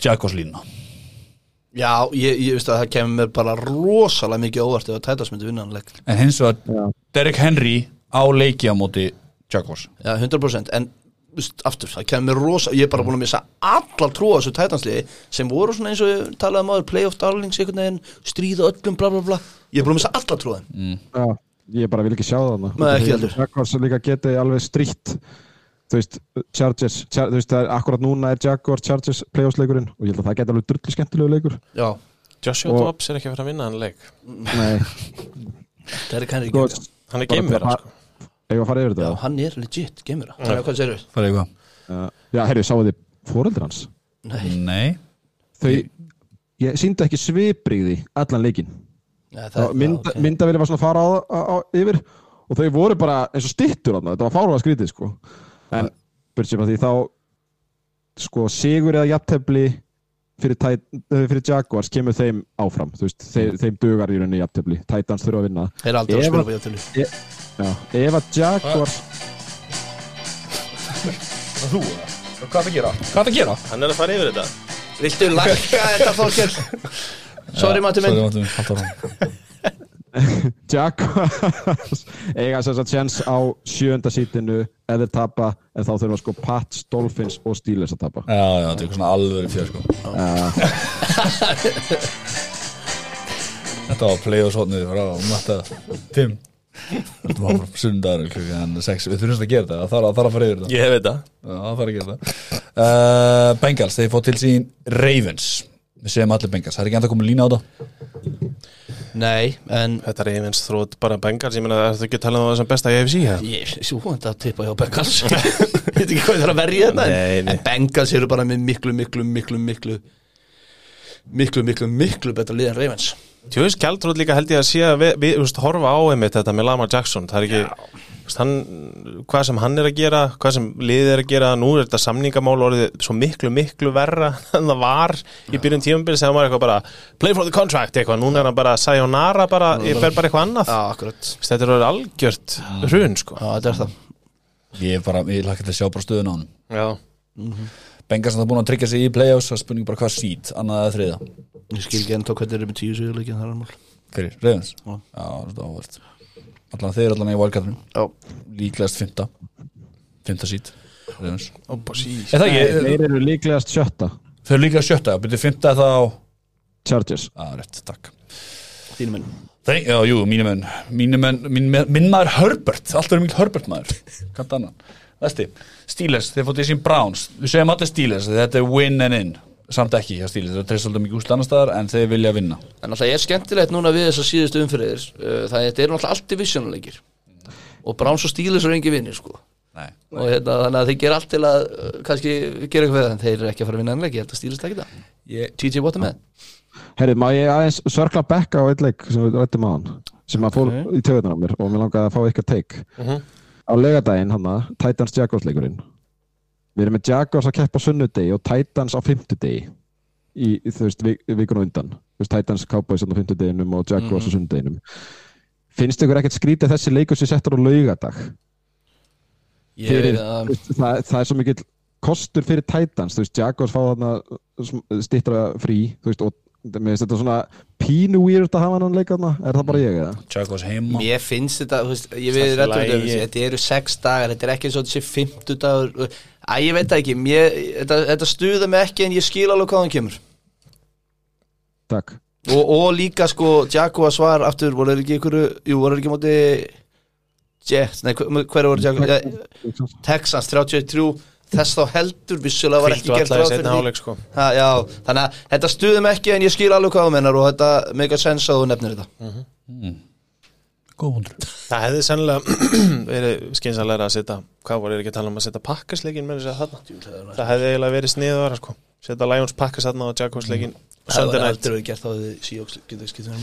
Jaguars línuna. Já, ég, ég veist að það kemur mér bara rosalega mikið óvart ef að Tætas myndi vinna hann leik. En hins vegar. Derek Henry á leiki á móti Jaguars. Já, 100% En aftur, það kemur rosa Ég er bara búin að missa allar trú á þessu Tætansliði sem voru svona eins og ég talaði um áður playoff darlings einhvern veginn, stríða öllum bla bla bla. Ég er búin að missa allar trú á þeim. Já, ég bara vil ekki sjá það. Jaguars líka geti alveg strítt. Þú veist, Chargers Char, þú veist, það er, akkurat núna er Jaguars Chargers playoffs leikurinn og ég held að það geti alveg drullu skemmtilegu leikur. Já, Joshua Og- Dobbs er ekki að fara að vinna hann leik. Nei, það er kannski sko, ekki Hann er bara- sko. Að fara yfir Já, þetta hann er legit, gemur það Þannig að hvað við? Það er eitthvað Uh, Já, herri, sáu þið fóreldur hans? Nei, Nei. Þau, ég síndi ekki svipriði allan leikin Nei það, mynd, ok. myndavili var svona að fara á, á, á, yfir og þau voru bara eins og stittur þarna, þetta var fárlega skrítið sko. en sér frá því þá sko sigur eða jafntefli fyrir, eh, fyrir Jaguars kemur þeim áfram. Þú veist, þeir, þeim dugar í rauninni jafntefli. Titans þurfa að vinna. Þeir er aldrei að spila að Jaguars Þú, hvað er að gera? Hvað er að gera? Hann er að fara yfir þetta. Viltu lækka þetta þókjör? Sorry, Matti minn. Sorry, Matti minn. Jaguars eiga þess að chance á sjönda sítinu. Eða tapa en þá þurfa sko Pats, Dolphins og Steelers að tapa. Já, já, þetta er svona alveg fjör sko. Þetta var play og svotnið frá matta 5 Þetta var bara sundagur klukkan 6 Við þurfum að gera þetta, það þarf að, fara yfir þetta. Ég hef þetta Já, það þarf að gera þetta uh, Bengals, þeir fótt til sín Ravens. Við segjum allir Bengals, það er ekki ennþá komið lína á þetta? Nei, en Þetta er einhvers þrótt bara Bengals. Ég meina það er ekki að tala um það sem besta í AFC hér Ég, svo þetta að tippa hjá Bengals. Ég veit ekki hvað það er að verja þetta en- Nei, nei. En Bengals eru bara með miklu, miklu, miklu, miklu Miklu, miklu, miklu betra lið en Ravens Tjóðis Kjaldróð líka held ég að sé að við, við veist, horfa á einmitt þetta með Lamar Jackson. Það er ekki, veist, hann, hvað sem hann er að gera hvað sem liðið er að gera nú er þetta samningamál orðið svo miklu miklu verra en það var í byrjun tíumbil sem var eitthvað bara play for the contract eitthvað, núna er hann bara sayonara bara, ég fer bara eitthvað annað. Já, akkurat. Veist, þetta er algjört hrun sko. Já, þetta er það. Ég er bara, ég lakka til að sjá bara stöðun á hann Já, Bengals er það búin að tryggja sig í playoffs Það er spurning bara hvað sít, annað eða þriða Ég skil ekki ennþá hvernig þeir eru með tíu sigurleikin Það er mál. Fyrir, Ravens? Já. Þetta er áhvert Allan þeir allan í valkatrum Já, Líklegast fymta Fymta sít. Er það ekki? þeir eru líklegast sjötta. Þau eru líka sjötta, byrju fymta þá Chargers. Að rétt, takk. Þínum minn Þeir, já, jú, mínu menn, mínu menn, mín, minn maður Herbert, alltaf er mikil Herbert maður. Vesti, Steelers, þeir fótið sín Browns, við segjum allir Steelers, þetta er win and in, samt ekki hjá Steelers, það er svolítið mikið úsl annar staðar en þeir vilja vinna. En alltaf er skemmtilegt núna við þessar síðustu umfyrir Það er, alltaf allt divisionuleikir Og Browns og Steelers eru engi vinnir sko. Nei. Og hérna, þannig að þeir gera allt til að uh, kannski gera eitthvað við það En þeir eru ekki að fara að vinna ennleik Ég held að Steelers takki það. Ég, TJ Watt er með Herri, má ég aðeins sörkla bekka á eitt leik sem við rættum á hann sem að fór í töðunar á mér og mér langaði að fá eitthvað teik Mhm. Á legadaginn hann Titans Jaguars leikurinn. Við erum með Jaguars að keppa sunnudegi og Titans á fimmtudegi í, í þú veist, vik, vikun og undan. Þú veist, Titans Cowboys á fimmtudeginum og Jaguars á sunnudeginum. Finnst ykkur ekkert skrítið að þessi leikur sem settur á laugadag Ég, fyrir, veist, það, það er svo mikill kostur fyrir Titans, þú veist, Jaguars fá þarna stittra frí þú veist, og mér finnst þetta svona pínu weird að hafa hann leika þarna, er það bara ég eða? Jaguars heima. Mér finnst þetta, þú veist, ég við rættum þetta. Þetta eru sex dagar, þetta er ekki eins og þessi fimmtu dagur Æ, ég veit það ekki mér, þetta, þetta stuða mig ekki en ég skil alveg hvað hann kemur. Takk. Og, og líka sko, Jaguars var aftur, voru ekki ykkur Jú, voru ekki á móti Jets, nei, hver, hver voru ja, Texans 33 Þess þá heldur vissulega var ekki gert ráð fyrir sko. Ha, Já, þannig að þetta stuðum ekki en ég skil alveg hvað þú mennar og þetta mega sens að þú nefnir þetta. Góð hundur. Það hefði sennilega verið skynsalega að setja Hvað voru ekki að tala um að setja pakkasleikin með þess að þarna? Það hefði eiginlega verið sniður sko. Setja Lions pakkas þarna og Jaguars leikin Það var aldrei verið gert þá þið síjóks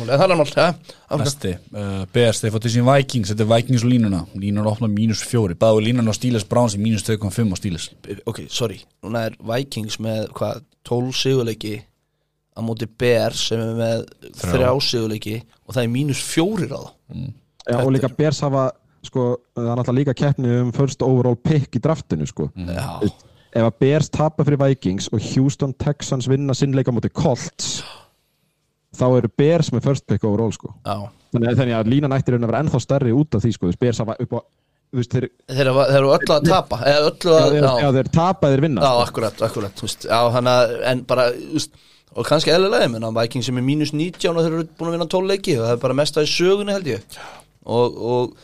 það er áfram. Vesti, uh, fótið sín Vikings, þetta er Vikings og línuna. Línuna opna mínus fjóri, báðu línuna á Steelers Browns í mínus 2,5 á Steelers. Ok, sorry, núna er Vikings með hvað, 12 sigurleiki á móti Bears sem er með Þrjá. sigurleiki og það er mínus fjórir á það Já, og líka Bears hafa sko, það er náttúrulega líka keppni um first overall pick í draftinu sko. Já, ef að Bears tapa fyrir Vikings og Houston Texans vinna sinnleika mútið Colts þá eru Bears með first pick overall sko. já þannig, að- þannig að línan ættir raun að vera ennþá stærri út af því sko. Bears hafa upp á þeir, Þeir eru þeir eru öll að tapa eða öllu að, þeir, já, þeir tapa þeir vinna Já, sko. akkurat, akkurat veist, Já, hann að, en bara veist, og kannski eðlilega, ég menna Vikings sem er mínus 19 og þeir eru búin að vinna 12 leiki og það er bara mest að í sögunni held ég og, og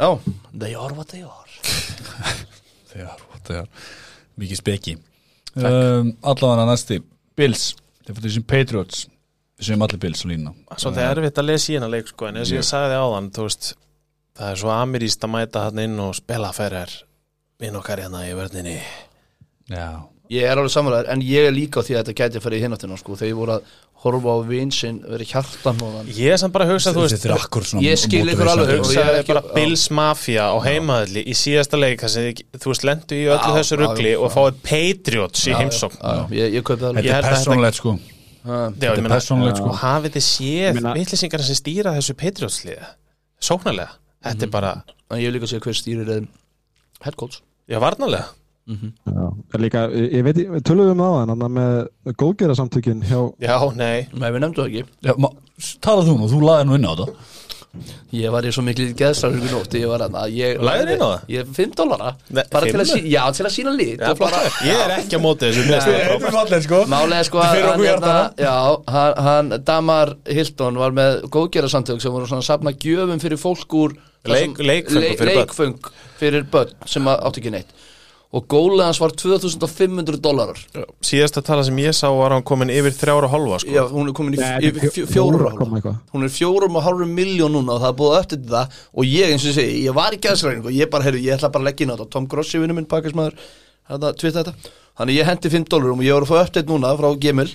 já, they are what they are Þegar, þegar, mikið speki. Um, allavega næsti, Bills, þeir fótið sín Patriots, við segjum allir Bills á línuna. Svolítið erfitt að lesa í hennar leik sko En eins og ég sagði áðan, þú veist Það er svo ameríst að mæta hann inn og spila fyrir Vinn okkar hérna í vörninni Já. Ég er alveg samanlegar, en ég er líka á því að þetta gæti að fara í hináttina sko, þegar ég voru að horfa á vinsinn verið hjartan og Ég er samt bara að hugsa, þú veist er Ég skil ykkur alveg. og ég er hugsaði ekki- bara Bills Mafia á heimaðalli í síðasta leik þar sem þið, þú veist, lendu í öllu þessu ruggli og fáið Patriots í heimsókn. það Þetta er persónulegt sko. Þetta ég er meina, persónulegt sko. og hafið þið séð vitlýsingar sem stýra þessu Patriots liða sóknarlega, þetta er bara En ég vil líka segja hver stýrir head coach já. En líka, ég ég veit, við töluðum á hann með góðgera samtökin hjá já, nei, Nei, við nefndu það ekki Já, ma- Talað þú nú, þú laðir nú inn á þetta. Ég var í svo miklu geðsarhugur nótt Ég var að ég Lagðir inn á það? Ég 5 dollara Nei, Bara til að, sí, já, til að sína lit já, bara- ég er ekki á móti þessu finnst það frábært. falleg sko. Málega er sko Þetta er fyrir að okkur hjartana. Já, hann, hann Damar Hilton var með góðgerðarsamtök sem voru svona að safna gjöfum fyrir fólk úr það leikföng le- fyrir börn. leikföng fyrir börn sem að- áttu ekki neitt og gólið hans var 2500 dólarar síðasta tala sem ég sá var hann komin yfir þrjára og hálfa sko. Já, hún er komin yfir fjó- fjóra og koma hálfa. eitthvað. hún er fjórum og hálfum miljón núna og það er búið eftir þetta og ég eins og ég segi, ég var í gæðsræðingu og ég bara, heyrðu, ég ætla bara að leggja inn á þetta. Tom Grossi, vinnu minn, pakismæður þetta, tvita þetta, þannig ég hendi 5 dólarum og ég voru að fá uppdeitt núna frá Gimil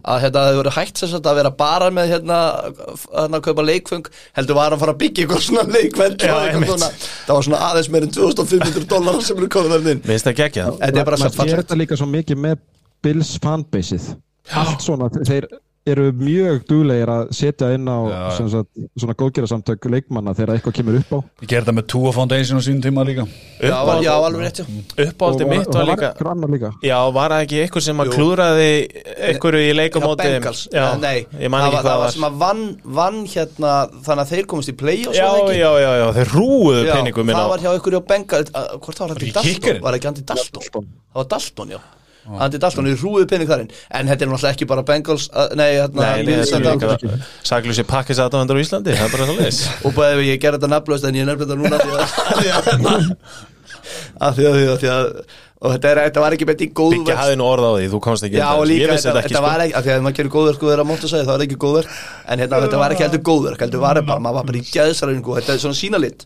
að hérna, það hefur verið hægt sem sagt að vera bara með hérna, hérna að kaupa leikfeng heldur var að fara að byggja eitthvað svona Já, einmitt. það var svona aðeins meir en 2500 dólarar sem eru komið þarna inn. Mér finnst það geggja þetta er bara maður svo sér fallegt. þetta líka svo mikið með Bills fanbaseið. Allt svona, þeir eru mjög duglegir að setja inn á Já. sem sagt, svona góðgera samtök leikmanna þegar eitthvað kemur upp á. Ég gerði það með Tua Foundation á sínum tíma líka. já, var- já, alveg rétt, já. Uppáldi mitt var það var líka eitthvað líka? Já, var það ekki eitthvað sem að Jú. klúðraði einhverju í Já, leikamóti? Bengals, Já, Eh, nei, ég man það var, það var var. sem að vann, vann hérna þannig að þeir komist í play og Já, já, já, já, þeir rúuðu peningum það inn á var hjá ykkur á Bengal uh, hvort það var Var Andy ekki Dalton, kikkerinn? var ekki Andy Dalton. Það var Dalton, já Andi Dalton er rúið pening þarinn En þetta er náttúrulega ekki bara Bengals að- Nei, hérna er Sakljósi pakkis aðdáðandur á Íslandi, það er bara svo leiðis Og bæði ég gerði þetta nafnlaust En ég nefndi þetta núna því að- Af því að því að- því að Og þetta, er, þetta var ekki beint í góð Byggja hafði nú orð á því, þú komst ekki inn Já og Ég líka vissi þetta, þetta sko. var ekki af Því að maður gerir góðverk og er að móta segja Það var ekki góðverk. En hérna þetta var ekki heldur góðverk Heldur var bara, maður var bara í gæðsaröfingu Þetta er svona sína lit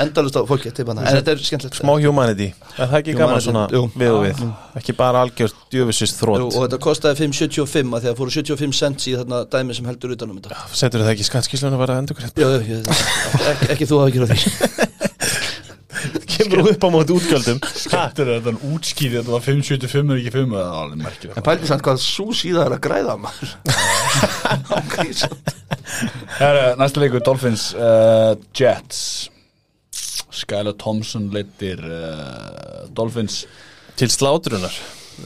Endalust á fólki þetta er skemmtilegt. Smá humanity, er það ekki gaman svona jú. við og við? Ekki bara algjört djöfisist þrótt Og þetta kostaði 5,75 að Því að fóru 75 cents í þarna dæmi sem heldur utanum þetta Kemur upp á móti útgjöldum. Þetta er þetta útskýði, þetta var 575 er ekki 5 Það er alveg merkilegt. En pældi samt hvað svo síða er að græða maður. Herra, næsta leikur, Dolphins uh, Jets. Skylar Thompson leittir uh, Dolphins. Til slátrunar.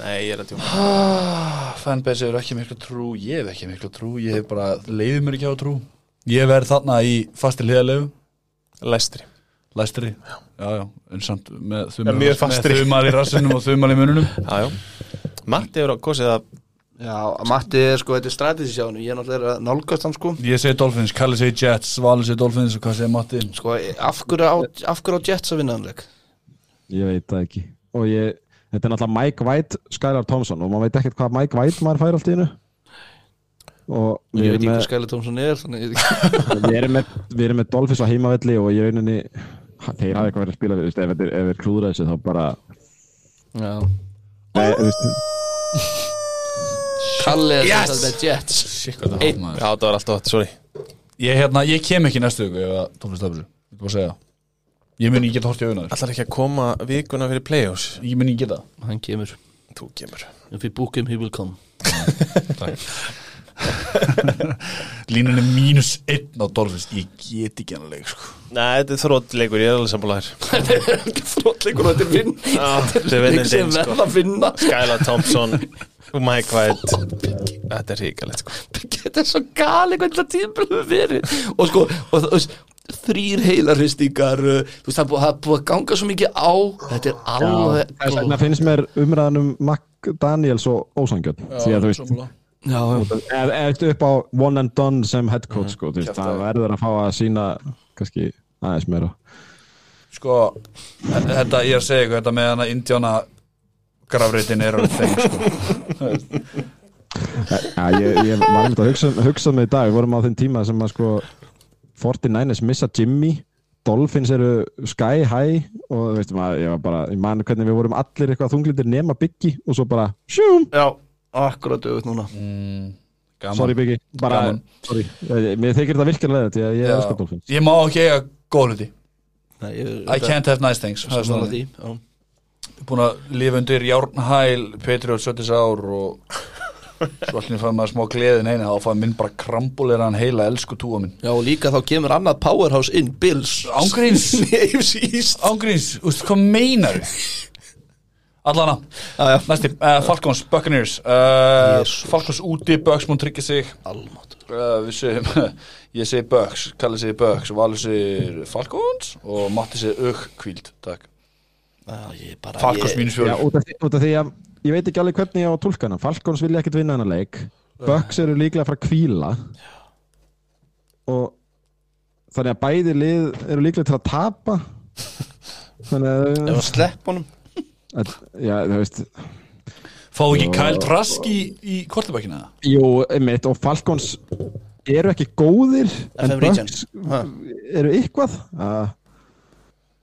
Nei, ég er að tjóma ah, Fanbase hefur ekki miklu trú Ég hef ekki miklu trú Ég hef bara, leiðið mér ekki á trú. Ég verð þarna í fasti hliðalegu Lestri Læstri, já, já, en samt með þumar, í rassinum. og þumar í mununum Já, já. Matti hefur kosið að Já, Matti er sko, þetta er hann Ég er náttúrulega nálgast hann sko. Ég segi Dolphins, Kalli segi Jets, Valur segi Dolphins og hvað segi Matti? Sko, af hverju á, á Jets að vinna hann leik? Ég veit það ekki. Og ég, þetta er náttúrulega Mike White Skylar Thompson. Og maður veit ekkert hvað Mike White maður fær allt í hennu og Ég veit við ekki erum hvað Skylar Thompson er Þannig ég veit ekki. Við erum með, við erum með Dolphins á heimavelli og ég rauninni þeir hafa eitthvað verið að spila við, þú veist, ef þeir- þeir klúðra þessu þá bara Já. Nei, þú veist, Kalli er Yes! yes! með Jets. Sikk hvað það Já, maður? Það var alltaf, sorry. Ég, hérna, ég kem ekki næstu viku að Dolphins stafur Ég vil bara segja. Ég mun ekki geta hort í auðvitað Allar ekki að koma vikuna fyrir play-offs? Ég mun ekki geta. Hann kemur. Þú kemur. If we book him, he will come Línan er mínus einn á Dolphins. Ég get ekki hann að leik sko. Nei, þetta er þróttleikur, ég er alveg sammálaður Þetta er ekki þróttleikur Þetta er vinn Þetta er vinnandi sem sko. verða að vinna Skylar Thompson Mike White. Þetta er ríkalegt, sko. Þetta er svo gali hvernig það tíðbyrðu verið. Og sko, og, veist þrýr heilarhristingar uh, þú veist það er búið, það er búið að ganga svo mikið á. Þetta er alveg vegna finnst mér umræðan um Mac Daniels og ósangjöld því að þú veist er upp á one and done sem head coach sko, þú veist, það verður að fá að sína kannski aðeins meira. Sko, þetta, ég er að segja Þetta með hana Indiana grafreitin er alveg þeim sko. ja, ég, ég var einmitt að hugsa, hugsa með í dag. Við vorum á þeim tíma sem að sko 49ers missa Jimmy Dolphins eru sky high og þú veist maður, ég var bara, ég man hvernig við vorum allir eitthvað þunglindir nema Biggie og svo bara, sjúm, já, akkurat auðvitað núna. Mm, sorry Biggie. Bara, sorry, ég, mér þykir þetta virkilega því að ég Dolphins. Ég má ekki eiga góð hluti. Nei, ég, I can't have nice things. Það er Sammála svona. því, já. Búin að lifa undir Járnhæl Patriot 70 ár og svo allir fæði maður smá gleðin einu þá fæði minn bara krambulera hann heila elsku túa minn. Já, og líka þá kemur annað powerhouse inn Bills. Ángríns Ángríns, úst, hvað meinar Allana, Já, já, næsti, uh, Falcons, Buccaneers. Uh. Falcons úti, Bucks múin tryggja sig. Almátt uh, við segjum, ég segi Bucks Kalli segi Bucks, Valur segir Falcons og Matti segir Ugh, kvíld, takk. Já, ég bara Falcons ég, mínus Já, fjóri út út af því að ég veit ekki alveg hvernig ég á að tólka hana Falcons vilja ekkert vinna hana leik. Bucks eru líklega að fara að kvíla. Og þannig að bæði lið eru líklega til að tapa. Þannig Ef að, að slepp honum. að já, þú veist. Fá ekki Kyle Trask í, í kortibækina jú, einmitt, og Falcons eru ekki góðir en. Bucks Ha. Eru eitthvað. Að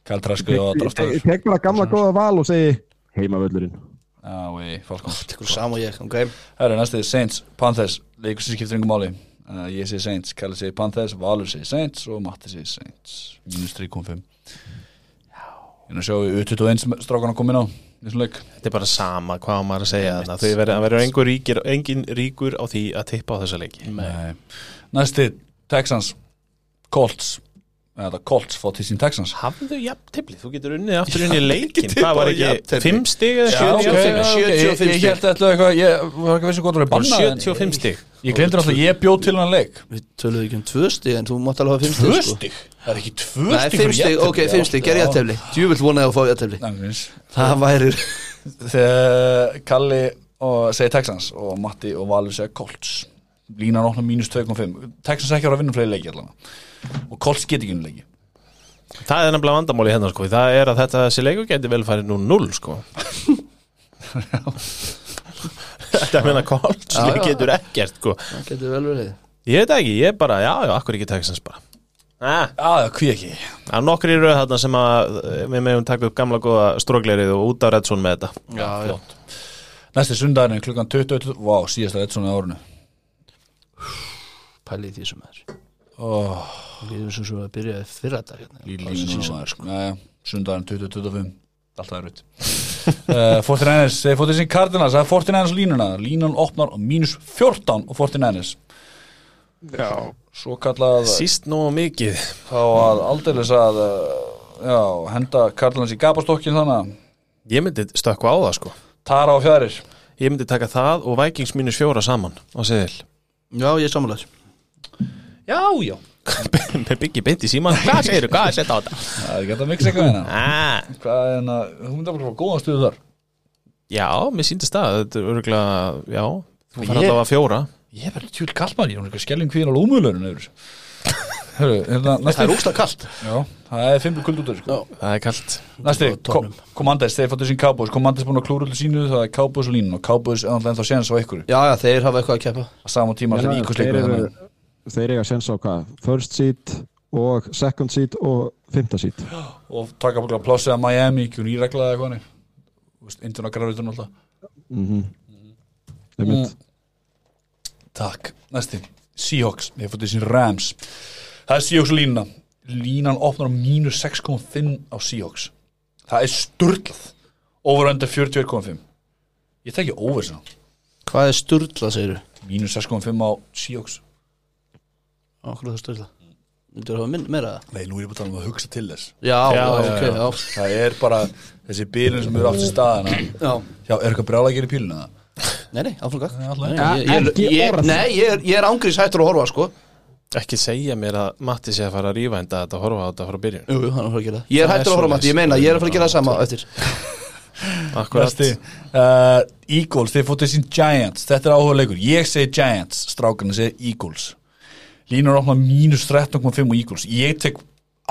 Kyle Trask og ég tek bara gamla góða val og segi heimavöllurinn. Já, vei, Falcons. Tekur sam og ég, ok. Herra, næsti, Saints, Panthers. Leikur sem skiptir yngur máli. Uh, ég segi Saints, Kalli segi Panthers, Valur segi Saints og Matti segi Saints. Mínus 3.5 Er að sjá U21 strákan að koma inn á í þessum leik. Þetta er bara sama hvað maður að segja þarna. Þau verður að vera engur ríkir, engin ríkur á því að tippa á þessa leiki. Nei. Næsti, Texans Colts. Eða Colts fá til sín Texans. Hafðu jafntefli, þú getur unnið aftur unnið leikin Hvað var ekki, jafntefli. 5 stig eða Já, 7 ok, stig? ok, ég, 75 ég, held eitthvað ég var ekki veist hvað það er bannað en- 75 stig. Ég glemdi alltaf, ég bjóð til hann leik. Við töluðum ekki um tvö stig en þú mátt alveg hafa fimm stig Tvö sko. stig? Það er ekki tvö Nei, stig fimm stig, ok, fimm stig, ger ég að tefli Djúvill vonaði að fá ég að tefli Það væri þegar Kalli og segir Texans og Matti og Valur segir Colts. Línan opna mínus 2.5 Texans ekki ára að vinna fleiri leiki allan og Colts get ekki unni leiki. Það er nefnilega vandamáli hérna sko. Það er að þetta þessi leikur geti vel farið nú 0 sko. Þetta meina Colts Já, já. getur ekkert sko. Það getur vel verið. Ég veit ekki, ég bara, já, já, akkur ekki Texans bara Já, hví ekki. Það er nokkri rauð þarna sem að eh, við meðum taka upp gamla góða stróglerið og út á Redson með þetta. Já, já. Næsti sundaginn klukkan 20 Vá, síðasta eitt svona árinu. Pæli í því sem er. Oh, Við erum sem svo að byrja fyrra dag hérna. Sko. Næja, sundaginn 2025 Alltaf er rutt 49ers, þeir fótið sín Cardinals. Það er 49ers línuna. Línan opnar á mínus 14 og 49ers Já Svo kallað Síst nú mikið. Þá að aldeilis að uh, já, henda Cardinals í gapastokkin þannig að Ég myndi stökkva á það sko. Tara og fjærir Ég myndi taka það og Vikings mínus fjóra saman á seðil. Já, ég er samanlega Já, já. Með byggi beint í síman Hvað segirðu, hvað er þetta á þetta? Það er hægt að mixa eitthvað hérna. Ah, Hvað er hérna, þú myndi að fá góðan stuðu þar. Já, mér síndist það. Þetta er örgulega, já. Þú fær Ég- allavega fjóra Ég er bara tjúl kallmann, ég er eitthvað skelling yfir þessu. Hörru, hérna, Það er úsla kallt Já, það er fimmur kuld út af þessu sko. Já. Það er kallt Næsti, Commanders, þeir fóttu sín Cowboys. Commanders búin að klúra öllu sínu, það er Cowboys og línun. Og Cowboys er alltaf ennþá séns á ykkur Já, já, þeir hafa eitthvað að keppa. Á sama tíma sem Já, Íkos þeir, eiga sens á hvað? First seed og second seed og fymta seed. Og taka búin að plássið að Miami, hún íreglaði eitthvað hannig Induna græðutun alltaf mm Mm. -hmm. Takk, næsti. Seahawks, þeir fóttu sín Rams. Það er Seahawks lína Línan opnar á mínus 6,5 á Seahawks. Það er sturglað Over under 41,5 Ég tekki over svona Hvað er sturla, segir þú? Mínus 6,5 á Seahawks. Ákveð það Myndur þú hafa minn- meira? Það? Nei, nú er ég bara að tala um að hugsa til þess. Já, Já, ok, já. Það er bara þessi byrjun sem eru átt í staðana Já, Já, er eitthvað brjála að gera í píluna? það? Nei, nei, alltaf orð. Nei, ég er- ég er ángrís hættur að horfa, sko. Ekki segja mér að Matti sé að fara að rífa enda þetta að horfa á þetta frá byrjun Jú, hann er að fara að gera það. Ég er Það hættur að horfa. Matti, ég meina, ég er að fara að gera það sama eftir. Akkurat. Uh, Eagles, þeir fóttu sín Giants. Þetta er áhuga leikur, ég segi Giants Strákarnir segi Eagles. Línur opna mínus 13,5 og Eagles. Ég tek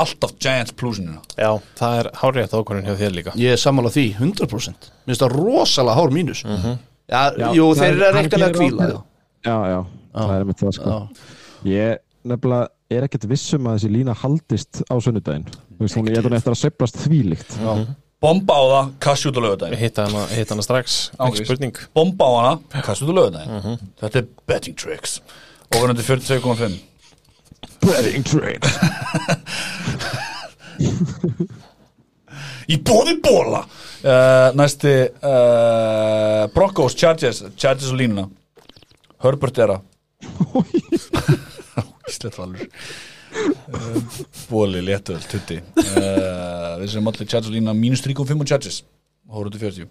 alltaf Giants plusinina Já, það er hárétt ákvörðin hjá þér líka. Ég er sammála því, 100% Mér finnst það rosalega hár mínus Já, Já, jú, það þeir er- eru að hann reikna með að kvíla já. Já, já, það er með það sko. Já. Ég nefnilega er ekkert vissum að þessi lína haldist á sunnudaginn. Þú veist, hún, ég er hún eftir að sveiflast þvílíkt. Bomba á það, kassi út á lögadaginn Hitta hana, hitta hana strax, ekki spurning. Bomba á hana, kassi út á lögadaginn Þetta er betting tricks. Overundi 42,5 Betting trade Í bóði bóla uh, Næsti uh, Broncos, Chargers Chargers og línuna. Herbert er að Íslet valur. Uh, Bóli, léttöld, tutti. Uh, Við sem allir Chargers og línuna Mínus 3,5 og Chargers. Hóruðu 40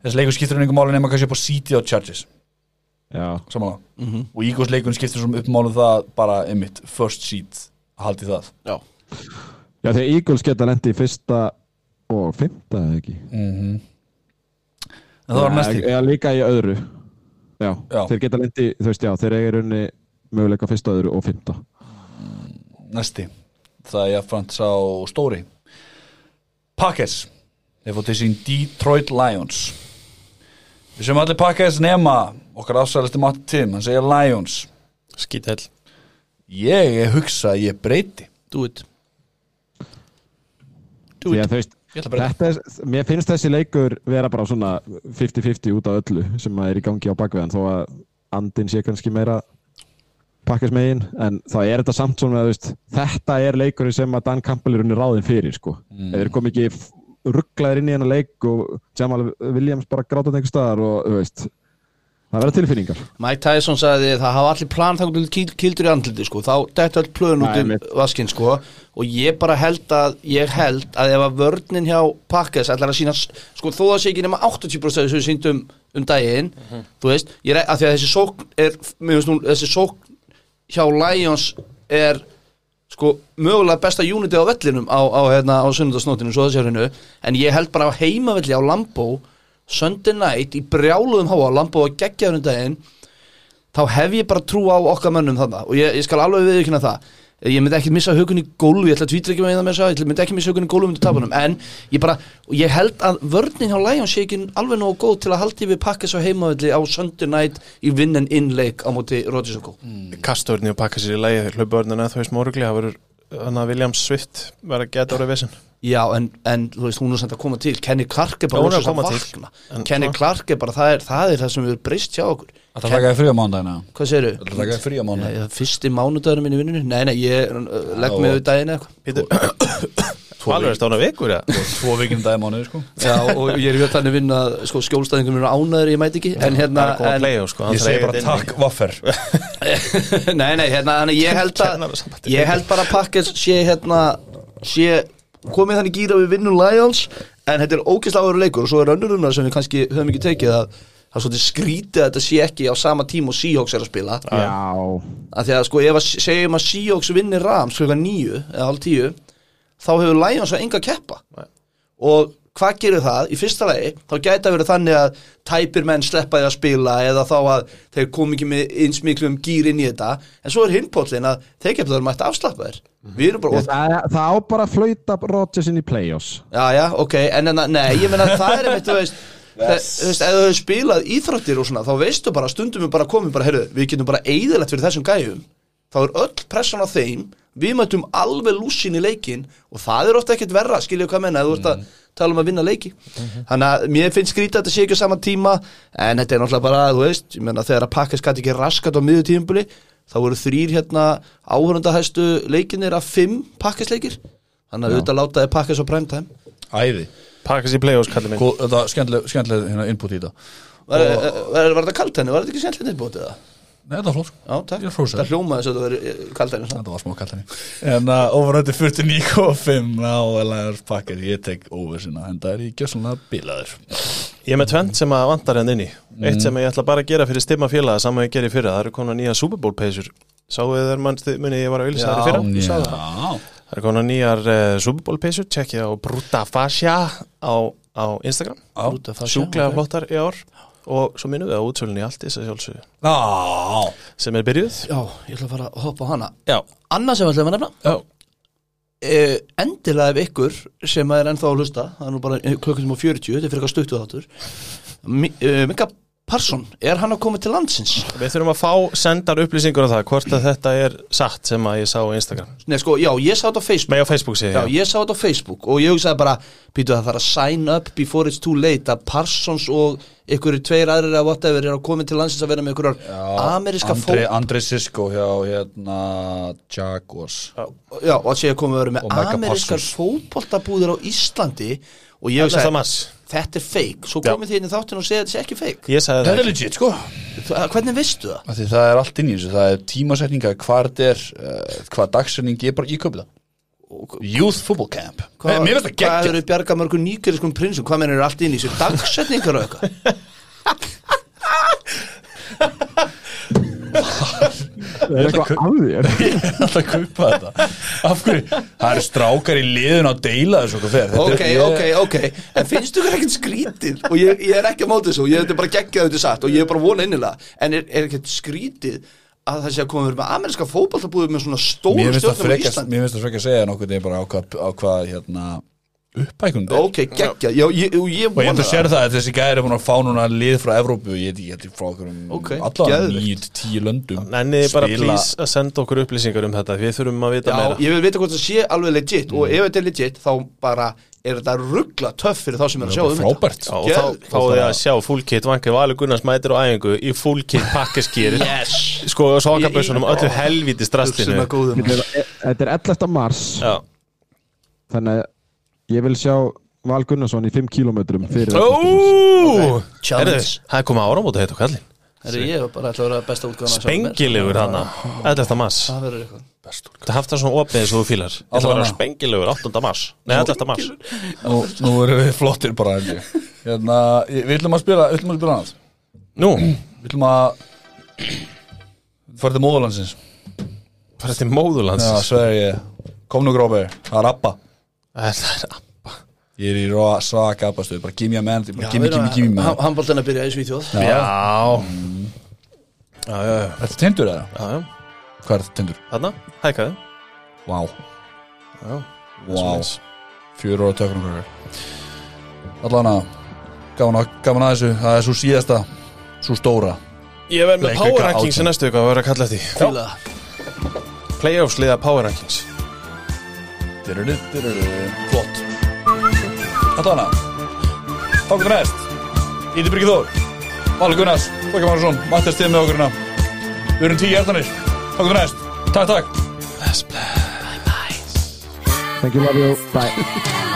Þessi leikur skiptir um einhver máli nema kannski upp á City og Chargers. Já, Samanlega Mhm. Og Eagles leikun skiptir svo upp málu það bara einmitt First seat, haldi það. Já. já þegar Eagles geta lendi í fyrsta og fymta eða ekki? Mm En það var næsti Eða líka. í öðru. Já, Já. þeir geta lendi, þú veist, já, þeir eiga í rauninni möguleika fyrsta, öðru og fymta næsti. Það er jafnframt sá stóri. Packers. Þeir fótt til sín Detroit Lions. Við sem allir Packers nema okkar afsæðlasti Matti Tim hann segja Lions. Skítell ég er hugsa að ég breyti. Do it. Do Því að þú veist, að þetta mér finnst þessi leikur vera bara svona 50-50 út af öllu sem er í gangi á bakveðan þó að andin sé kannski meira pakkast megin en þá er þetta samt svona þú veist, þetta er leikurinn sem að Dan Campbell er unni ráðin fyrir sko. mm. þeir kom ekki rugglaðir inn í hennar leik og Jamal Williams bara grátaði einhver staðar og veist það verða tilfinningar. Mike Tyson sagði það hafa allir plan þá til kildur í andliti sko. Þá dættu all plön út um vaskinn sko. Og ég bara held að ég held að ef að vörnin hjá Pakkas ætlar að sína sko þó það sé ekki nema 80% þessu síndum um daginn þú veist, ég er að því að þessi sókn er, mér finnst nú, þessi sókn hjá Lions er sko mögulega besta uniti á vellinum á, á, hérna, á sunnudasnótinu svo þessi hérna en ég held bara á heimavelli á Lambo Sunday night í brjáluðum háa Lambo að gegja um daginn þá hef ég bara trú á okkar mönnum þarna. Og ég, ég skal alveg viðkynna það. Ég myndi ekki missa hugun í gólf ég ætla að tvítra ekki með það með þess að ég myndi ekki missa hugun í gólf undir tapunum en ég bara, ég held að vörnin hjá Lions sé ekki alveg nógu góð til að haldi við pakka svo heimavalli á Sunday night í vinn en innleik á móti Rodgers og Go Kasturni og pakka sér í lægi hlaupavörnina þú veist mórugli það verður þannig að Williams Swift verður að geta árið vissin Já, en, en þú veist, hún er samt að koma til. Kenny Clark er bara hún er að vakna. En Kenny Clark er bara, það er það, er það sem við erum breyst hjá okkur. Það taka þér frí á mándagina Hvað segirðu? Það taka þér frí á það er fyrsti mánudagur minn í vinnunni. Nei, nei, ég legg mig við daginn eitthvað. Pítur, alveg stána vikur ja. Tvo vikinn dag í mánuði sko. Já, og ég er við þannig vinn að sko, skjólstæðingum eru ánæður, ég mæti ekki. En hérna, en, playa sko, Ég segi bara í- takk vaffer. Nei, nei, hérna, ég held að. Ég held bara að pakkes sé hérna sé komið þannig gýra við vinnum Lions en þetta er ógeðslega áður leikur. Og svo er önnurumna sem við kannski höfum ekki tekið að það er svolítið skrítið að þetta sé ekki á sama tíma og Seahawks er að spila. Já, að því að sko ef að segjum að Seahawks vinnir Rams klukkan nýju eða hálf tíu þá hefur Lions að enga keppa. Nei. og hvað gerir það? Í fyrsta lagi þá gæti að vera þannig að tæpir menn sleppa því að spila eða þá að þeir kom ekki með eins miklum gýr inn í þetta. En svo er hinpóllin að þeir geta það mætti afslappa þér við erum bara, það, það á bara að flauta Rodgers inn í play-offs. Já já, ok en en nei, ég meina það er einmitt, þú veist Það, þú veist, ef þú hefur spilað íþróttir og svona þá veistu bara, stundum við bara komum bara, heyrðu, við getum bara eigðilegt fyrir þessum gæjum þá er öll pressan á þeim við mötum alveg lúsin í leikin og það er ofta ekkert verra, skilju hvað menna þú ert að tala um að vinna leiki. Þannig að mér finnst skrítið að þetta sé ekki á sama tíma en þetta er náttúrulega bara, þú veist ég menna þegar að pakka skatt ekki raskat á miður tímumbuli þá voru þrýr hérna áhörundahæstu leikinir af fimm pakkasleikir þannig að auðvitað láta þið pakkas á primetime Æði. Pakka sér play-offs kallar minn. Skemmtileg skemmtileg hérna input í þetta. Var, var, var þetta kalt henni? Var þetta ekki skemmtilegt nýttbútið það? Nei, þetta var flott sko. Já, takk. Ég er hrósaður. Það hljómaði svo að þetta verið kalt henni. Þetta var smá kallt henni En uh, overrætti 49.5 á Lions Packers Ég tek over sinna En það er í gjössanlega bilaður. Ég er með tvent sem að vantar henni inni Eitt sem ég ætla bara að gera fyrir stimma félaga saman ég gerir fyrra, það eru konar nýja Super Bowl peysur Sáu þið þær mann muni ég var að auðvitað þær í fyrra? Það. Já. Það eru konar nýjar uh, Super Bowl peysur Tjekkið á Bruta Fascia á, á Instagram. Sjúklega flottar í ár Og svo minnum við að útsölunni allt þess að sjálfsögðu. Já. Sem er byrjuð. Já, ég ætla að fara að hoppa á hana. Já, Annað sem við ætlum að nefna, já. uh, endilega ef ykkur sem er ennþá að hlusta, það er nú bara klukkutum á 40, þetta er fyrir eitthvað stuttu þáttur, Mi- uh, Mika Parsson, er hann að koma til landsins? Við þurfum að fá sendar upplýsingur á það hvort að þetta er satt sem að ég sá á Instagram Nei, sko, já, ég sá þetta á Facebook. Með á Facebook sé Já, ég ég sá þetta á Facebook og ég hugsaði bara Býtu það þarf að sign up before it's too late að Parsons og ykkur tveir aðrir að whatever er að koma til landsins að vera með ykkur ameríska fólk Andri Sisko hjá hérna Jaguars Já, og að segja að koma að vera með amerískar Parsons. fótboltabúðir á Íslandi og ég hugsaði. Þetta er fake. Svo komið þið inn í þáttinu og segja að þetta sé ekki fake. Ég sagði Það er legit sko. Þú- Hvernig veistu það? Af því Það er allt inn í þessu. Það er tímasetninga Hvað er uh, Hvað dagsetning Ég bara Ég köpi það Youth Football Camp. Hvað, Mér finnst það hvað geggjað. eru bjarga mörgum nýgeriskum prinsum? Hvað mennir allt inn í þessu dagsetningar og eitthvað? Það er eitthvað að þér. Ég er alltaf að kaupa þetta. Af hverju? Það eru strákar í liðun að deila þessu okkur fer. Þetta Ok, er- ég- ok, ok. En finnst þú ekkert skrítið Og ég, ég er ekki að móta þessu. Ég þetta er bara geggjað þetta satt Og ég er bara vona innilega. En er, er ekkert skrítið Að það sé að koma verið með ameríska fótballtabúið Með svona stóru stjórnum á Íslandi? Mér finnst það frekar að segja nokkuð Það bara á hvað, á hvað hérna Uppækun þetta er. Ok, geggjað Já, ég, ég, ég Og ég að sér það. að þessi gæri er búin að fá núna lið frá Evrópu, ég veit ekki, þetta frá okkur um Ok, allavega geðveikt. 9-10 löndum. Nenni bara Spila- please að senda okkur upplýsingar um þetta Við þurfum að vita Já, meira. ég vil vita hvort það sé alveg legit Og ef þetta er legit Þá bara er þetta ruggla töff Fyrir þá sem er að sjá um Frábært. Já, og þá Geðveikt. fáið þið að sjá full kit. Vangi Valur Gunnars mætir á æfingu Í full kit pakkaskýr Yes. Sko sokabössunum öllu helvíti Hugsun strastinu að góðum. Þetta er 11. mars. Já. Þannig að ég vil sjá Val Gunnarsson í 5 km fyrir 11. mars. Ó Challenge. Herðu, Það er komið áramóta heit og kallin Herri, ég var bara ætla að vera besta útgáðan Spengilegur hana 11. mars. Það verður eitthvað. Þetta haft það svona opið eins og þú fílar. Ég ætla að vera spengilegur 8. mars. Nei, 11. mars. Nú, nú erum við flottir bara hérna, Við ætlum að spila, við ætlum að spila annað. Nú, Við ætlum að fara til móðurlandsins. Bara til móðurlands Já, svegar ég. Kom nú grófi, það er Það abba. Ég er í roa- svaka aðbæðstöðu, bara gimme a man bara gimme, gimme, gimme man. Handbóltan að byrja í Svíþjóð. Já. Já. Já, já, já, Þetta tindur eða? já, já. Hvað er þetta tindur? Þarna, hækkaði Vá, vá. Fjör ára tökur um Allan að gaman, að gaman að þessu. Það er svo síðasta, svo stóra. Ég verð með Power Rankings í næstu ykkur að vera að kalla það. Playoffs liða Power Rankings Flott Allan að Takk fyrir næst Íti Bryggið Þór Valur Gunnars, Þokkar Magnússon Mattir Stíð með okkur hérna. Við erum tíu hjartanir. Takk fyrir næst Takk, takk. Thank you, love you, bye